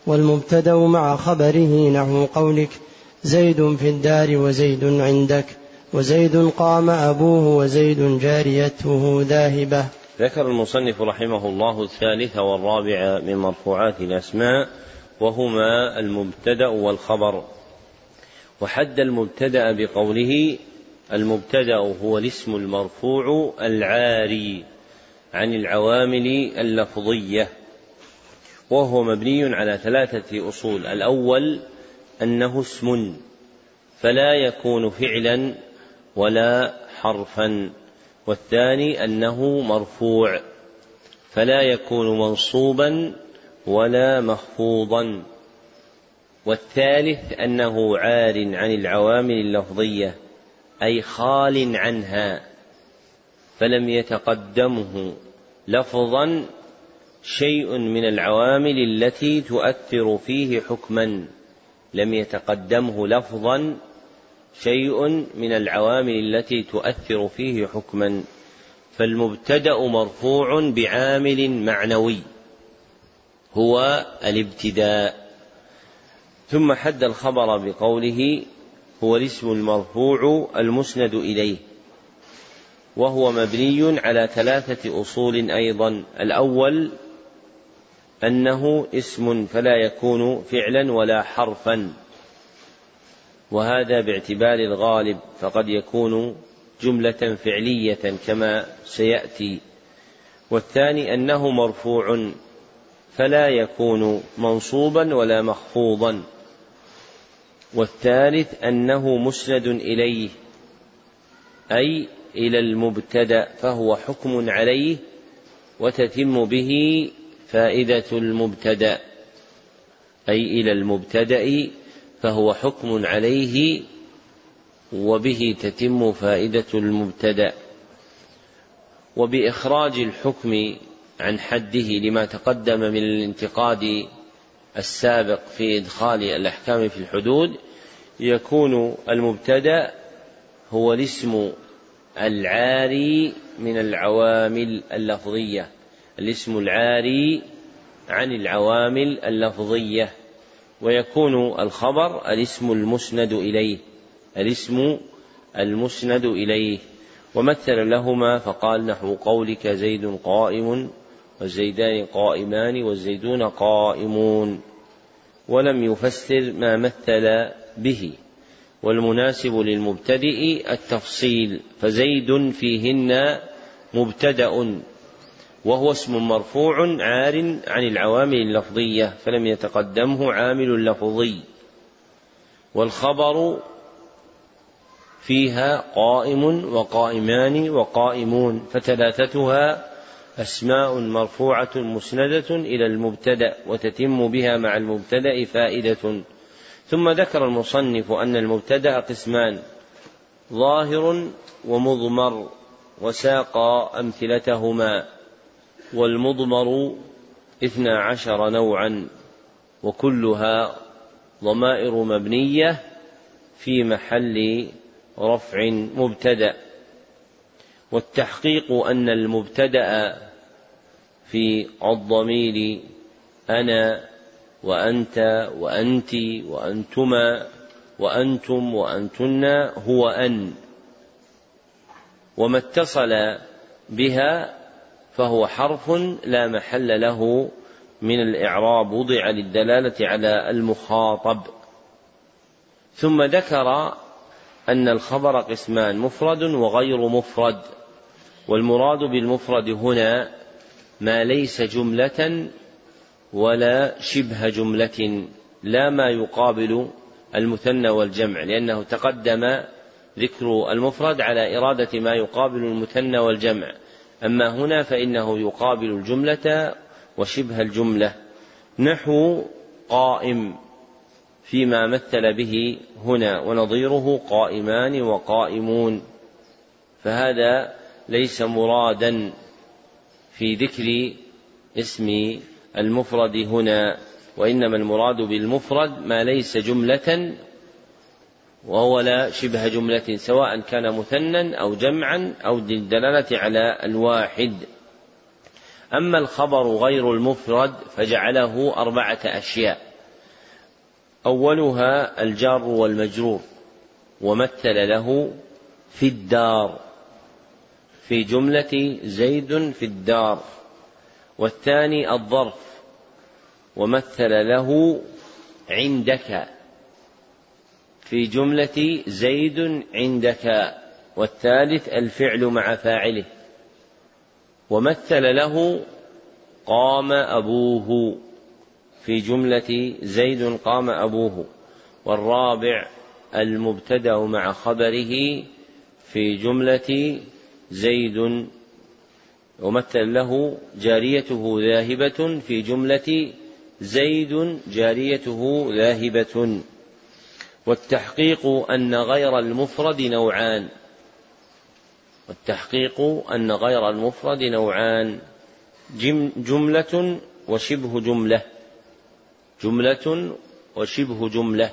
والمبتدأ مع خبره نحو قولك. زيد في الدار وزيد عندك وزيد قام أبوه وزيد جاريته ذاهبة. ذكر المصنف رحمه الله الثالث والرابع من مرفوعات الأسماء وهما المبتدأ والخبر. وحد المبتدأ بقوله المبتدأ هو الاسم المرفوع العاري عن العوامل اللفظية وهو مبني على ثلاثة أصول. الأول أنه اسم فلا يكون فعلا ولا حرفا والثاني أنه مرفوع فلا يكون منصوبا ولا مخفوضا والثالث أنه عار عن العوامل اللفظية أي خال عنها فلم يتقدمه لفظا شيء من العوامل التي تؤثر فيه حكما. لم يتقدمه لفظا شيء من العوامل التي تؤثر فيه حكما فالمبتدأ مرفوع بعامل معنوي هو الابتداء. ثم حد الخبر بقوله هو الاسم المرفوع المسند إليه وهو مبني على ثلاثة أصول أيضا. الأول أنه اسم فلا يكون فعلا ولا حرفا. وهذا باعتبار الغالب فقد يكون جملة فعلية كما سيأتي. والثاني أنه مرفوع فلا يكون منصوبا ولا مخفوضا. والثالث أنه مسند إليه أي إلى المبتدأ فهو حكم عليه وتتم به فائدة المبتدأ أي إلى المبتدأ فهو حكم عليه وبه تتم فائدة المبتدأ. وبإخراج الحكم عن حده لما تقدم من الانتقاد السابق في إدخال الأحكام في الحدود يكون المبتدأ هو الاسم العاري من العوامل اللفظية. الاسم العاري عن العوامل اللفظية ويكون الخبر الاسم المسند إليه الاسم المسند إليه. ومثل لهما فقال نحو قولك زيد قائم والزيدان قائمان والزيدون قائمون. ولم يفسر ما مثل به. والمناسب للمبتدئ التفصيل فزيد فيهن مبتدأ. وهو اسم مرفوع عار عن العوامل اللفظية فلم يتقدمه عامل لفظي. والخبر فيها قائم وقائمان وقائمون فثلاثتها أسماء مرفوعة مسندة إلى المبتدأ وتتم بها مع المبتدأ فائدة. ثم ذكر المصنف أن المبتدأ قسمان ظاهر ومضمر وساق أمثلتهما. والمضمر اثنا عشر نوعا وكلها ضمائر مبنية في محل رفع مبتدأ. والتحقيق أن المبتدأ في الضمير أنا وأنت وأنت وأنتما وأنتم وأنتن هو أن. وما اتصل بها فهو حرف لا محل له من الإعراب وضع للدلالة على المخاطب. ثم ذكر أن الخبر قسمان مفرد وغير مفرد. والمراد بالمفرد هنا ما ليس جملة ولا شبه جملة لا ما يقابل المثنى والجمع لأنه تقدم ذكر المفرد على إرادة ما يقابل المثنى والجمع. أما هنا فإنه يقابل الجملة وشبه الجملة. نحو قائم فيما مثل به هنا ونظيره قائمان وقائمون. فهذا ليس مرادا في ذكر اسم المفرد هنا وإنما المراد بالمفرد ما ليس جملة وهو لا شبه جملة سواء كان مثنى أو جمعا أو للدلالة على الواحد. أما الخبر غير المفرد فجعله أربعة أشياء. أولها الجار والمجرور ومثل له في الدار في جملة زيد في الدار. والثاني الظرف ومثل له عندك. في جملة زيد عندك والثالث الفعل مع فاعله. ومثل له قام أبوه في جملة زيد قام أبوه. والرابع المبتدأ مع خبره في جملة زيد. ومثل له جاريته ذاهبة في جملة زيد جاريته ذاهبة. والتحقيق أن غير المفرد نوعان. والتحقيق أن غير المفرد نوعان. جملة وشبه جملة. جملة وشبه جملة.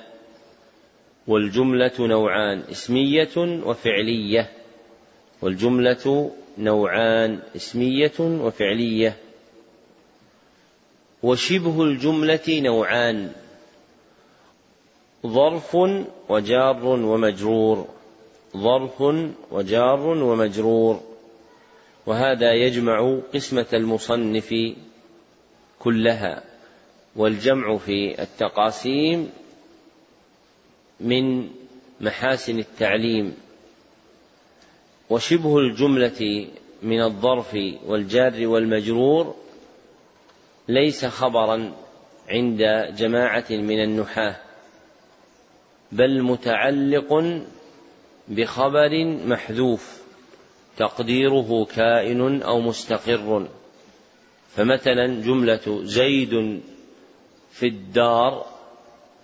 والجملة نوعان اسمية وفعلية. والجملة نوعان اسمية وفعلية. وشبه الجملة نوعان. ظرف وجار ومجرور. ظرف وجار ومجرور. وهذا يجمع قسمة المصنف كلها والجمع في التقاسيم من محاسن التعليم. وشبه الجملة من الظرف والجار والمجرور ليس خبرا عند جماعة من النحاة. بل متعلق بخبر محذوف تقديره كائن أو مستقر. فمثلا جملة زيد في الدار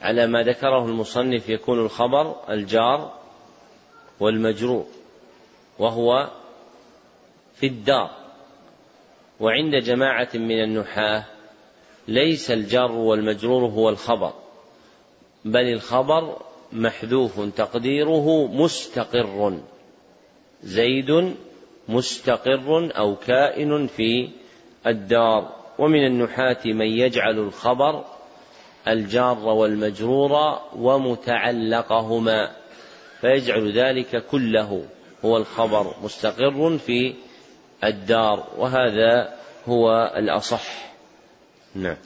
على ما ذكره المصنف يكون الخبر الجار والمجرور وهو في الدار. وعند جماعة من النحاة ليس الجار والمجرور هو الخبر بل الخبر محذوف تقديره مستقر. زيد مستقر أو كائن في الدار. ومن النحاة من يجعل الخبر الجار والمجرور ومتعلقهما. فيجعل ذلك كله هو الخبر مستقر في الدار. وهذا هو الأصح. نعم.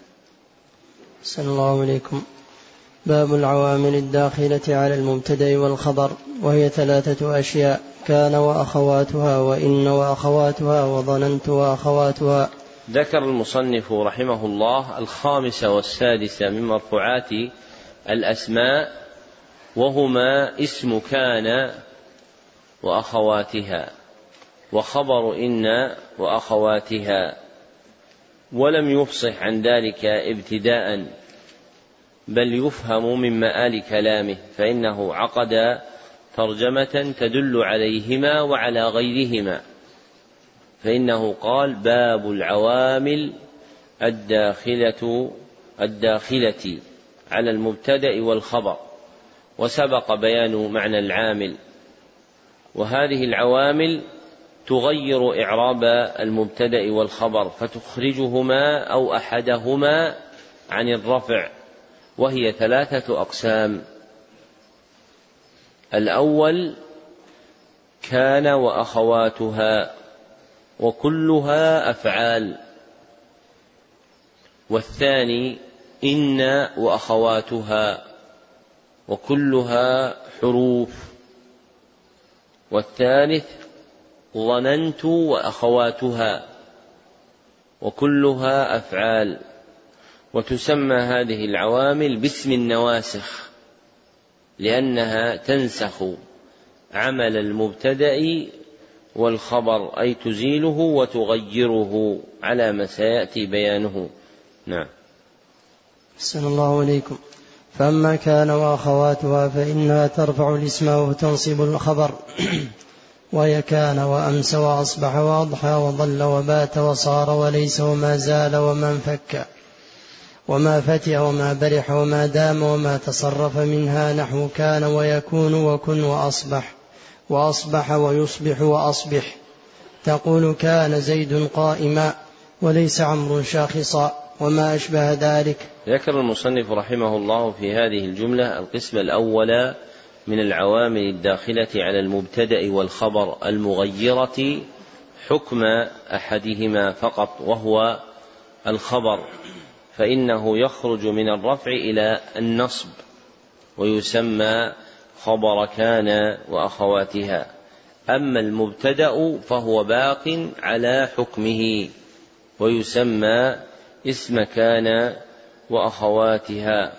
صلى الله عليكم. باب العوامل الداخلة على المبتدأ والخبر وهي ثلاثة أشياء كان وأخواتها وإن وأخواتها وظننت وأخواتها. ذكر المصنف رحمه الله الخامسة والسادسة من مرفوعات الأسماء وهما اسم كان وأخواتها وخبر إن وأخواتها ولم يفصح عن ذلك ابتداء. بل يفهم من مآل كلامه فإنه عقد ترجمة تدل عليهما وعلى غيرهما. فإنه قال باب العوامل الداخلة الداخلة على المبتدأ والخبر وسبق بيان معنى العامل. وهذه العوامل تغير إعراب المبتدأ والخبر فتخرجهما أو أحدهما عن الرفع. وهي ثلاثة أقسام. الأول كان وأخواتها وكلها أفعال. والثاني إن وأخواتها وكلها حروف. والثالث ظننت وأخواتها وكلها أفعال. وتسمى هذه العوامل باسم النواسخ لأنها تنسخ عمل المبتدأ والخبر أي تزيله وتغيره على ما سيأتي بيانه. نعم. أحسن الله عليكم فأما كان وأخواتها فإنها ترفع الاسم وتنصب الخبر وهي كان وأمس وأصبح وأضحى وظل وبات وصار وليس وما زال وما انفك وما فتئ وما برح وما دام وما تصرف منها نحو كان ويكون وكن وأصبح وأصبح ويصبح وأصبح. تقول كان زيد قائما وليس عمرو شاخصا وما أشبه ذلك. ذكر المصنف رحمه الله في هذه الجملة القسم الأول من العوامل الداخلة على المبتدأ والخبر المغيرة حكم أحدهما فقط وهو الخبر. فإنه يخرج من الرفع إلى النصب ويسمى خبر كان وأخواتها. أما المبتدأ فهو باق على حكمه ويسمى اسم كان وأخواتها.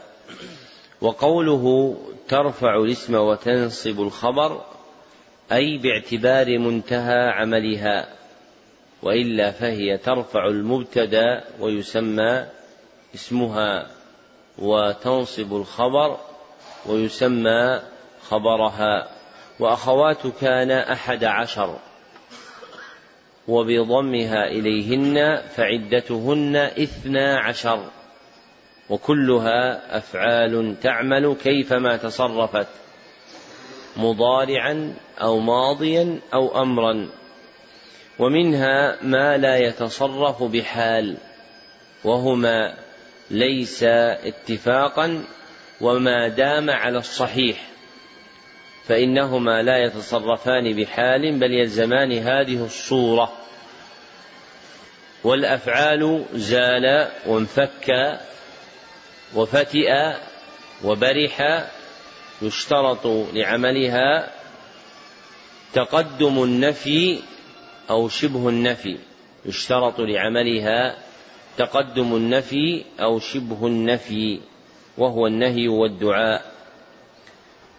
وقوله ترفع الاسم وتنصب الخبر أي باعتبار منتهى عملها وإلا فهي ترفع المبتدأ ويسمى اسمها وتنصب الخبر ويسمى خبرها. وأخوات كان أحد عشر. وبضمها إليهن فعدتهن إثنا عشر. وكلها أفعال تعمل كيفما تصرفت. مضارعا أو ماضيا أو أمرا. ومنها ما لا يتصرف بحال. وهما ليس اتفاقا وما دام على الصحيح فإنهما لا يتصرفان بحال بل يلزمان هذه الصورة. والأفعال زال وانفك وفتئ وبرح يشترط لعملها تقدم النفي أو شبه النفي يشترط لعملها تقدم النفي أو شبه النفي وهو النهي والدعاء.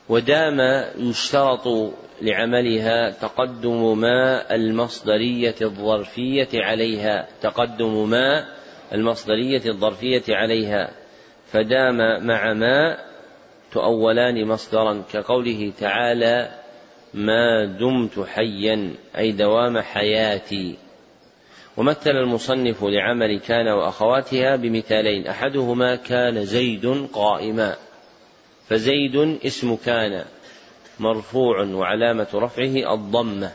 ودام يشترط لعملها تقدم ما المصدرية الظرفية عليها تقدم ما المصدرية الظرفية عليها. فدام مع ما تؤولان مصدرا كقوله تعالى ما دمت حيا أي دوام حياتي ومثل المصنف لعمل كان وأخواتها بمثالين. أحدهما كان زيد قائما فزيد اسم كان مرفوع وعلامة رفعه الضمة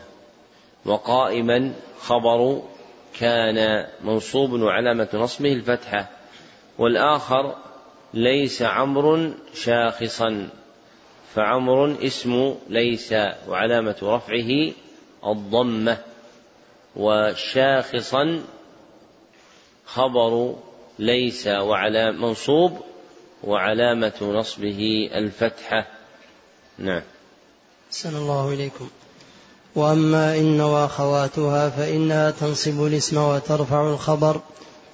وقائما خبر كان منصوب وعلامة نصبه الفتحة والآخر ليس عمرو شاخصا فعمر اسم ليس وعلامة رفعه الضمة. وشاخصا خبر ليس وعلى منصوب وعلامة نصبه الفتحة. نعم. سن الله إليكم. وأما إن وأخواتها فإنها تنصب الاسم وترفع الخبر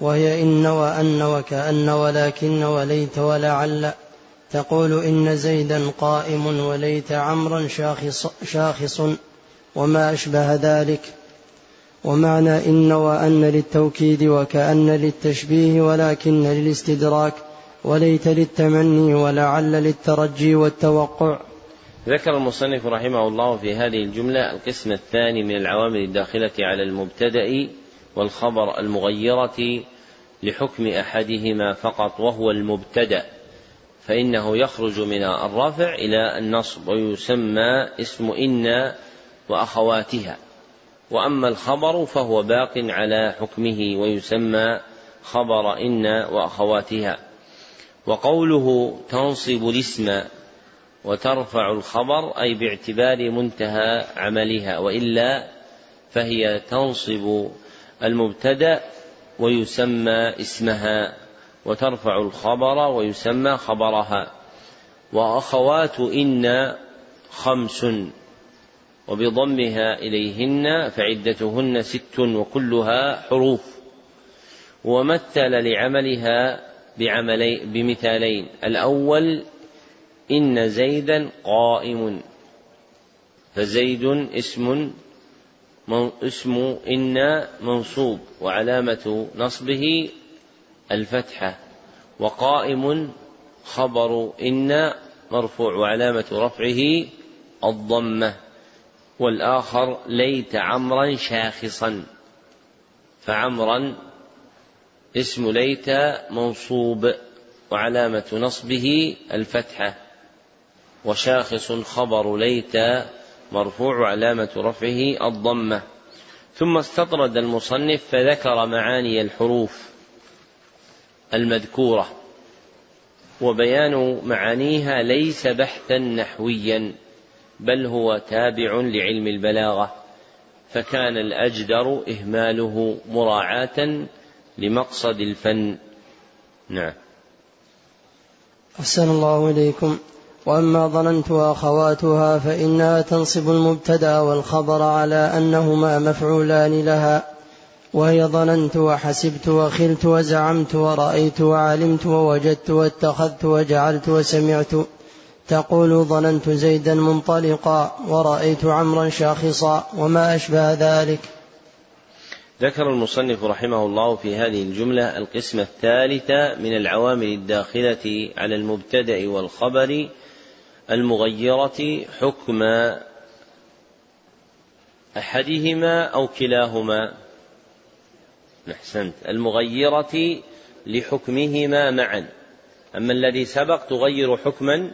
وهي إن وأن وكأن ولكن وليت ولعل. تقول إن زيدا قائم وليت عمرا شاخص, شاخص وما أشبه ذلك. ومعنى إن وأن للتوكيد وكأن للتشبيه ولكن للاستدراك وليت للتمني ولعل للترجي والتوقع. ذكر المصنف رحمه الله في هذه الجملة القسم الثاني من العوامل الداخلة على المبتدأ والخبر المغيرة لحكم أحدهما فقط وهو المبتدأ فإنه يخرج من الرفع إلى النصب ويسمى اسم إن وأخواتها. وأما الخبر فهو باق على حكمه ويسمى خبر إن وأخواتها. وقوله تنصب الاسم وترفع الخبر أي باعتبار منتهى عملها وإلا فهي تنصب المبتدأ ويسمى اسمها وترفع الخبر ويسمى خبرها. وأخوات إن خمس. وبضمها إليهن فعدتهن ست وكلها حروف. ومثل لعملها بعملي بمثالين. الأول إن زيدا قائم. فزيد اسم اسم إن منصوب. وعلامة نصبه الفتحة. وقائم خبر إن مرفوع. وعلامة رفعه الضمة. والآخر ليت عمرا شاخصا. فعمرا اسم ليت منصوب وعلامة نصبه الفتحة. وشاخص خبر ليت مرفوع وعلامة رفعه الضمة. ثم استطرد المصنف فذكر معاني الحروف المذكورة وبيان معانيها ليس بحثا نحويا. بل هو تابع لعلم البلاغة فكان الأجدر إهماله مراعاة لمقصد الفن. نعم. أحسن الله إليكم. وأما ظننت وأخواتها فإنها تنصب المبتدأ والخبر على أنهما مفعولان لها وهي ظننت وحسبت وخلت وزعمت ورأيت وعلمت ووجدت واتخذت وجعلت وسمعت. تقول ظننت زيدا منطلقا ورأيت عمرا شاخصا وما أشبه ذلك. ذكر المصنف رحمه الله في هذه الجملة القسم الثالث من العوامل الداخلة على المبتدأ والخبر المغيرة حكم أحدهما أو كلاهما. أحسنت. المغيرة لحكمهما معا. أما الذي سبق تغير حكما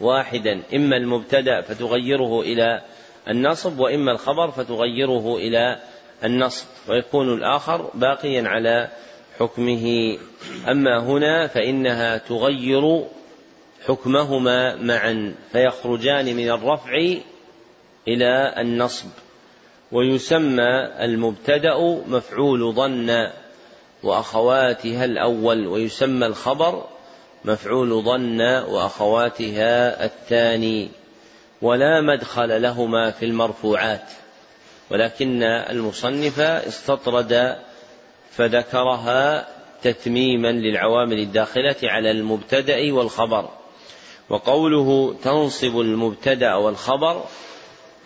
واحدا إما المبتدأ فتغيره إلى النصب وإما الخبر فتغيره إلى النصب ويكون الآخر باقيا على حكمه. أما هنا فإنها تغير حكمهما معا فيخرجان من الرفع إلى النصب. ويسمى المبتدأ مفعول ظن وأخواتها الأول ويسمى الخبر مفعول ظن وأخواتها الثاني ولا مدخل لهما في المرفوعات ولكن المصنف استطرد فذكرها تتميما للعوامل الداخلة على المبتدأ والخبر. وقوله تنصب المبتدأ والخبر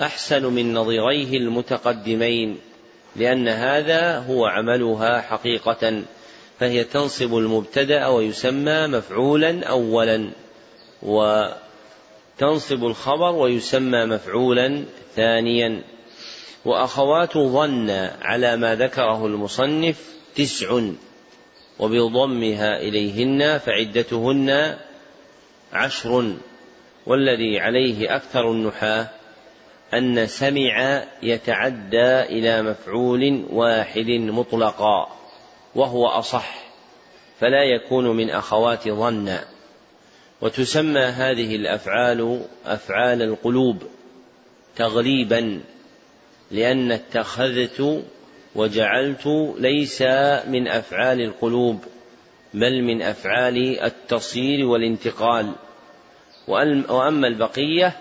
أحسن من نظيريه المتقدمين لأن هذا هو عملها حقيقة. فهي تنصب المبتدأ ويسمى مفعولا أولا وتنصب الخبر ويسمى مفعولا ثانيا. وأخوات ظن على ما ذكره المصنف تسع وبضمها إليهن فعدتهن عشر. والذي عليه أكثر النحاة أن سمع يتعدى إلى مفعول واحد مطلقا. وهو أصح فلا يكون من أخوات ظن. وتسمى هذه الأفعال أفعال القلوب تغليبا لأن اتخذت وجعلت ليس من أفعال القلوب بل من أفعال التصير والانتقال. وأما البقية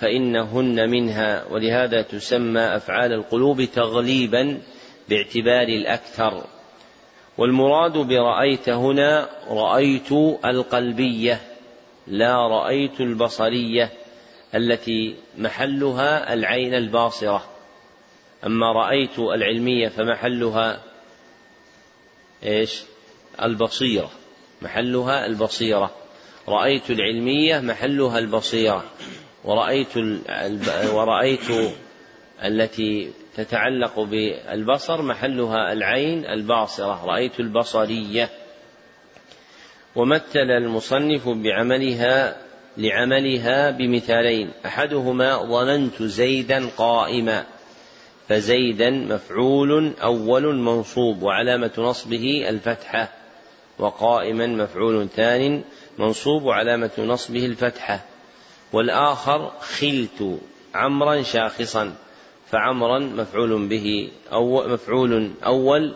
فإنهن منها ولهذا تسمى أفعال القلوب تغليبا باعتبار الأكثر. والمراد برأيت هنا رأيت القلبية لا رأيت البصرية التي محلها العين الباصرة. أما رأيت العلمية فمحلها إيش؟ البصيرة محلها البصيرة. رأيت العلمية محلها البصيرة. ورأيت ورأيت التي تتعلق بالبصر محلها العين الباصرة. رأيت البصرية. ومثل المصنف بعملها لعملها بمثالين. أحدهما ظننت زيدا قائما. فزيدا مفعول أول منصوب. وعلامة نصبه الفتحة. وقائما مفعول ثان منصوب. وعلامة نصبه الفتحة. والآخر خلت عمرا شاخصا. فعمرا مفعول به أو مفعول أول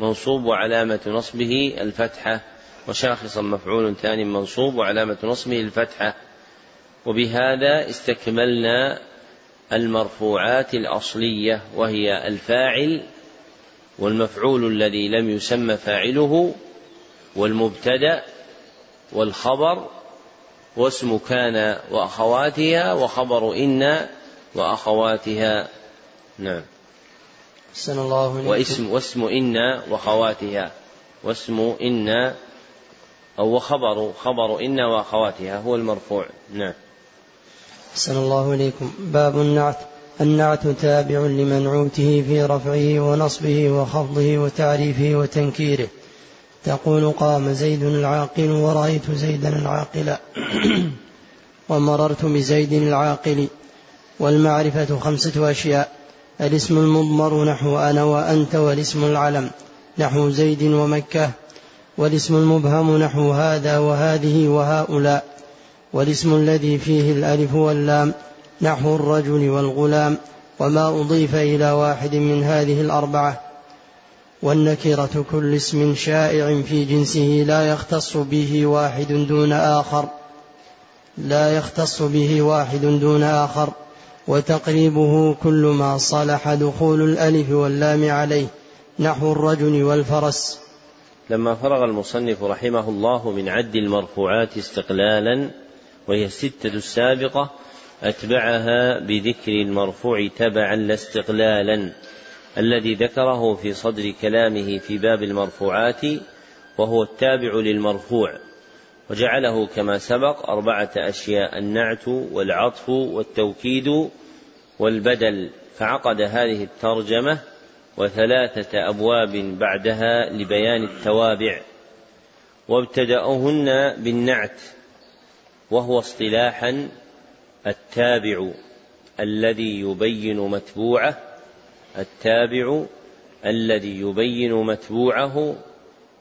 منصوب وعلامة نصبه الفتحة وشاخصا مفعول ثاني منصوب وعلامة نصبه الفتحة. وبهذا استكملنا المرفوعات الأصلية وهي الفاعل والمفعول الذي لم يسمى فاعله والمبتدأ والخبر واسم كان وأخواتها وخبر إن وأخواتها. نعم. أحسن الله واسم واسم إن وخواتها. واسم إن أو خبر خبر إن وأخواتها هو المرفوع. نعم. أحسن الله إليكم. باب النعت. النعت تابع لمنعوته في رفعه ونصبه وخفضه وتعريفه وتنكيره. تقول قام زيد العاقل ورأيت زيدا العاقل. ومررت بزيد العاقل. والمعرفة خمسة أشياء. الاسم المضمر نحو أنا وأنت والاسم العلم نحو زيد ومكة والاسم المبهم نحو هذا وهذه وهؤلاء والاسم الذي فيه الألف واللام نحو الرجل والغلام وما أضيف إلى واحد من هذه الأربعة والنكرة كل اسم شائع في جنسه لا يختص به واحد دون آخر لا يختص به واحد دون آخر وتقريبه كل ما صلح دخول الألف واللام عليه نحو الرجل والفرس. لما فرغ المصنف رحمه الله من عد المرفوعات استقلالا وهي الستة السابقة أتبعها بذكر المرفوع تبعا لا استقلالا الذي ذكره في صدر كلامه في باب المرفوعات وهو التابع للمرفوع. وجعله كما سبق أربعة أشياء النعت والعطف والتوكيد والبدل. فعقد هذه الترجمة وثلاثة أبواب بعدها لبيان التوابع. وابتدأهن بالنعت وهو اصطلاحا التابع الذي يبين متبوعه التابع الذي يبين متبوعه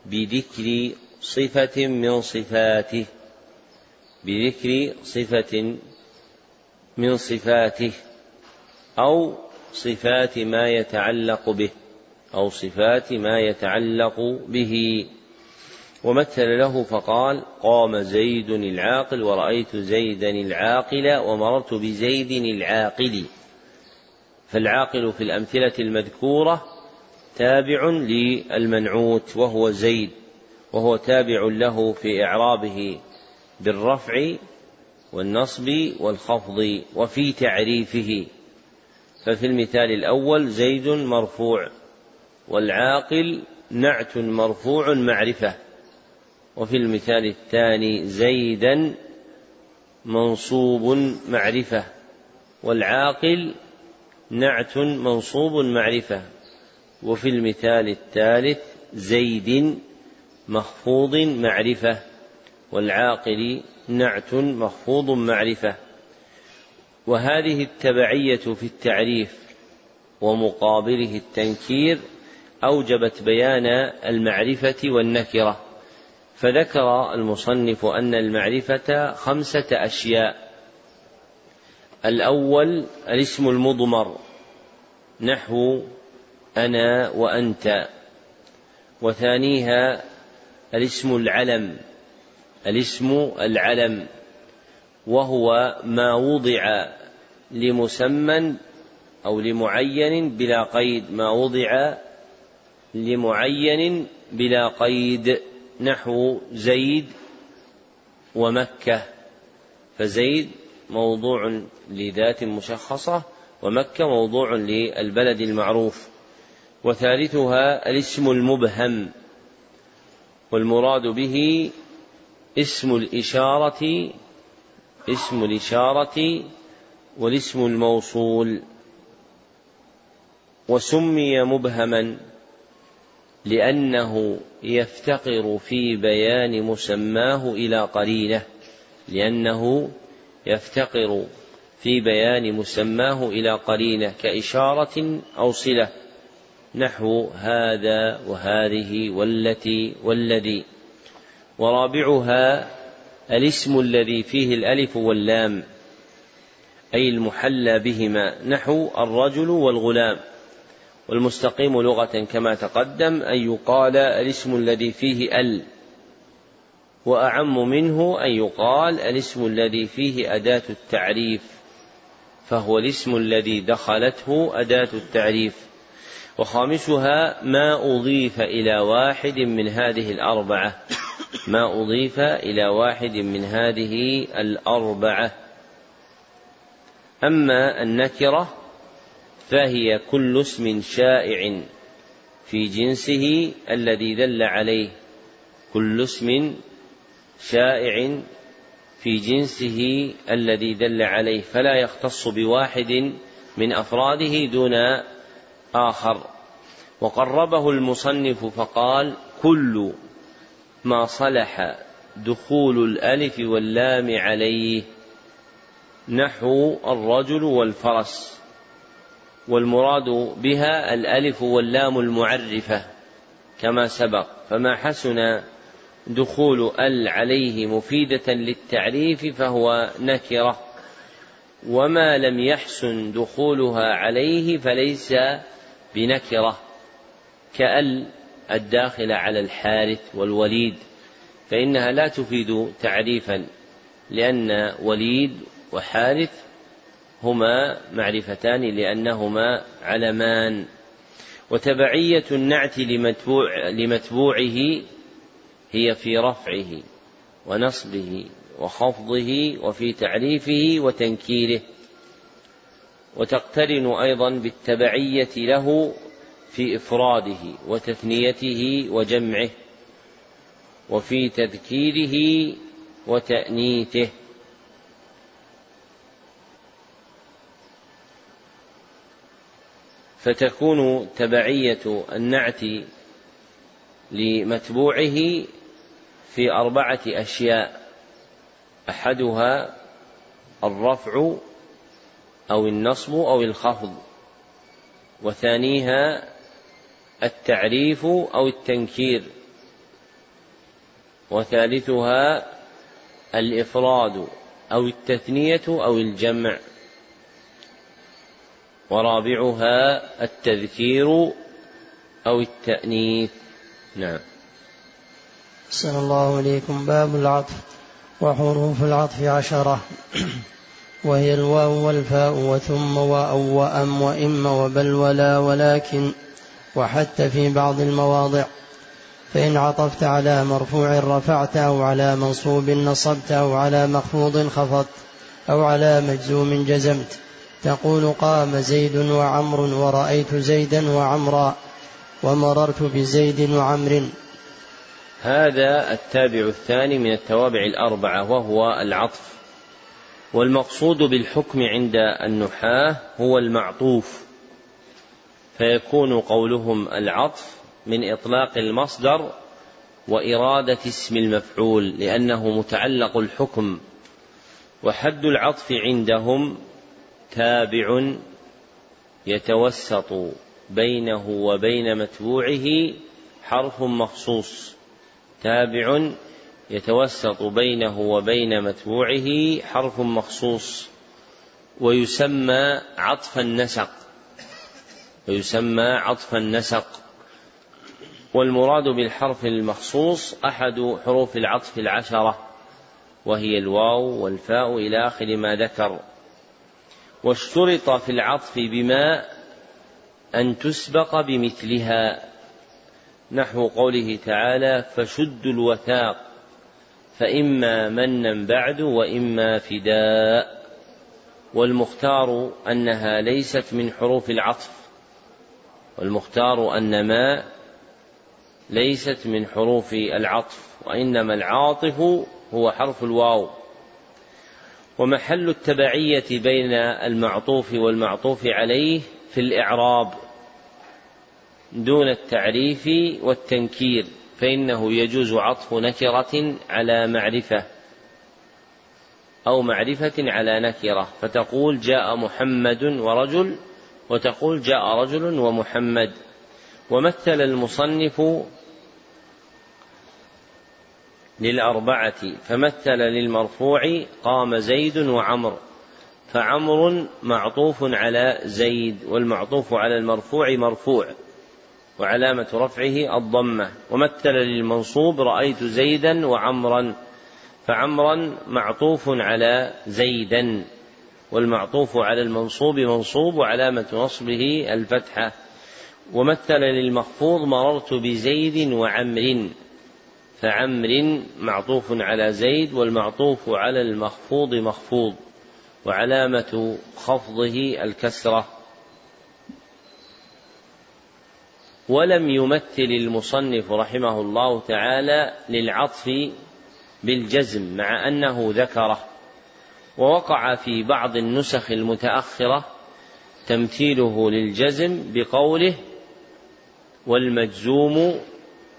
بذكر صفة من صفاته بذكر صفة من صفاته أو صفات ما يتعلق به أو صفات ما يتعلق به. ومثل له فقال قام زيد العاقل ورأيت زيدا العاقل ومررت بزيد العاقل. فالعاقل في الأمثلة المذكورة تابع للمنعوت وهو زيد. وهو تابع له في إعرابه بالرفع والنصب والخفض وفي تعريفه. ففي المثال الأول زيد مرفوع والعاقل نعت مرفوع معرفة. وفي المثال الثاني زيدا منصوب معرفة والعاقل نعت منصوب معرفة. وفي المثال الثالث زيد مخفوض معرفة والعاقل نعت مخفوض معرفة. وهذه التبعية في التعريف ومقابله التنكير أوجبت بيان المعرفة والنكرة. فذكر المصنف أن المعرفة خمسة أشياء. الأول الاسم المضمر نحو أنا وأنت. وثانيها الاسم العلم الاسم العلم وهو ما وضع لمسمى أو لمعين بلا قيد ما وضع لمعين بلا قيد نحو زيد ومكة. فزيد موضوع لذات مشخصة ومكة موضوع للبلد المعروف. وثالثها الاسم المبهم. والمراد به اسم الإشارة اسم الإشارة والاسم الموصول. وسمي مبهما لأنه يفتقر في بيان مسماه إلى قرينة لأنه يفتقر في بيان مسماه إلى قرينة كإشارة أو صلة. نحو هذا وهذه والتي والذي. ورابعها الاسم الذي فيه الألف واللام أي المحلى بهما نحو الرجل والغلام. والمستقيم لغة كما تقدم أن يقال الاسم الذي فيه ال وأعم منه أن يقال الاسم الذي فيه أداة التعريف فهو الاسم الذي دخلته أداة التعريف. وخامسها ما أضيف إلى واحد من هذه الأربعة. ما أضيف إلى واحد من هذه الأربعة. أما النكرة فهي كل اسم شائع في جنسه الذي دل عليه. كل اسم شائع في جنسه الذي دل عليه. فلا يختص بواحد من أفراده دون آخر. وقربه المصنف فقال كل ما صلح دخول الألف واللام عليه نحو الرجل والفرس والمراد بها الألف واللام المعرفة كما سبق. فما حسن دخول ال عليه مفيدة للتعريف فهو نكرة وما لم يحسن دخولها عليه فليس بنكرة كأل الداخله على الحارث والوليد فإنها لا تفيد تعريفا لأن وليد وحارث هما معرفتان لأنهما علمان. وتبعية النعت لمتبوع لمتبوعه هي في رفعه ونصبه وخفضه وفي تعريفه وتنكيره. وتقترن أيضا بالتبعية له في إفراده وتثنيته وجمعه وفي تذكيره وتأنيثه فتكون تبعية النعت لمتبوعه في أربعة أشياء أحدها الرفع أو النصب أو الخفض. وثانيها التعريف أو التنكير. وثالثها الإفراد أو التثنية أو الجمع. ورابعها التذكير أو التأنيث. نعم. أحسن الله إليكم. باب العطف. وحروف العطف عشرة. وهي الواو والفاء وثم وأو وأم وإم وبل ولا ولكن وحتى في بعض المواضع. فإن عطفت على مرفوع رفعت أو على منصوب نصبت أو على مخفوض خفضت أو على مجزوم جزمت. تقول قام زيد وعمر ورأيت زيدا وعمرا ومررت بزيد وعمر. هذا التابع الثاني من التوابع الأربعة وهو العطف. والمقصود بالحكم عند النحاة هو المعطوف فيكون قولهم العطف من إطلاق المصدر وإرادة اسم المفعول لأنه متعلق الحكم وحد العطف عندهم تابع يتوسط بينه وبين متبوعه حرف مخصوص تابع يتوسط بينه وبين متبوعه حرف مخصوص ويسمى عطف النسق ويسمى عطف النسق. والمراد بالحرف المخصوص أحد حروف العطف العشرة وهي الواو والفاء إلى آخر ما ذكر. واشترط في العطف بما أن تسبق بمثلها. نحو قوله تعالى فشدوا الوثاق فإما منا بعد وإما فداء. والمختار أنها ليست من حروف العطف. والمختار أن ما ليست من حروف العطف وإنما العاطف هو حرف الواو. ومحل التبعية بين المعطوف والمعطوف عليه في الإعراب دون التعريف والتنكير. فإنه يجوز عطف نكرة على معرفة أو معرفة على نكرة. فتقول جاء محمد ورجل وتقول جاء رجل ومحمد. ومثل المصنف للأربعة فمثل للمرفوع قام زيد وعمر فعمر معطوف على زيد والمعطوف على المرفوع مرفوع. وعلامة رفعه الضمة. ومثل للمنصوب رأيت زيدا وعمرا فعمرا معطوف على زيدا والمعطوف على المنصوب منصوب وعلامة نصبه الفتحة. ومثل للمخفوض مررت بزيد وعمر فعمر معطوف على زيد والمعطوف على المخفوض مخفوض وعلامة خفضه الكسرة. ولم يمثل المصنف رحمه الله تعالى للعطف بالجزم مع أنه ذكره. ووقع في بعض النسخ المتأخرة تمثيله للجزم بقوله والمجزوم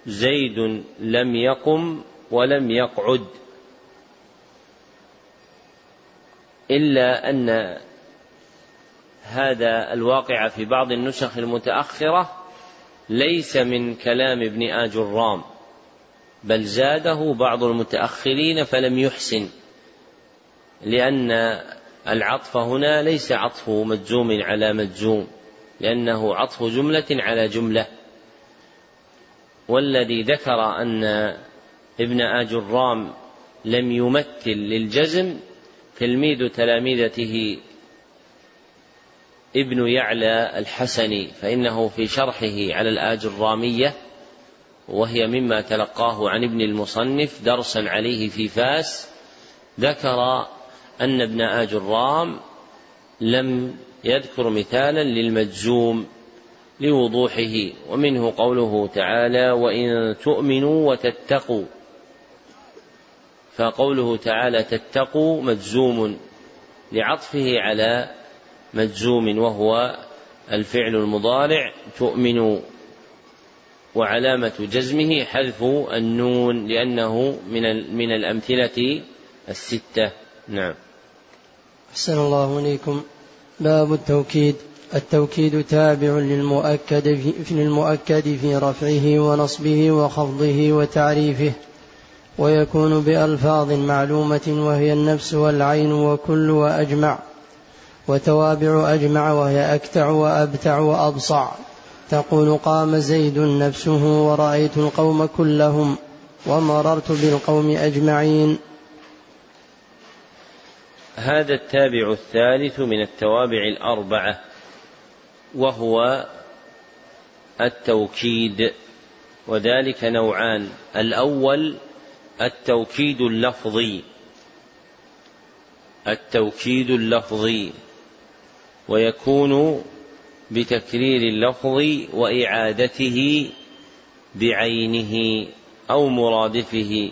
زيد لم يقم ولم يقعد. إلا أن هذا الواقع في بعض النسخ المتأخرة ليس من كلام ابن آجرام بل زاده بعض المتأخرين فلم يحسن لأن العطف هنا ليس عطف مجزوم على مجزوم لأنه عطف جملة على جملة. والذي ذكر أن ابن آجرام لم يمثل للجزم تلميذ تلامذته ابن يعلى الحسني فإنه في شرحه على الآج الرامية وهي مما تلقاه عن ابن المصنف درسا عليه في فاس ذكر أن ابن آج الرام لم يذكر مثالا للمجزوم لوضوحه ومنه قوله تعالى وإن تؤمنوا وتتقوا فقوله تعالى تتقوا مجزوم لعطفه على مجزوم وهو الفعل المضارع تؤمن وعلامة جزمه حذف النون لأنه من من الأمثلة الستة. نعم. أحسن الله إليكم. باب التوكيد. التوكيد تابع للمؤكد في للمؤكد في رفعه ونصبه وخفضه وتعريفه ويكون بألفاظ معلومة وهي النفس والعين وكل وأجمع. وتوابع أجمع وهي أكتع وأبتع وأبصع. تقول قام زيد نفسه ورأيت القوم كلهم ومررت بالقوم أجمعين. هذا التابع الثالث من التوابع الأربعة وهو التوكيد وذلك نوعان. الأول التوكيد اللفظي. التوكيد اللفظي. ويكون بتكرير اللفظ وإعادته بعينه أو مرادفه.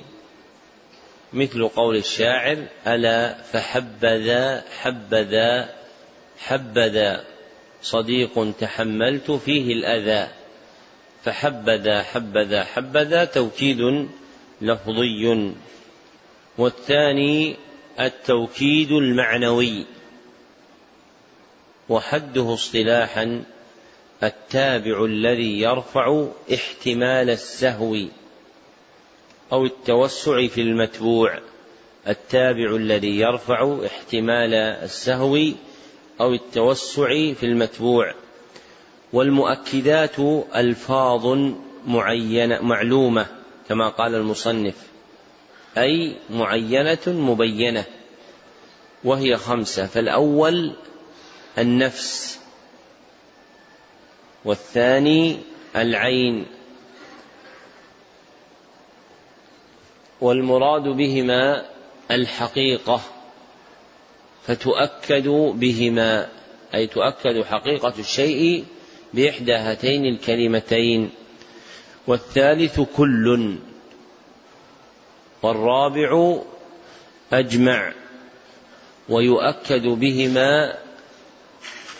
مثل قول الشاعر ألا فحبذا حبذا حبذا. صديق تحملت فيه الأذى. فحبذا حبذا حبذا توكيد لفظي. والثاني التوكيد المعنوي. وحده اصطلاحا التابع الذي يرفع احتمال السهو أو التوسع في المتبوع. التابع الذي يرفع احتمال السهو أو التوسع في المتبوع. والمؤكدات ألفاظ معينة معلومة كما قال المصنف أي معينة مبينة وهي خمسة. فالأول النفس والثاني العين. والمراد بهما الحقيقة فتؤكد بهما أي تؤكد حقيقة الشيء بإحدى هاتين الكلمتين. والثالث كل والرابع أجمع ويؤكد بهما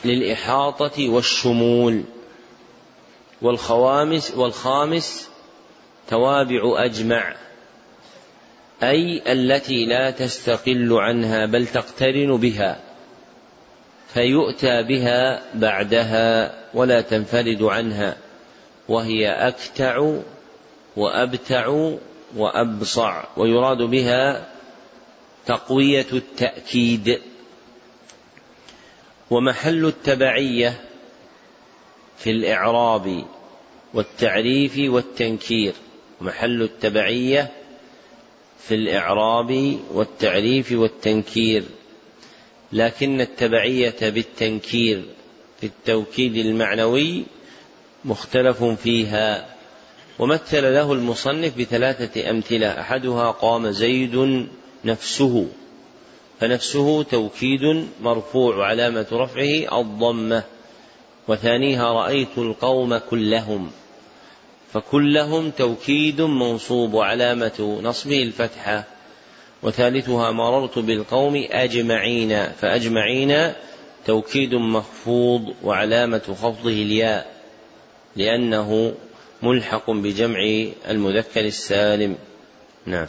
للإحاطة والشمول. والخوامس والخامس توابع أجمع. أي التي لا تستقل عنها بل تقترن بها فيؤتى بها بعدها ولا تنفرد عنها وهي أكتع وأبتع وأبصع ويراد بها تقوية التأكيد. ومحل التبعية في الإعراب والتعريف والتنكير. محل التبعية في الإعراب والتعريف والتنكير. لكن التبعية بالتنكير في التوكيد المعنوي مختلف فيها. ومثل له المصنف بثلاثة أمثلة. أحدها قام زيد نفسه. فنفسه توكيد مرفوع وعلامة رفعه الضمة وثانيها رأيت القوم كلهم فكلهم توكيد منصوب وعلامة نصبه الفتحة وثالثها مررت بالقوم أجمعين فأجمعين توكيد مخفوض وعلامة خفضه الياء لأنه ملحق بجمع المذكر السالم. نعم.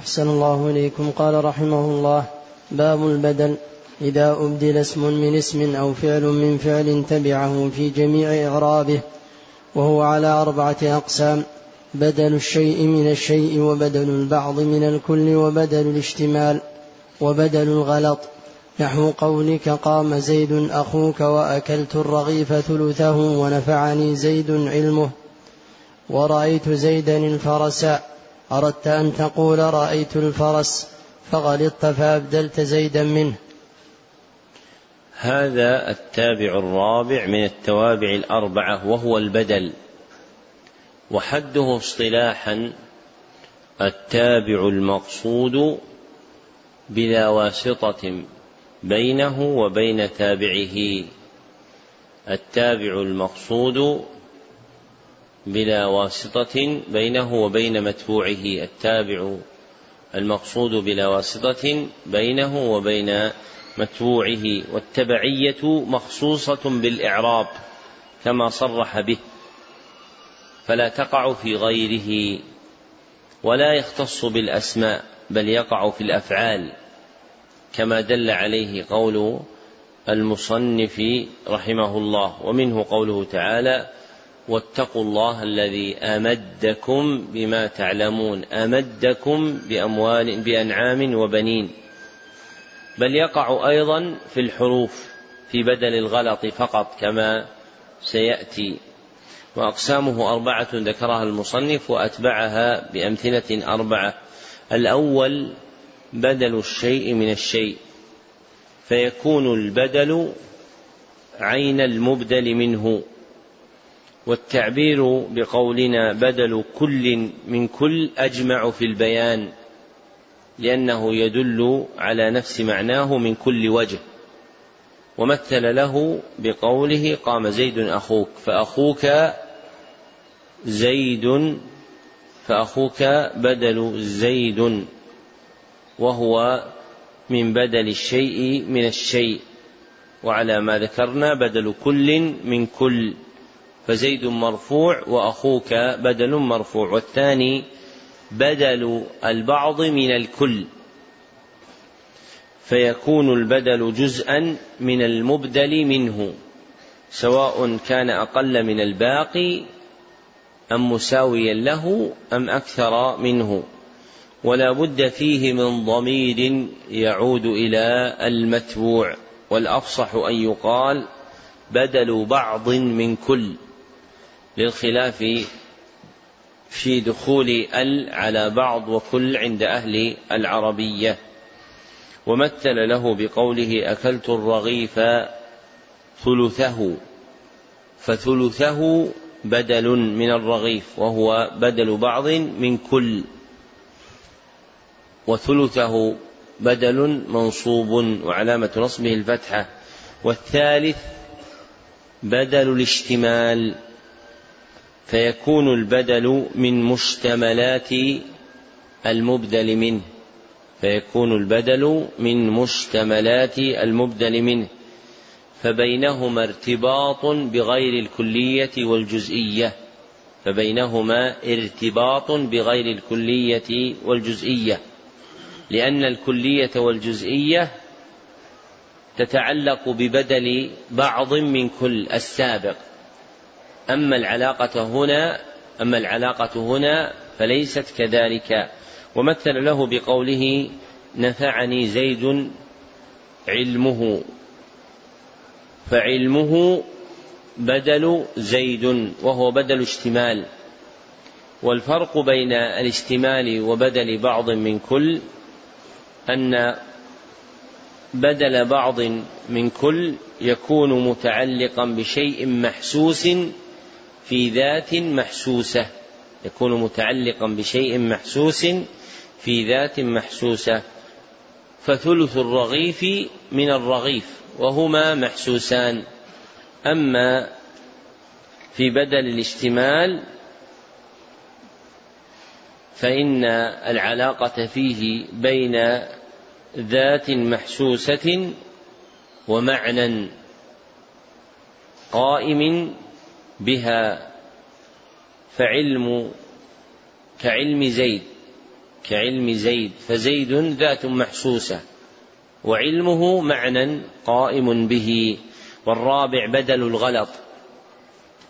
أحسن الله إليكم. قال رحمه الله باب البدل إذا أبدل اسم من اسم أو فعل من فعل تبعه في جميع إعرابه وهو على أربعة أقسام بدل الشيء من الشيء وبدل البعض من الكل وبدل الاشتمال وبدل الغلط. نحو قولك قام زيد أخوك وأكلت الرغيف ثلثه ونفعني زيد علمه. ورأيت زيدا الفرس أردت أن تقول رأيت الفرس فغلطت فأبدلت زيدا منه. هذا التابع الرابع من التوابع الأربعة وهو البدل. وحده اصطلاحا التابع المقصود بلا واسطة بينه وبين تابعه. التابع المقصود بلا واسطة بينه وبين متبوعه التابع. المقصود بلا واسطة بينه وبين متبوعه والتبعية مخصوصة بالإعراب كما صرح به فلا تقع في غيره ولا يختص بالأسماء بل يقع في الأفعال كما دل عليه قول المصنف رحمه الله ومنه قوله تعالى واتقوا الله الذي أمدكم بما تعلمون أمدكم بأموال بأنعام وبنين. بل يقع أيضا في الحروف في بدل الغلط فقط كما سيأتي. وأقسامه أربعة ذكرها المصنف وأتبعها بأمثلة أربعة. الأول بدل الشيء من الشيء فيكون البدل عين المبدل منه. والتعبير بقولنا بدل كل من كل أجمع في البيان لأنه يدل على نفس معناه من كل وجه. ومثل له بقوله قام زيد أخوك فأخوك زيد فأخوك بدل زيد وهو من بدل الشيء من الشيء. وعلى ما ذكرنا بدل كل من كل. فزيد مرفوع وأخوك بدل مرفوع والثاني بدل البعض من الكل. فيكون البدل جزءا من المبدل منه سواء كان أقل من الباقي أم مساويا له أم أكثر منه. ولا بد فيه من ضمير يعود إلى المتبوع والأفصح أن يقال بدل بعض من كل. للخلاف في دخول ال على بعض وكل عند أهل العربية. ومثل له بقوله أكلت الرغيف ثلثه فثلثه بدل من الرغيف وهو بدل بعض من كل. وثلثه بدل منصوب وعلامة نصبه الفتحة. والثالث بدل الاشتمال فيكون البدل من مشتملات المبدل منه. فيكون البدل من مشتملات المبدل منه. فبينهما ارتباط بغير الكلية والجزئية. فبينهما ارتباط بغير الكلية والجزئية. لأن الكلية والجزئية تتعلق ببدل بعض من كل السابق. أما العلاقة هنا أما العلاقة هنا فليست كذلك. ومثل له بقوله نفعني زيد علمه. فعلمه بدل زيد وهو بدل اشتمال. والفرق بين الاشتمال وبدل بعض من كل أن بدل بعض من كل يكون متعلقا بشيء محسوس في ذات محسوسة يكون متعلقا بشيء محسوس في ذات محسوسة. فثلث الرغيف من الرغيف وهما محسوسان. أما في بدل الاشتمال فإن العلاقة فيه بين ذات محسوسة ومعنى قائم بها فعلم كعلم زيد كعلم زيد فزيد ذات محسوسة وعلمه معنى قائم به والرابع بدل الغلط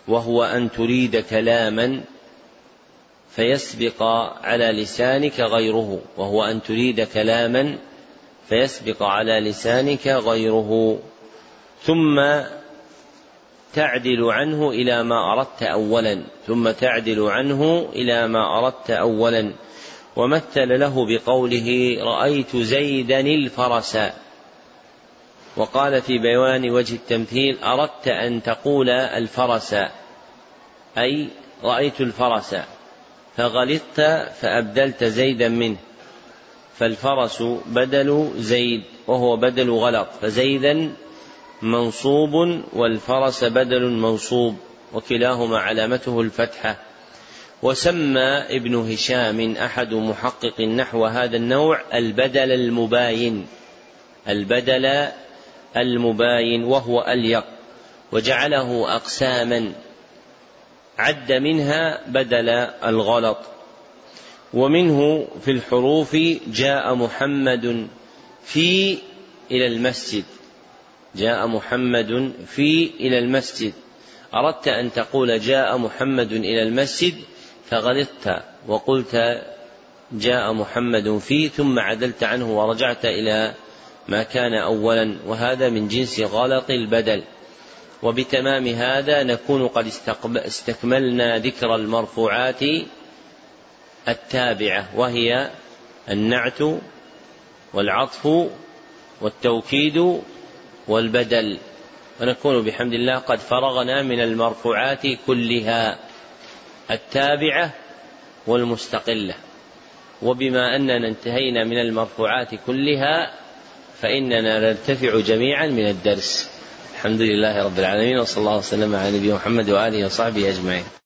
وهو أن تريد كلاما فيسبق على لسانك غيره وهو أن تريد كلاما فيسبق على لسانك غيره. ثم تعدل عنه إلى ما أردت أولا ثم تعدل عنه إلى ما أردت أولا. ومثل له بقوله رأيت زيدا الفرس وقال في بيان وجه التمثيل أردت أن تقول الفرس أي رأيت الفرس فغلطت فأبدلت زيدا منه. فالفرس بدل زيد وهو بدل غلط فزيدا منصوب والفرس بدل منصوب وكلاهما علامته الفتحة. وسمى ابن هشام أحد محقق النحو هذا النوع البدل المباين البدل المباين وهو أليق وجعله أقساما عد منها بدل الغلط. ومنه في الحروف جاء محمد في إلى المسجد. جاء محمد في إلى المسجد. أردت أن تقول جاء محمد إلى المسجد فغلطت وقلت جاء محمد في ثم عدلت عنه ورجعت إلى ما كان أولا وهذا من جنس غلط البدل. وبتمام هذا نكون قد استكملنا ذكر المرفوعات التابعة وهي النعت والعطف والتوكيد والبدل. ونكون بحمد الله قد فرغنا من المرفوعات كلها التابعة والمستقلة. وبما أننا انتهينا من المرفوعات كلها فإننا نرتفع جميعا من الدرس. الحمد لله رب العالمين وصلى الله وسلم على نبينا محمد وآله وصحبه أجمعين.